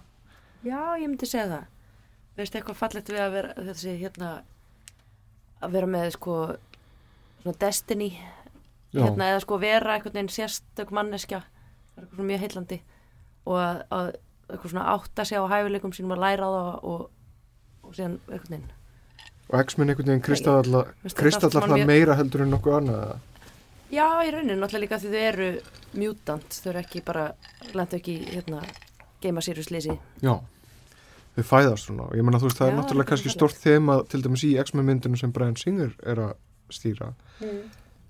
Speaker 4: Já, ég myndi segja það. Veist eitthvað fallegt við að vera þessi hérna að vera með sko svona destiny
Speaker 2: Já.
Speaker 4: hérna eða sko vera einhvern veginn sérstök manneskja eitthvað mjög heillandi og að, að eitthvað svona átta sig á hæfileikum sínum að læra á það og, og síðan einhvern veginn
Speaker 2: Og X-Men einhvern veginn kristallar það meira heldur en nokkuð annað?
Speaker 4: Já, í rauninu náttúrulega líka því þau eru mutant, þau eru ekki bara lendu ekki hérna geima sírjuslýsi
Speaker 2: Já, þau fæðast svona. Og ég menna þú veist það er
Speaker 4: Já,
Speaker 2: náttúrulega
Speaker 4: er
Speaker 2: kannski
Speaker 4: fallegt.
Speaker 2: stórt þema til dæmis í X-Men myndunum sem Brian Singer er að stýra.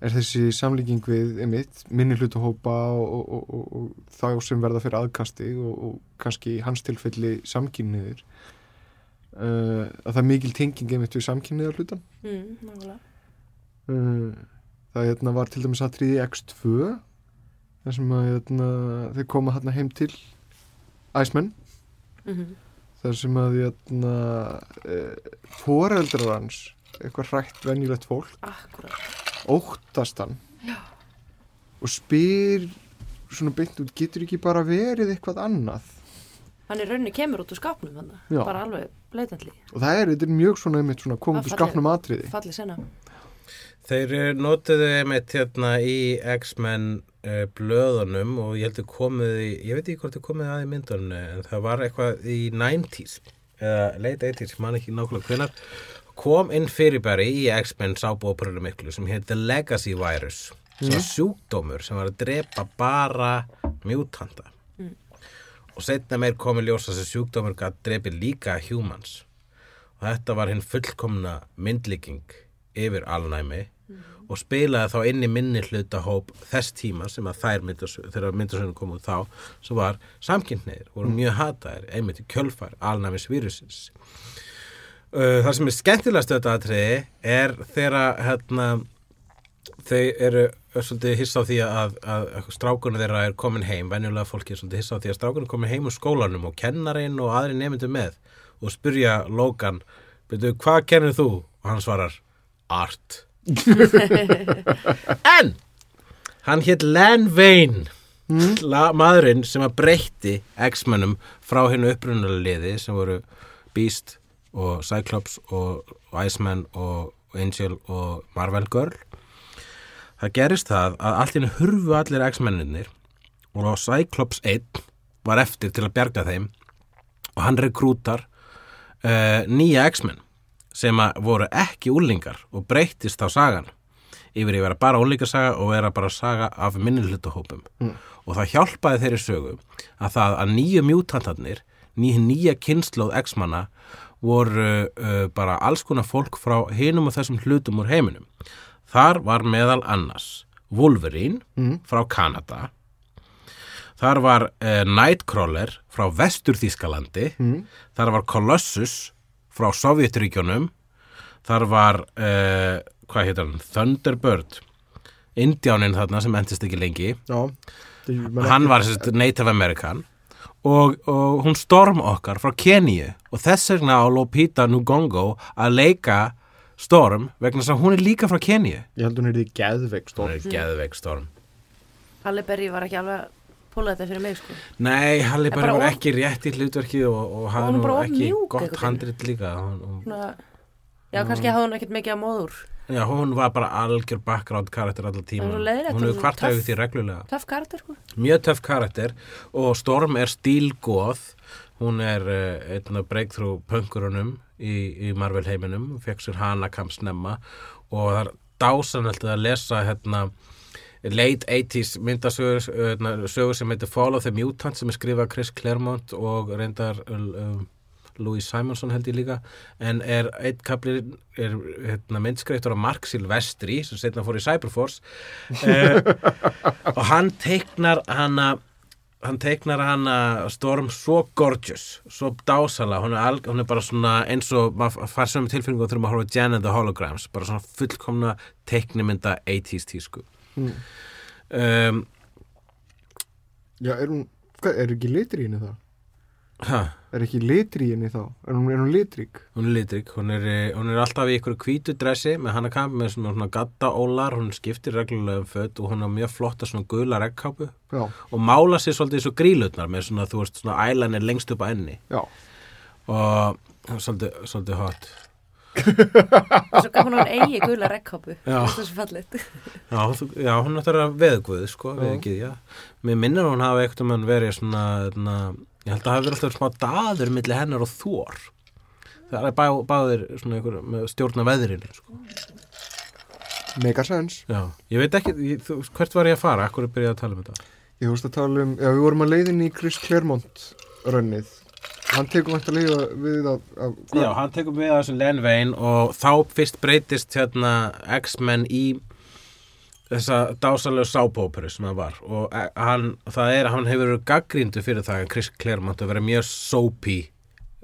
Speaker 2: Er þessi samlíking við einmitt, minni hlutahópa og, og, og, og, og þá sem verða fyrir aðkasti og, og kannski hans tilfelli samkynniðir uh, að það er mikil tenging einmitt við samkynniðar hlutan
Speaker 4: mm,
Speaker 2: uh, það hérna, var til dæmis atriði í X2 þar sem að hérna, þeir koma hérna heim til Iceman.
Speaker 4: Mhm.
Speaker 2: Þar sem að hérna, uh, foreldrar hans eitthvað hrætt venjulegt fólk
Speaker 4: akkurat
Speaker 2: óttast hann. Já. og spyr svona beint út, getur ekki bara verið eitthvað annað?
Speaker 4: Hann er rauninni kemur út úr skápnum hann bara alveg bleitandli
Speaker 2: og það er, þetta er mjög svona, einmitt, svona komið úr skapnum atriði.
Speaker 4: fallið sena
Speaker 1: Þeir notuðu einmitt hérna í X-Men blöðunum og ég heldur komið í, ég veit ekki hvort þið komið að í myndunum en það var eitthvað í 90s eða late 80s, ég man ekki nákvæmlega hvenar kom inn fyrirbæri í X-Men sábúoperunum miklu sem heit The Legacy Virus sem var sjúkdómur sem var að drepa bara mjútanda og setna meir komið ljós að þessi sjúkdómur gætt drepi líka humans. Og þetta var hinn fullkomna myndlíking yfir alnæmi og spilaði þá inn í minni hlutahóp þess tíma sem að þær myndasögurinn kom út þá sem var samkynneir, voru mjög hataðir einmitt í kjölfar alnæmis vírusins uh, það sem er skemmtilegast þetta atriði er þegar hérna þau eru svolítið hissa á því að, að, strákunum þeirra er komin heim, venjulega fólki er svolítið hissa á því að strákunum er komin heim úr skólanum og kennarinn og aðri nefndu með og spyrja Logan, byrju, hvað kennir þú? Og hann svarar, art. en hann hétt Len Vein, la, maðurinn sem að breytti X-mennum frá hennu upprunalega liði sem voru Beast og Cyclops og, Iceman og Angel og Marvel Girl. Það gerist það að allt inni hurfu allir X-menninir og Cyclops 1 var eftir til að bjarga þeim og hann rekrútar uh, nýja X-menn sem að voru ekki úlingar og breyttist þá sagan. Yfir að vera bara úlingarsaga og vera bara saga af minnihlutahópum mm. og það hjálpaði þeirri sögu að það að nýju mjútantarnir nýja, nýja kynnslóð X-manna voru uh, bara alls konar fólk frá hinum og þessum hlutum úr heiminum. Þar var meðal annars Wolverine frá Kanada. Þar var uh, Nightcrawler frá Vestur-Þískalandi, þar var Colossus frá Sovjetríkjónum, þar var, uh, hvað heitir hann, Thunderbird, Indiánin þarna sem endist ekki lengi,
Speaker 2: Já,
Speaker 1: hann var sérst, Native American. Og, og hún Storm okkar frá Keníu og þess vegna á Lopita Nugongo að leika Storm vegna þess að hún er líka frá Keníu.
Speaker 2: Ég held er geðveik
Speaker 1: Hún er geðveik Storm.
Speaker 4: Halle Berry var ekki alveg að púla þetta fyrir mig sko.
Speaker 1: Nei, Halli bara
Speaker 4: bara
Speaker 1: var
Speaker 4: of-
Speaker 1: ekki rétt í hlutverki og, og hafði
Speaker 4: hún
Speaker 1: nú ekki
Speaker 4: mjúk
Speaker 1: gott handrit líka? Hún,
Speaker 4: Svona, já, kannski hafði hún ekkert mikið að móður.
Speaker 1: Já, hún var bara algjör background karakter allar tíma Hún hefur kvartað yfir því reglulega.
Speaker 4: Töff karakter sko.
Speaker 1: Mjög töff karakter og Storm er stílgóð Hún er uh, einn af breakthrough punkurunum í, í Marvel heiminum fekk sér hana kam snemma. Og það er dásanöld að lesa hérna late 80s myndasögur hérna, sögur sem heitir Fall of the Mutant sem er skrifað Chris Claremont og reyndar um, Louis Simonson held ég líka en er eitt kapli er hérna, myndskreiftur af Mark Silvestri sem setna fór í Cyberforce. Eh, og hann teiknar hana hann teiknar hana Storm svo gorgeous, svo dásala hún er, hún er bara svona eins og maður fær sömu tilfinningu þegar maður horfa á Jan and the Holograms bara svona fullkomna teiknimynda 80s tísku
Speaker 2: Mm.
Speaker 1: um,
Speaker 2: Já, er hún, hvað, er ekki litri í henni þá?
Speaker 1: ha,
Speaker 2: Er ekki litri í henni þá? Er hún, er hún litrík?
Speaker 1: hún er litrik hún er, eh, hún er alltaf í ykkur hvítu dressi með hana kamp með svona, svona gatta ólar hún skiptir reglulega um fött og hún har mjög flotta svona gula regnkápu
Speaker 2: Já,
Speaker 1: og mála sér svolítið eins og grílutnar með svona, þú veist, svona ælanir lengst upp að enni
Speaker 2: já
Speaker 1: og er svolítið, svolítið hot
Speaker 4: Svo gaf hún hann eigi gula regnkápu
Speaker 1: Já.
Speaker 4: Það svo fallit
Speaker 1: Já, þú, já hún er það veðguð, sko, veðgið, já. Mér minnir að hún hafi ekkert um hann verið svona, na, ég held að það hafi verið alltaf smá daður milli hennar og þór. Það er bá, báðir svona einhver með stjórna veðrinu, sko.
Speaker 2: Mega sense
Speaker 1: Já, ég veit ekki, ég, þú, hvert var ég að fara? Akkur er byrjað að tala um þetta?
Speaker 2: Ég fórst að tala um, já við vorum að leiðin í Chris Claremont rönnið Hann tekur vænt að leiða við að, að
Speaker 1: Já, hann tekur við að þessum Len Vein og þá fyrst breytist hérna X-Men í þessa dásalegu sápóperu sem hann var. Og eh, hann, það er, hann hefur verið gaggríndu fyrir það að Chris Claremont að vera mjög soapy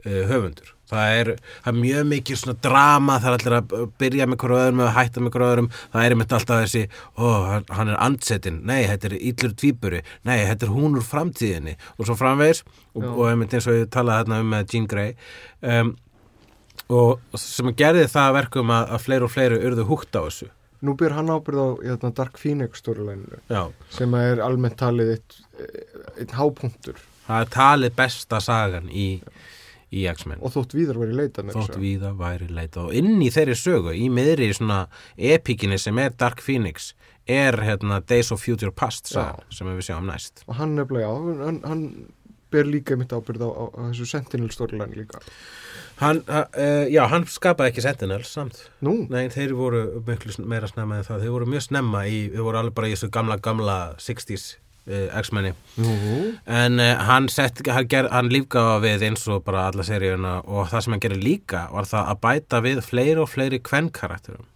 Speaker 1: uh, höfundur það er, það er mjög mikið svona drama það er allir að byrja með hverju öðrum og hætta með hverju öðrum, það er einmitt alltaf þessi ó, hann- er andsetin, nei, þetta er íllur tvíburi, nei, þetta er hún úr framtíðinni. Og svo framvegis og,
Speaker 2: Já.
Speaker 1: og einmitt eins og ég talaði þarna um með Jean Grey um, og sem gerði það að verkum að, að fleiri og fleiri urðu húgt á þessu.
Speaker 2: Nú byr hann ábyrð á hérna, Dark Phoenix
Speaker 1: Já,
Speaker 2: sem er almennt talið eitt, eitt hápunktur.
Speaker 1: Það er talið besta sagan í, í X-Men.
Speaker 2: Og þótt víðar verið leita
Speaker 1: þótt víða væri leita. Og inn í þeirri sögu, í miðri svona epikinni sem er Dark Phoenix er hérna Days of Future Past sagan, sem við sjáum næst.
Speaker 2: Og hann nefnilega, hann, hann ber líka mitt ábyrð á, á, á þessu Sentinel storyline líka.
Speaker 1: Hann, uh, Já, hann skapaði ekki Sentinels samt.
Speaker 2: Nú,
Speaker 1: Nei, þeir voru meira snemma en það. Þeir voru mjög snemma í, þeir voru alveg bara í þessu gamla, gamla 60s uh, X-menni En uh, hann, sett, hann, ger, hann lífgafa við eins og bara alla seríuna og það sem hann gerir líka var það að bæta við fleiri og fleiri kvennkarakterum.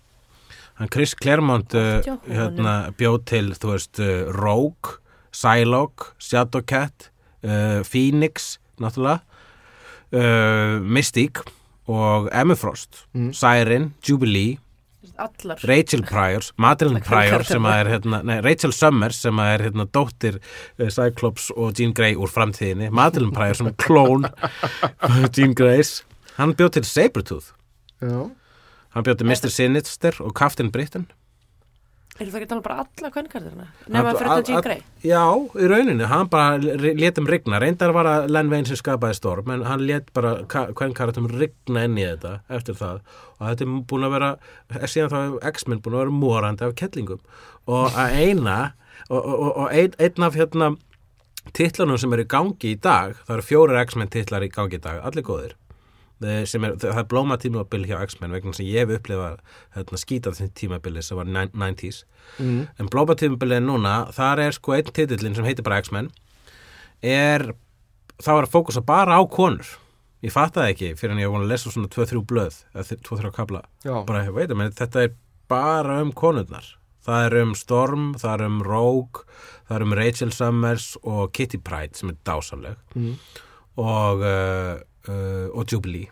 Speaker 1: Hann Chris Claremont uh,
Speaker 4: honum.
Speaker 1: hérna, bjóð til, þú veist, uh, Rogue, Psylocke, Shadowcat, uh, Phoenix, náttúrulega, uh, Mystique og Emma Frost,
Speaker 2: Mm.
Speaker 1: Siren, Jubilee,
Speaker 4: allar.
Speaker 1: Rachel Pryor, Madeline
Speaker 4: Það
Speaker 1: Pryor sem að er hérna, nei, Rachel Summers sem að er hérna dóttir uh, Cyclops og Jean Grey úr framtíðinni. Madeline Pryor sem er klón Jean Greys. Hann bjóð til Sabretooth.
Speaker 2: Já.
Speaker 1: Hann bjóð til Mr. Sinister og Captain Britain
Speaker 4: eru það ekki að tala bara alla kvennkarðina nema
Speaker 1: Hann-
Speaker 4: fyrir þetta
Speaker 1: að- að-
Speaker 4: Grey.
Speaker 1: Já, í rauninu, hann bara létum rigna, reyndar var að Len Wayne sem skapaði storm, en hann lét bara hvern karatum rigna inn í þetta eftir það. Og þetta er búin að vera síðan þá er X-Men búin að vera morandi af kettlingum og að eina og, og, og, ein, einn af hérna titlanum sem eru í gangi í dag það eru fjórir X-Men titlar í gangi í dag allir góðir sem er, það er blóma tímabil hjá X-Men vegna sem ég hef upplifað hérna, skítað því tímabili sem var 90s
Speaker 2: mm.
Speaker 1: En blómatímabilið núna, þar er sko einn titillin sem heitir bara X-Men er, þá er að fókusa bara á konur. Ég fattaði ekki fyrir en ég var búin að lesa svona 2-3 blöð, eða 2-3 kabla. Bara, veit að þetta er bara um konurnar. Það er um Storm, það er um Rogue, það er um Rachel Summers og Kitty Pryde sem er dásaleg
Speaker 2: mm.
Speaker 1: og, uh, uh, og Jubilee.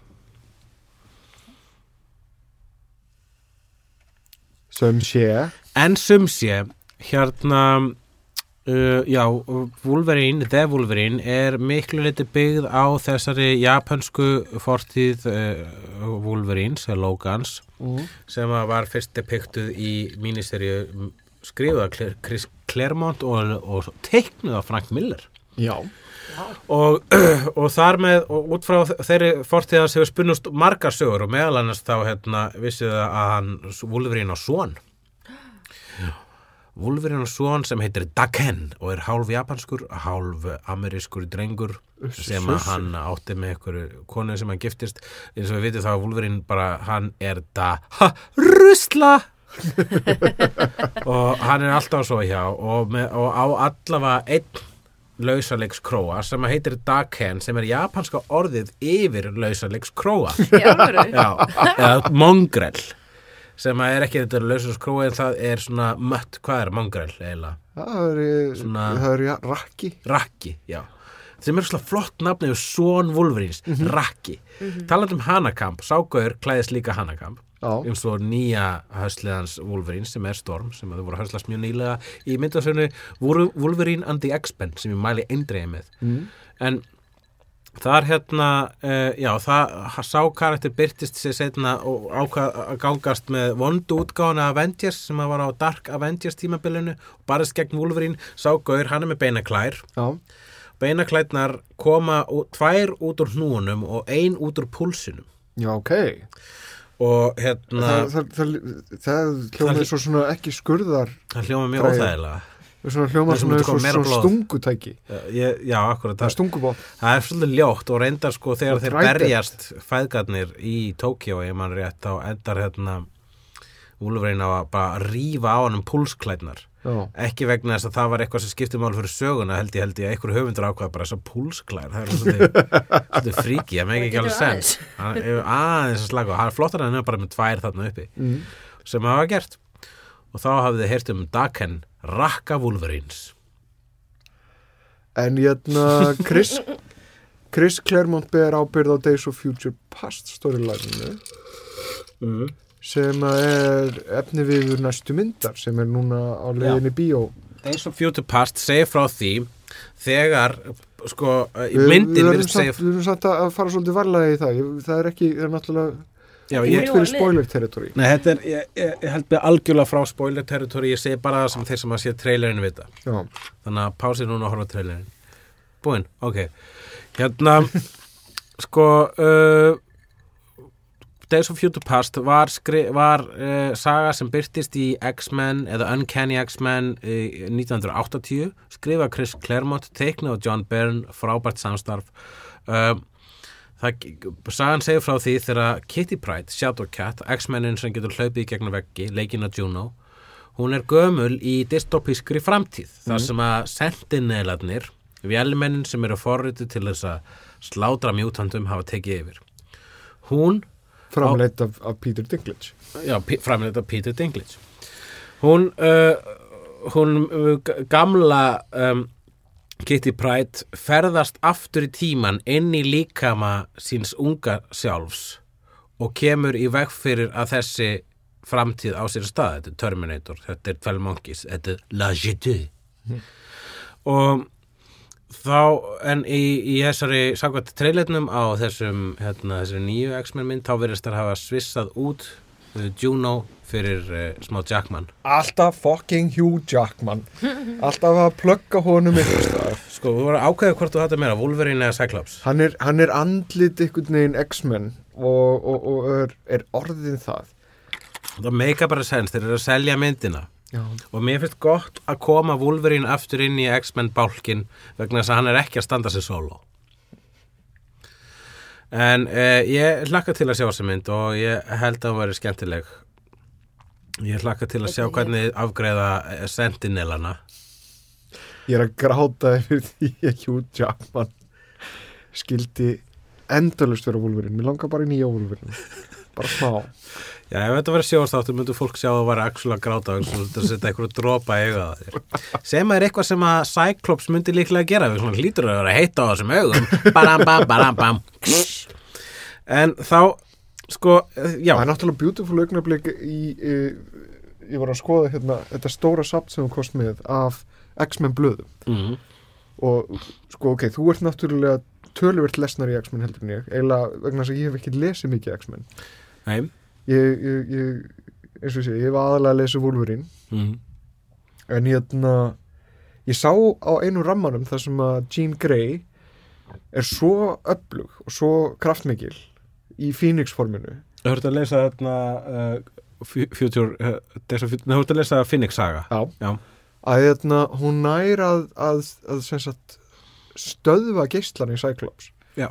Speaker 2: sem sé
Speaker 1: En sum sé, hérna, uh, já, Wolverine, The Wolverine er miklu liti byggð á þessari japansku fortíð uh, Wolverines, Logans,
Speaker 2: mm.
Speaker 1: sem var fyrst depiktuð í af Cler- Chris Claremont og, og teiknuð af Frank Miller.
Speaker 2: Já,
Speaker 1: Og, og þar með, og út frá þeirri fortíðans hefur spunnust margar sögur og meðal annars þá hérna, vissið að hann Wolverine á son. Wolverine á son sem heitir Daken og er hálf japanskur, hálf amerískur drengur sem að hann átti með einhverju konu sem hann giftist. Eins og við vitum þá að Wolverine bara hann er da ha, rusla! Og hann er alltaf svo hjá og, með, og á allavega einn lausalegs króa sem heitir Daken sem er japanska orðið yfir lausalegs króa
Speaker 4: í alvöru?
Speaker 1: Já, eða mongrel sem að er ekki þetta lausalegs króa en það er svona mött, hvað er mongrel eiginlega?
Speaker 2: það er,
Speaker 1: Svona-
Speaker 2: það er ja, rakki
Speaker 1: Rakki, já. Sem er svona flott nafn yfir Són Wolverines, Rakki talandi um Hanakamp, Ságauður klæðist líka Hanakamp eins og nýja höstliðans Wolverine sem er Storm sem þau voru höstlast mjög nýlega í myndasögnu Wolverine and the X-Men sem ég mæli eindreiði með.
Speaker 2: Mm.
Speaker 1: en þar hérna uh, já, það sá karakter byrtist sér setna og ákvað að gangast með vondu útgáðan Avengers sem að var á Dark Avengers tímabilinu og barist gegn Wolverine, sá Gaur, hann er með beinaklær
Speaker 2: já,
Speaker 1: beinaklætnar koma tvær út úr hnúunum og ein út úr púlsinum.
Speaker 2: Já, ok
Speaker 1: og hérna
Speaker 2: Það, það, það, það hljóma
Speaker 1: Það-
Speaker 2: eins og svona ekki skurðar
Speaker 1: það hljóma mjög óþægilega.
Speaker 2: Svona hljóma
Speaker 1: Það sem
Speaker 2: svona svona
Speaker 1: blóð.
Speaker 2: stungutæki.
Speaker 1: Ég, já, akkurat.
Speaker 2: Það er
Speaker 1: er svolítið ljótt og reyndar sko þegar þeir berjast fæðgarnir í Tókjó ég man rétt þá endar hérna Úlfrein á að bara rífa á hann um púlsklædnar
Speaker 2: Já,
Speaker 1: ekki vegna þess að það var eitthvað sem skipti mál fyrir söguna held ég held ég. Að einhver höfundur ákvað bara þess að púlsklær það er svolítið fríki það megi ekki
Speaker 4: Það
Speaker 1: alveg sens er aðeins að slaka og hann er flottar en hann er bara með tvær þarna uppi.
Speaker 2: Mm.
Speaker 1: sem það var gert. Og þá hafið þið heyrt um Daken Rakka Wolverines
Speaker 2: En hérna Chris Chris Claremont ber ábyrð á Days of Future Past storyline
Speaker 1: mm.
Speaker 2: Sem er efni við næstu myndar sem er núna á leiðinni bíó.
Speaker 1: Days of Future Past segir frá því þegar sko, í
Speaker 2: Við-
Speaker 1: myndin
Speaker 2: við
Speaker 1: virðist
Speaker 2: erum
Speaker 1: segja
Speaker 2: samt, við erum samt að fara svolítið varlega í það. Það er ekki, það er náttúrulega
Speaker 1: já,
Speaker 2: út fyrir spoiler territory.
Speaker 1: Nei, þetta er, ég, ég, ég held með algjörlega frá spoiler territory, ég segi bara það sem þeir sem að sé trailerinu vita.
Speaker 2: Já,
Speaker 1: þannig að pásið núna að horfa trailerin búinn, ok. Hérna sko uh, Days of Future Past var, var uh, saga sem byrtist í X-Men eða Uncanny X-Men uh, 1980 skrifa Chris Claremont, teikna og John Byrne frábært samstarf. Uh, það, sagan segir frá því þegar Kitty Pryde, Shadowcat X-Menin sem getur hlaupið í gegnum veggi leikina Juno hún er gömul í dystopískri framtíð þar sem að sentinelarnir vélmennin sem eru forritu til þess að slátra mjútandum hafa tekið yfir. Hún
Speaker 2: framleitt af, af Peter Dinklage.
Speaker 1: Já, framlega Peter Dinklage. Hún uh, hún uh, gamla um, Kitty Pryde ferðast aftur í tíman inn í líkama síns unga sjálfs og kemur í veg fyrir að þessi framtíð á sér stað. Þetta er Terminator, þetta er 12 Monkeys þetta er La Jetée. Og þá en í, í þessari samkvæmt treyletnum á þessum hérna, þessari nýju X-Men mynd þá verðist þær hafa svissað út uh, Juno fyrir uh, smá Jackman.
Speaker 2: Alltaf fucking Hugh Jackman. Alltaf að plugga honum
Speaker 1: sko, þú voru að ákveða hvort þú þetta meira Wolverine eða Cyclops?
Speaker 2: Hann er, hann er andlit ykkur neginn X-Men og, og, og er, er orðin það.
Speaker 1: Það meika bara sens, þeir eru að selja myndina
Speaker 2: já,
Speaker 1: og mér finnst gott að koma Wolverine aftur inn í X-Men bálkin vegna þess að hann er ekki að standa sig solo. En uh, ég hlakka til að sjá þessa mynd og ég held að hún veri skemmtileg. Ég hlakka til að sjá hvernig afgreða eh, sentinelana.
Speaker 2: Ég er að gráta yfir því að Hugh Jackman skildi endalust vera Wolverine, mér langar bara í nýja Wolverine bara smá
Speaker 1: Já, ef þetta verið sjóðstáttur myndu fólk sjá að það var að gráta og þetta setja eitthvað dropa í þér. Sem er eitthvað sem að Cyclops myndi líklega gera, við svona hlýtur að vera að heita á þessum augum. Baram, bam, baram, bam. En þá, sko, eh, já,
Speaker 2: það er náttúrulega beautiful augnablik í, í ég var að skoða hérna þetta stóra sapt sem hún kost með af X-Men blöðum
Speaker 1: mm,
Speaker 2: og sko ok, þú ert náttúrulega töluvert lesnar í X-Men heldur en ég eiginlega vegna þess að ég hef ekki lesið mikið X-Men
Speaker 1: nei,
Speaker 2: ég, ég, ég eins og sé, ég hef aðalega lesið Wolverine
Speaker 1: mm,
Speaker 2: en hérna ég sá á einu rammanum þar sem að Jean Grey er svo öflug og svo kraftmikil í Phoenix forminu
Speaker 1: þú höfðu að lesa þarna uh, Future, uh, að þú höfðu að lesa Phoenix saga.
Speaker 2: Já.
Speaker 1: Já.
Speaker 2: að hérna, hún nær að, að, að sem sagt, stöðva geislan í Cyclops
Speaker 1: Já.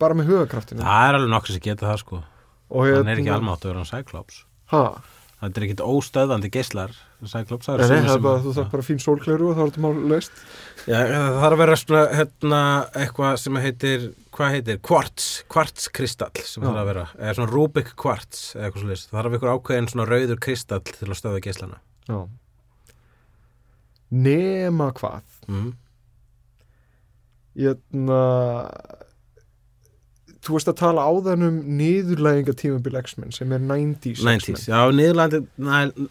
Speaker 2: bara með hugakraftinu
Speaker 1: Það er alveg nokkuð sem geta það, sko.
Speaker 2: Og hérna,
Speaker 1: Hann er ekki almáttur en Cyclops.
Speaker 2: ha,
Speaker 1: Það er ekkit óstöðandi geislar, Cyclops.
Speaker 2: Það er
Speaker 1: sem-
Speaker 2: bara, þú þarf bara fín sólkleru og þá er þetta mál leist
Speaker 1: Já, það þarf að vera svona hérna, eitthvað sem heitir hvað heitir, kvarts, kvartskristall sem
Speaker 2: Já.
Speaker 1: þarf að vera, eða svona Rubik kvarts eða eitthvað svo það þarf eitthvað ákveðin svona rauður kristall til að stöða geislana
Speaker 2: Já. nema hvað
Speaker 1: mm.
Speaker 2: hérna þú veist að tala áðan um niðurlæginga tímabil X-Men sem er 90s
Speaker 1: 90s, já,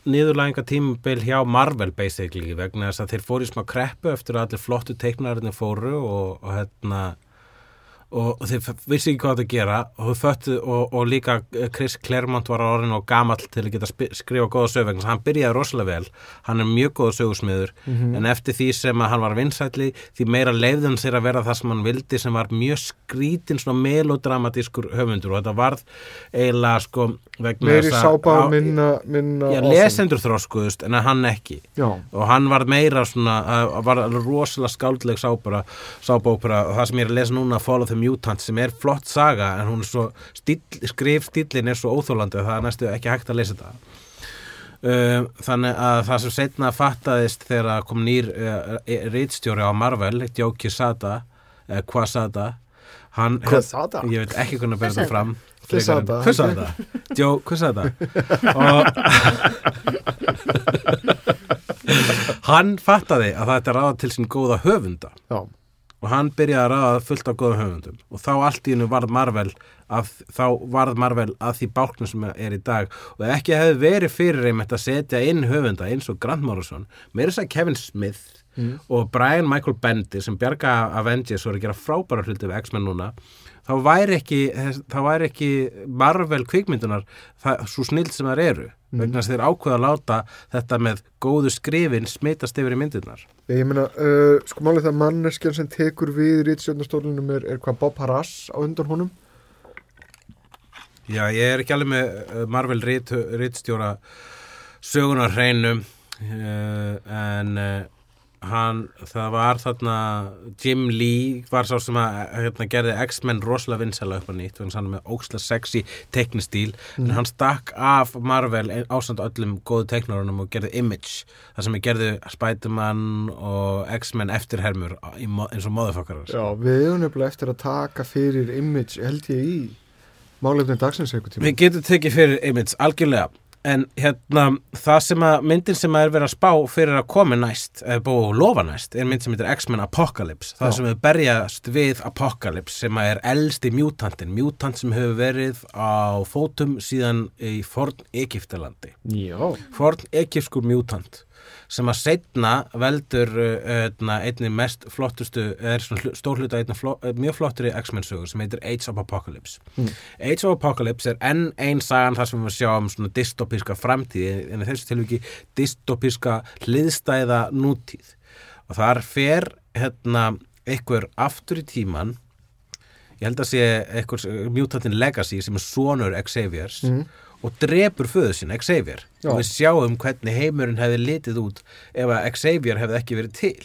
Speaker 1: niðurlæginga tímabil hjá Marvel basically, vegna þess að þeir fóru í smá kreppu eftir að allir flottu teiknarinn fóru og, og hérna og þeir vissi ekki hvað það gera. Og, föttu, og, og líka Chris Claremont var orðin og gamall til að geta skrifa góða sög vegna þess að hann byrjaði rosalega vel. Hann er mjög góða sögusmiður.
Speaker 2: Mhm.
Speaker 1: en eftir því sem að hann var vinsætli því meira leiðum sér að vera það sem hann vildi sem var mjög skrítin svona melodramatískur höfundur. Og þetta varð eiginlega sko
Speaker 2: meiri
Speaker 1: að-
Speaker 2: sápa
Speaker 1: á-
Speaker 2: minna, minna
Speaker 1: Já, lesendur þroskuðust en að hann ekki.
Speaker 2: Já,
Speaker 1: og hann var meira svona að var rosalega skáldleg sápópera og það sem ég er að lesa núna Follow the Mutant sem er flott saga en hún er svo stíl, skrif stílin er svo óþólandi að það er næstu ekki hægt að lesa þetta. Uh, þannig að það sem setna fattaðist þegar kom nýr uh, rítstjóri á Marvel Joe Quesada uh, Quesada hann,
Speaker 2: Quesada?
Speaker 1: ég veit ekki hvernig að bera þetta fram
Speaker 2: Quesada.
Speaker 1: Quesada Joe Quesada og hann fattaði að þetta er ráða til sín góða höfunda.
Speaker 2: Já,
Speaker 1: og hann byrjaði að ráða fullt af góðum höfundum og þá allt í hennu varð Marvel að, þá varð Marvel að því bálknum sem er í dag og ef ekki hefði verið fyrir einmitt að setja inn höfunda eins og Grant Morrison meira þess að Kevin Smith
Speaker 2: Mm.
Speaker 1: og Brian Michael Bendis sem bjarga Avengers og er að gera frábæra hluti við X-Men núna þá væri ekki, þá væri ekki Marvel kvikmyndunar það, svo snild sem þær eru vegna þess að þeir ákveða að láta þetta með góðu skrifin smitast yfir í myndunar
Speaker 2: Ég meina, uh, sko málið það að manneskjan sem tekur við rítstjórnastólunum er, er hvað Bob Harras á undan honum?
Speaker 1: Já, ég er ekki alveg með uh, Marvel rit, ritstjóra sögunar hreinum uh, en uh, hann, það var þarna Jim Lee var sá sem að hérna, gerði X-Men rosalega vinsæla upp á nýtt þannig að hann er með ókslega sexy teknistíl en hann stakk af Marvel ásand öllum góðu teknarunum og gerði Image þar sem ég gerði Spider-Man og X-Men eftirhermur í mo- eins og móðufokkarar
Speaker 2: Já, við erum nefnilega eftir að taka fyrir image, held ég í málefni dagsins eitthvað tíma
Speaker 1: Við getum tekið fyrir Image algjörlega en hérna það sem að myndin sem að er verið að spá fyrir að komi næst eða búið að lofa næst er mynd sem heitir X-Men Apocalypse. Það
Speaker 2: Já.
Speaker 1: sem við berjast við Apocalypse sem að er elsti mutantin mutant sem hefur verið á fótum síðan í forn Egyptalandi.
Speaker 2: Já,
Speaker 1: forn egypskur mutant sem að setna veldur uh, hérna, einni mest flottustu er svona hlu- stór hluta einni fló, uh, mjög flottri X-Men sögur sem heitir Age of Apocalypse
Speaker 2: Mm.
Speaker 1: Age of Apocalypse er enn ein sagan þar sem við sjáum svona dystopíska framtíð en þessu tilviki dystopíska hliðstæða nútíð og þar fer hérna einhver aftur í tíman ég held að sé einhver mutantin Legacy sem er sonur Xaviers
Speaker 2: Mhm.
Speaker 1: Og drepur föðu sinna Xavier. Og við sjáum hvernig heimurinn hefði litið út ef að Xavier hefði ekki verið til.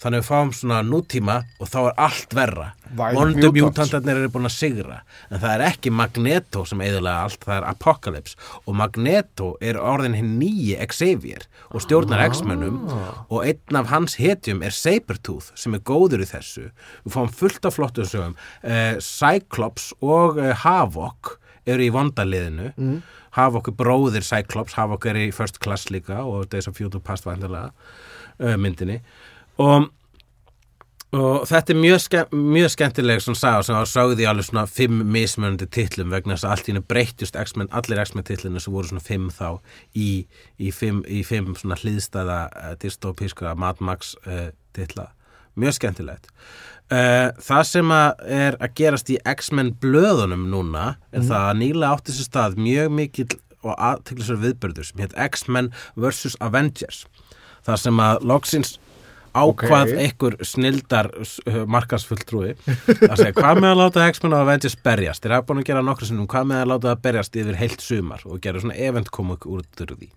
Speaker 1: Þannig við fáum svona nútíma og þá er allt verra.
Speaker 2: Wild
Speaker 1: vondu
Speaker 2: mutants.
Speaker 1: mutantarnir eru búin að sigra. En það er ekki Magneto sem eðulega allt, það er Apocalypse. Og Magneto er orðin hinn nýji Xavier og stjórnar X-mennum og einn af hans hetjum er Sabertooth sem er góður í þessu. Við fáum fullt af flottum sögum. Uh, Cyclops og uh, Havok eru í vondaliðinu mm. Havok er bróðir Cyclops Havok er í First Class líka og Days of Future Past vandarlega uh, myndinni. Og og þetta er mjög, ske mjög skemmtileg sem var sögð í alveg svona fimm mismunandi titlum vegna þess að allt í hennu breyttust X-Men, allir X-Men titlinu sem voru svona fimm þá í, í, fimm, í fimm svona hliðstæða uh, dystopíska Mad Max uh, titla. Mjög skemmtilegt það sem að er að gerast í X-Men blöðunum núna er það að nýlega átti sér stað mjög mikill og aðteklisver viðbörður sem hétt X-Men vs. Avengers. Það sem að loksins ákvað
Speaker 2: Ok.
Speaker 1: einhver snildar uh, markasfulltrúi að segja hvað með að láta X-Men og Avengers berjast? Þeir hafa búin að gera nokkru sinnum hvað með að láta það berjast yfir heilt sumar? og gera svona event komuk úr því.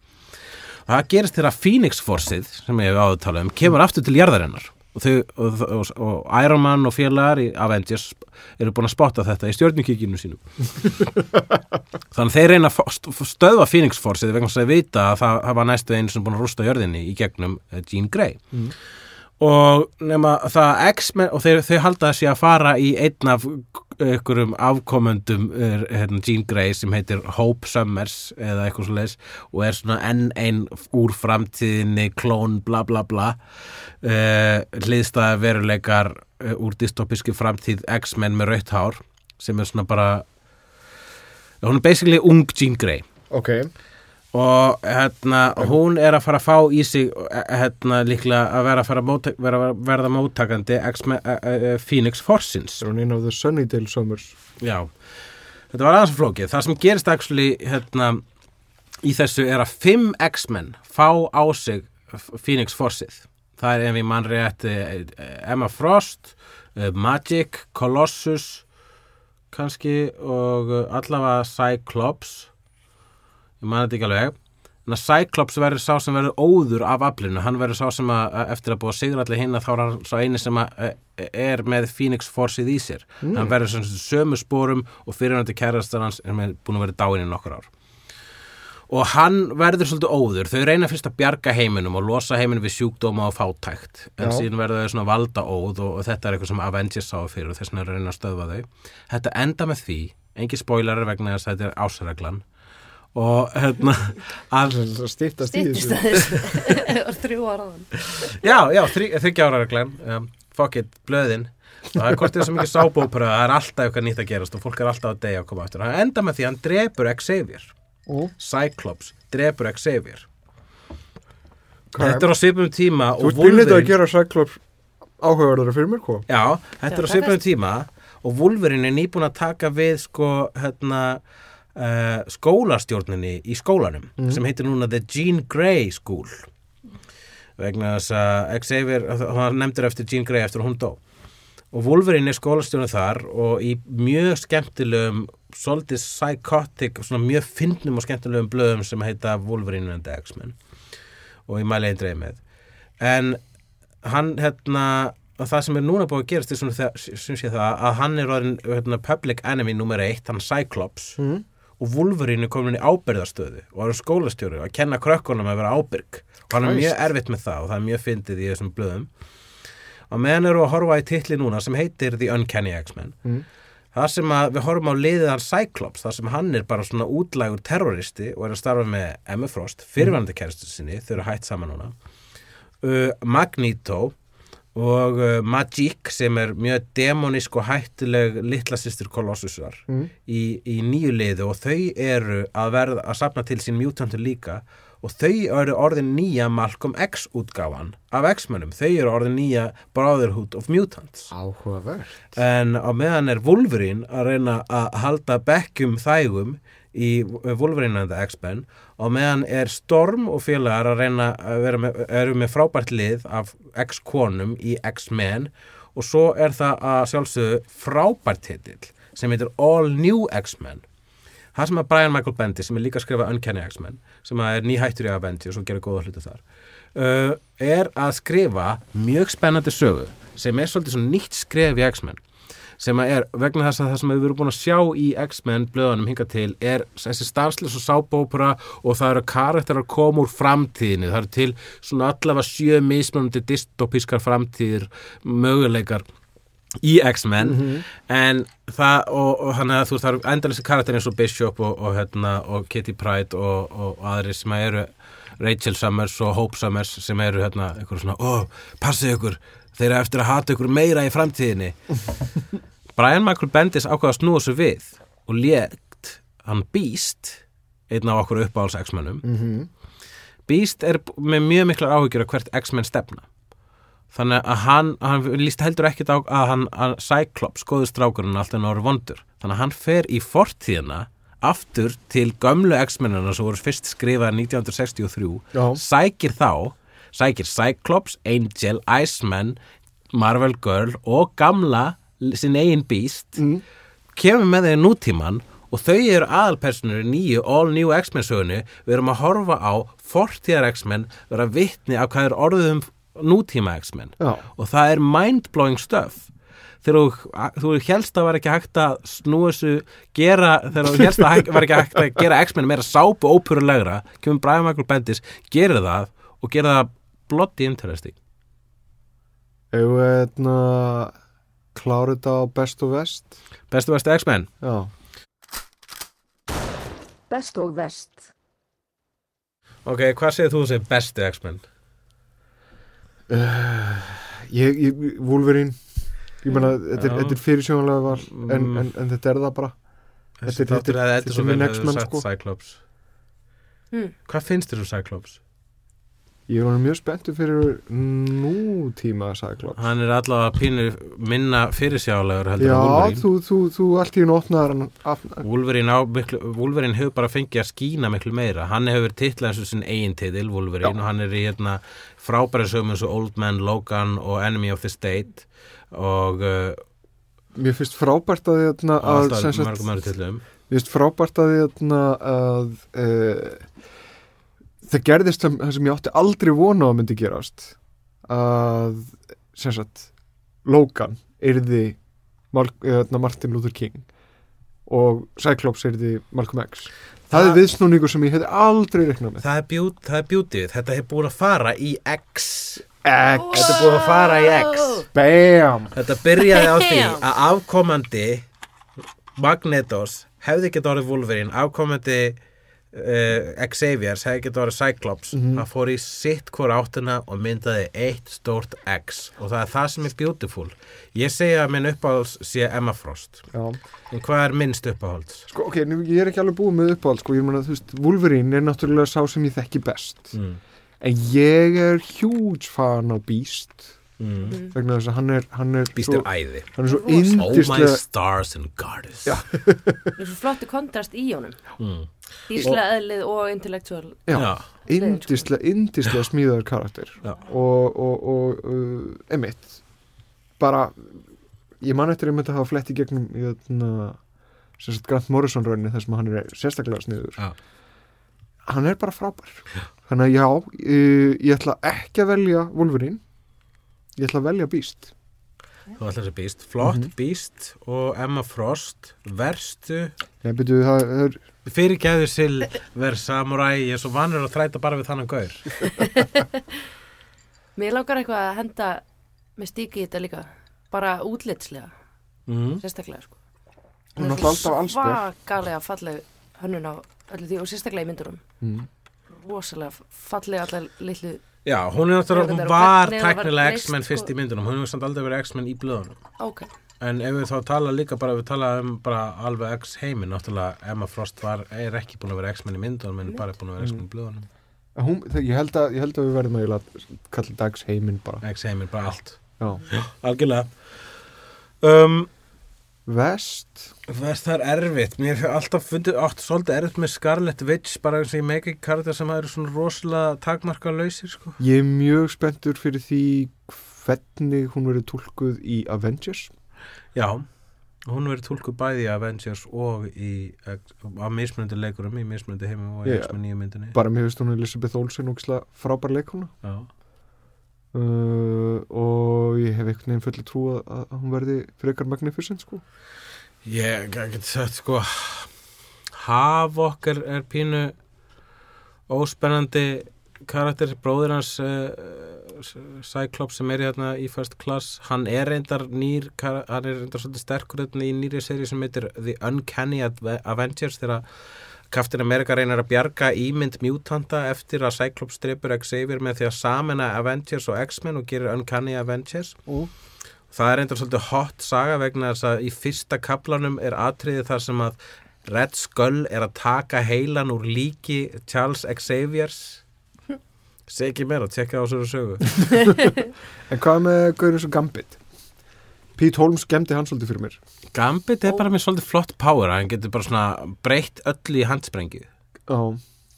Speaker 1: Og það gerist þegar Phoenix Forceið sem ég hef áður talað um kemur aftur til jarðarinnar og, þau, og, og, og Iron Man og félagar í Avengers eru búin að spotta þetta í stjórnukíkinu sínum. Þannig þeir reyna stöðva Phoenix Forceið vegna þess að vita að það hafa næstu einu sem búin að rústa jörðinni í gegnum eh, Jean Grey. Og nema það X-Men og þeir, þau halda þessi að fara í einn af einhverjum afkomendum er, hérna, Jean Grey sem heitir Hope Summers eða eitthvað svo leis og er svona enn ein úr framtíðinni klón bla bla bla. Uh, hliðstæða veruleikar uh, úr dystopíski framtíð X-Men með rautt hár sem er svona bara hún er basically ung Jean Grey.
Speaker 2: Ok
Speaker 1: og hérna, hún er að fara að fá í sig eh, hérna, líklega að vera að fara að móta, vera, verða móttakandi X-Men, uh, Phoenix Forceins
Speaker 2: Það er hún inn á The Sunnydale Summers.
Speaker 1: Já, þetta var aðeins flókið. Það sem gerist actually hérna, í þessu er að fimm X-Men fá á sig Phoenix Forceið það er ef ég mann rétt eh, Emma Frost, eh, Magic Colossus kannski og eh, allavega Cyclops ég man þetta ekki alveg. En að Cyclops verður sá sem verður óður af aflinu, hann verður sá sem að að eftir að búa sigur allir hinn að þá er hann sá eini sem að eh, er með Phoenix Forceið í sér. Hann verður sem sömu spórum og fyrirhandi kærastar hans er með, búin að vera dáin í nokkur ár. Og hann verður svolítið óður. Þau reyna fyrst að bjarga heiminum og losa heiminum við sjúkdóma og fátækt. En
Speaker 2: Já.
Speaker 1: síðan verður þau svona valda óð og, og þetta er eitthvað sem Avengers sá fyrir og þess vegna reyna að stöðva þau. Þetta enda með því, engi spoilerar vegna þess að þetta er ásreglan og hérna
Speaker 2: Það stýttast í þessu.
Speaker 4: Það þrjú áraðan
Speaker 1: já, já, þry, þryggja ára reglan. Um, fuck it, blöðin. Það er hvort þið er svo mikið sábópura það er alltaf eitthvað nýtt að gerast og fólk er alltaf að deyja að koma aftur. Hann enda með því að hann drepur Xavier.
Speaker 2: Og
Speaker 1: Cyclops drepur Xavier. Þetta er á svipum tíma
Speaker 2: Þú byrnið að gera Cyclops áhugaverðara fyrir mér, hvað?
Speaker 1: Já, þetta
Speaker 4: Já,
Speaker 1: er á
Speaker 4: það
Speaker 1: svipum tíma og Wolverine er nýbúin að taka við sko hérna uh, skólastjórninni í skólanum
Speaker 2: Mhm.
Speaker 1: sem heitir núna The Jean Grey School. Vegna þess að Xavier, hann nefndir eftir Jean Grey eftir hún dó. Og Wolverine er skólastjórnir þar og í mjög skemmtilegum svolítið psychotic, svona mjög fyndnum og skemmtilegum blöðum sem heita Wolverine and the X-Men. Og ég mæli einn dreif með. En hann hérna og það sem er núna búið að gerast er svona það, það að hann er orðin hérna, public enemy nummer eitt, hann Cyclops.
Speaker 2: Mm.
Speaker 1: Og Wolverine er komin í ábyrðarstöðu og er skólastjóri og að kenna krökkunum að vera ábyrg. Og hann er mjög erfitt með það og það er mjög fyndið í þessum blöðum. Og meðan eru að horfa í titli núna sem heitir The Uncanny X-Men.
Speaker 2: Mm.
Speaker 1: það sem að við horfum á liðið hann Cyclops það sem hann er bara svona útlægur terroristi og er að starfa með Emma Frost fyrirvændi kæristu sinni, þau eru hætt saman núna. Uh, Magneto og uh, Magic sem er mjög demonísk og hættuleg litla sýstur Colossusar
Speaker 2: Mm.
Speaker 1: í, í nýju liðu og þau eru að verða að sapna til sín mutantur líka og þau eru orðin nýja Malcolm X útgáfan af X-mennum, þau eru orðin nýja Brotherhood of Mutants
Speaker 2: Áhugavert.
Speaker 1: en á meðan er Wolverine að reyna að halda bekkjum þægum í Wolverine and the X-Men og meðan er Storm og félagar að reyna að vera með, með frábært lið af X-konum í X-Men og svo er það að sjálfsögðu frábært titill sem heitir All New X-Men. Það sem að Brian Michael Bendis sem er líka að skrifa Uncanny X-Men sem að er nýhættur í Avengers og gerir góða hluti þar uh, er að skrifa mjög spennandi sögu sem er svolítið nýtt skref í X-Men sem að er vegna þess að það sem við erum búin að sjá í X-Men blöðunum hinga til er þessi stanslis og sábópura og það eru karakterar koma úr framtíðinni. Það eru til svona allavega sjö mismunandi dystopískar framtíðir möguleikar í X-Men. En það og, og hann að þú veist það eru endalisi karakter eins og Bishop og, og, hérna, og Kitty Pryde og, og aðri sem eru Rachel Summers og Hope Summers sem eru hérna eitthvað svona, ó, passið ykkur. Þeir eru eftir að hata ykkur meira í framtíðinni Brian Michael Bendis ákvaða að snúa svo við og létt hann Beast einn af okkur uppáhalds X-mennum.
Speaker 2: Mm
Speaker 1: Beast er með mjög miklar áhyggjur af hvert X-menn stefna. Þannig að hann, hann líst heldur ekkit á að hann að Cyclops, góðu strákurinn alltaf náður vondur, þannig að hann fer í fortíðina aftur til gömlu X-mennina sem voru fyrst skrifað 1963,
Speaker 2: Já.
Speaker 1: sækir þá sækir Cyclops, Angel, Iceman Marvel Girl og gamla sinn eigin Beast
Speaker 2: Mm.
Speaker 1: kemur með þeir nútíman og þau eru aðalpersonur í nýju All New X-Men sögunni. Við erum að horfa á fortíðar X-Men vera vitni af hvað er orðið um nútíma X-Men. Og það er mind-blowing stuff. Þegar þú, þú helst að var ekki hægt að snúa þessu gera, þegar þú helst að var ekki hægt að gera X-Men meira sápu ópurulegra kemur Brian Michael Bendis, gerir það og gerir það bloody interesting.
Speaker 2: Hérna klára þetta á best og vest
Speaker 1: bestu vestu X-Men
Speaker 2: Já
Speaker 3: Best og vest.
Speaker 1: ok, hvað segir þú sem bestu X-Men?
Speaker 2: ég, ég, Wolverine Ég meina, þetta er, er fyrirsjónlega val en,
Speaker 1: Mm.
Speaker 2: en, en þetta er það bara Þetta er- þetta er- þetta er X-Men, sko.
Speaker 1: Cyclops
Speaker 4: Mm.
Speaker 1: Hvað finnst þér um Cyclops?
Speaker 2: Ég er honum mjög spenntur fyrir nútíma Cyclops
Speaker 1: Hann er allavega pínur minna fyrirsjálegur heldur
Speaker 2: Já,
Speaker 1: en Wolverine.
Speaker 2: þú, þú, þú allt í af-
Speaker 1: Wolverine, Wolverine hefur bara fengið að skína miklu meira. Hann hefur titlað eins og sinn eigin titil Wolverine
Speaker 2: Já.
Speaker 1: og hann er í hérna, frábæri sögum eins og Old Man Logan og Enemy of the State og uh,
Speaker 2: Mér finnst frábært að, hérna, að
Speaker 1: alltaf
Speaker 2: sem sagt,
Speaker 1: mörgum öðru titlum.
Speaker 2: Mér finnst frábært að, hérna, að uh, það gerðist það sem ég átti aldrei vona á að myndi gerast að sem sagt Logan yrði Mal, hérna, Martin Luther King og Cyclops yrði Malcolm X. Það
Speaker 1: Það-
Speaker 2: er viðsnúningur sem ég hefði aldrei reiknað með.
Speaker 1: Það er, bjút, það er bjútið, þetta hefur búin að fara í X.
Speaker 2: X,
Speaker 1: þetta er búin að fara í X.
Speaker 2: Bam.
Speaker 1: Þetta byrjaði á því að afkomandi Magnetos hefði gett orðið Wolverine, afkomandi uh, Xaviers hefði gett orðið Cyclops
Speaker 2: Mhm.
Speaker 1: það fór í sitt hvora áttina og myndaði eitt stórt X og það er það sem er beautiful ég segi að minn uppáhalds sé Emma Frost
Speaker 2: Já.
Speaker 1: en hvað er minnst uppáhalds?
Speaker 2: Sko, ok, nú, ég er ekki alveg búið með uppáhald sko, ég meina, þú veist, Wolverine er náttúrulega sá sem ég þekki best
Speaker 1: Mm.
Speaker 2: en ég er huge fan á Beast
Speaker 1: mm.
Speaker 2: vegna þess að hann er hann er
Speaker 1: Býst
Speaker 2: svo,
Speaker 1: æði
Speaker 2: hann er svo
Speaker 4: Rosa.
Speaker 1: Oh my stars and goddess
Speaker 2: Já.
Speaker 4: Það er svo flotti kontrast í honum
Speaker 1: mm.
Speaker 4: Íslega eðlið og intellektual
Speaker 2: Já. Yndislega, yndislega smíðaður karakter
Speaker 1: Já.
Speaker 2: og, og, og uh, emitt bara ég man eftir einmitt að hafa flett í gegnum í þarna sem sagt Grant Morrison rauninni þar sem hann er sérstaklega sniður
Speaker 1: Já.
Speaker 2: hann er bara frábær þannig að já, ég, ég ætla ekki að velja Wolverine ég ætla að velja Beast.
Speaker 1: Þú ætlar þessi Beast, flott
Speaker 2: Mhm.
Speaker 1: Beast og Emma Frost. Verstu?
Speaker 2: Ég byrju það er
Speaker 1: fyrirgæðu Silver Samurai ég er svo vanur að þræta bara við þannig gaur.
Speaker 4: Mér langar eitthvað að henda með stíki í þetta líka. Bara útlitslega,
Speaker 1: mm.
Speaker 4: sérstaklega sko.
Speaker 2: Hún er
Speaker 4: svakalega falleg hönnun á öllu því og sérstaklega í myndurum
Speaker 2: mm.
Speaker 4: rosalega fallega allar litlu
Speaker 1: Já, hún er náttúrulega, hún var
Speaker 4: reist,
Speaker 1: X-Men fyrst
Speaker 4: sko.
Speaker 1: í myndunum, hún hefur samt aldrei verið X-Men í blöðunum.
Speaker 4: Ok,
Speaker 1: en ef við þá tala líka bara, ef við tala um bara alveg X heimin, náttúrulega Emma Frost var, er ekki búin að vera X-Men í myndunum en bara búin að vera X-Men í blöðunum.
Speaker 2: Hún, ég, held að, ég held að við verðum að kalla dags heiminn bara.
Speaker 1: X heimin, bara allt,
Speaker 2: já.
Speaker 1: algjörlega. Um,
Speaker 2: Vest.
Speaker 1: Þess það er erfitt, mér hef alltaf fundið átt svolítið erfitt með Scarlet Witch bara eins og ég meiki karakter sem eru svona rosalega takmarka lausir sko.
Speaker 2: Ég er mjög spenntur fyrir því hvernig hún verið tólkuð í Avengers.
Speaker 1: Já, hún verið tólkuð bæði í Avengers og í á mismunandi leikurum, í mismunandi heimum og í
Speaker 2: Já.
Speaker 1: X-Men nýju myndinni.
Speaker 2: Bara mér finnst hún Elisabeth Olsen ógislega frábær leikuna
Speaker 1: Já,
Speaker 2: uh, og ég hef einhvern veginn fulli trú að, að hún verði frekar magnificent sko.
Speaker 1: Ég get sagt sko haf okkar er pínu óspennandi karakter, bróðir hans uh, Cyclops sem er hérna í first class, hann er reyndar nýr, hann er reyndar svolítið sterkur hérna í nýri seri sem heitir The Uncanny Avengers þegar Captain America reynir að bjarga ímynd mutanta eftir að Cyclops dreipur Xavier með því að samena Avengers og X-Men og gerir Uncanny Avengers.
Speaker 2: Og
Speaker 1: Það er reyndar svolítið hot saga vegna þess að í fyrsta kaplanum er atriði þar sem að Red Skull er að taka heilan úr líki Charles Xaviers. Segi ekki meira, tekka á svo sögu.
Speaker 2: En hvað með Gaurin svo Gambit? Pete Holmes gemdi hann svolítið fyrir mér
Speaker 1: Gambit er bara með svolítið flott power hann getur bara svona breytt öll í handsprengju.
Speaker 2: Já,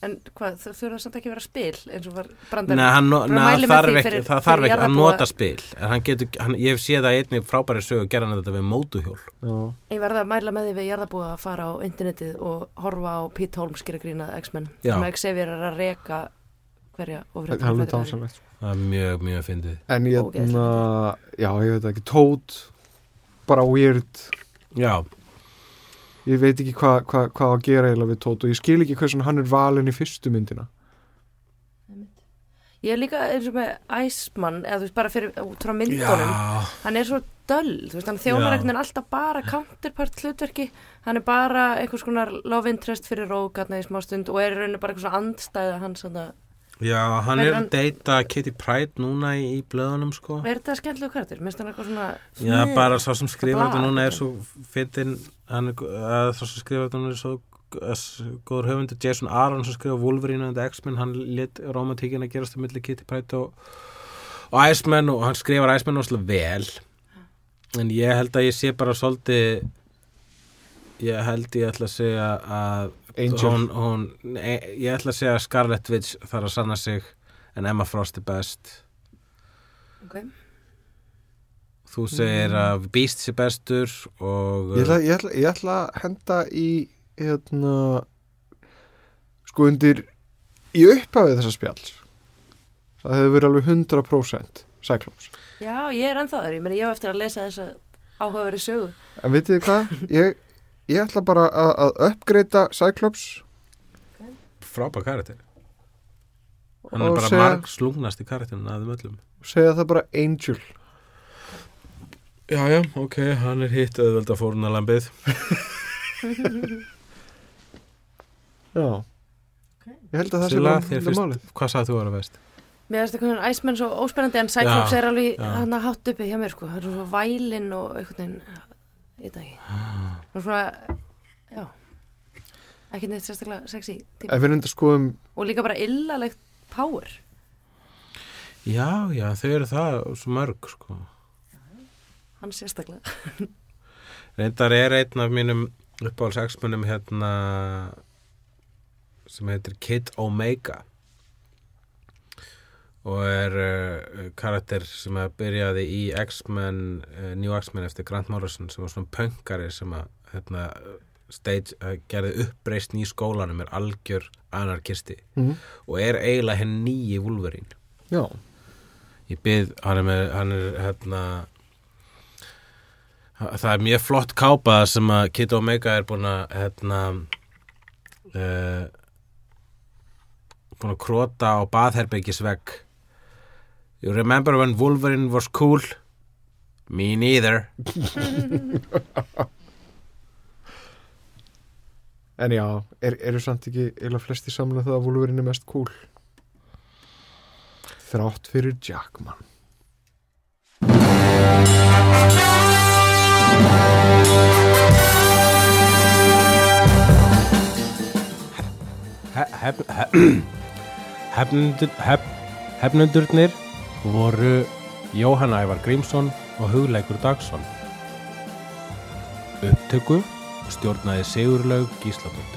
Speaker 4: en hvað, þau þurfa samt ekki að vera spil eins og var brandar með
Speaker 1: þarf ekki, það þarf ekki að nota spil. En hann getur, hann, ég hef séð að einni frábæri sögu gera hann þetta við mótuhjól
Speaker 2: já,
Speaker 4: Ég verða að mæla með því við jarðabúið að fara á internetið og horfa á Pete Holmes gera grínað X-Men. Sem Xavier er að reka hverja
Speaker 2: það er dásanlegt sko.
Speaker 1: það er mjög, mjög fyndið.
Speaker 2: En ég, na, já, ég veit ekki, Toad bara weird
Speaker 1: Já,
Speaker 2: ég veit ekki hvað hva, hva að gera eiginlega við Toad og ég skil ekki hversun hann er valin í fyrstu myndina.
Speaker 4: Ég er líka eins og með Iceman eða þú veist bara fyrir út frá myndunum.
Speaker 1: Já.
Speaker 4: Hann er svo döll, þú veist hann þjónar einhvern veginn alltaf bara counterpart hlutverki. Hann er bara einhvers konar love interest fyrir rók aðna í smá stund og er í rauninu bara eitthvað svona andstæða hann svona,
Speaker 1: Já, hann er að deyta Kitty Pryde núna í, í blöðunum sko.
Speaker 4: Er þetta skemmtilegu karakter, minnst hann eitthvað svona
Speaker 1: Já, bara svo sem skrifar þetta núna er svo fyndin hann er, svo sem skrifar þetta núna er svo góður höfundur. Jason Aaron sem skrifa Wolverine and X-Men hann lit romantíkin að gerast um milli Kitty Pryde og, og Iceman og hann skrifar Iceman óslega vel. En ég held að ég sé bara svolítið ég held ég ætla að segja að
Speaker 2: Angel.
Speaker 1: hún, hún, ég ætla að segja að Scarlet Witch þarf að sanna sig en Emma Frost er best.
Speaker 4: Okay.
Speaker 1: Þú segir að Beast sé bestur og
Speaker 2: ég ætla, ég, ætla, ég ætla að henda í hérna sko undir í upphafið þessa spjalls. Það hefur verið alveg 100% Cyclops.
Speaker 4: Já, ég er ennþá þar, ég meni ég hef eftir að lesa þessa áhugaveri sögu.
Speaker 2: En vitið þið hvað, ég, ég ætla bara að, að uppgreita Cyclops.
Speaker 1: Frábær karakter. Hann er bara
Speaker 2: segja,
Speaker 1: marg slungnast í karakterinu að þeim öllum.
Speaker 2: Segja það bara Angel.
Speaker 1: Já, já, ok, hann er hitt auðveld að fóruna lambið.
Speaker 2: Já. Ég held að það sé
Speaker 1: Silla, þér
Speaker 2: þetta málið.
Speaker 1: Hvað sagði þú að vera vest?
Speaker 4: Mér finnst eitthvað Iceman svo óspennandi en Cyclops
Speaker 1: Já,
Speaker 4: er alveg hann að hátt uppi hjá mér sko, það er svo vælinn og einhvern veginn, ekki það er svona, já. Ekki neitt sérstaklega sexy
Speaker 2: skoðum
Speaker 4: og líka bara illalegt power.
Speaker 1: Já, já, þau eru það svo mörg, sko.
Speaker 4: hann sérstaklega.
Speaker 1: Reyndar er einn af mínum uppáhalds X-munum hérna sem heitir Kid Omega og er uh, karakter sem að byrjaði í X-Men, uh, New X-Men eftir Grant Morrison sem var svona pöngari sem að hérna, stage, uh, gerði uppreist í skólanum er algjör anarkisti.
Speaker 2: Mhm.
Speaker 1: og er eiginlega henn nýji Wolverine.
Speaker 2: Já,
Speaker 1: ég byrð, hann er með hann er hérna það er mjög flott kápa sem að Kid Omega er búin að hérna búin að krota á baðherbyggisvegg You remember when Wolverine was cool? Me neither.
Speaker 2: En já, er, eru samt ekki eða flesti saman að það að Wolverine er mest cool? Þrátt fyrir Jackman
Speaker 1: He- voru Jóhann Ævar Grímsson og Hugleikur Dagsson. Upptöku stjórnaði Sigurlaug Gísladóttir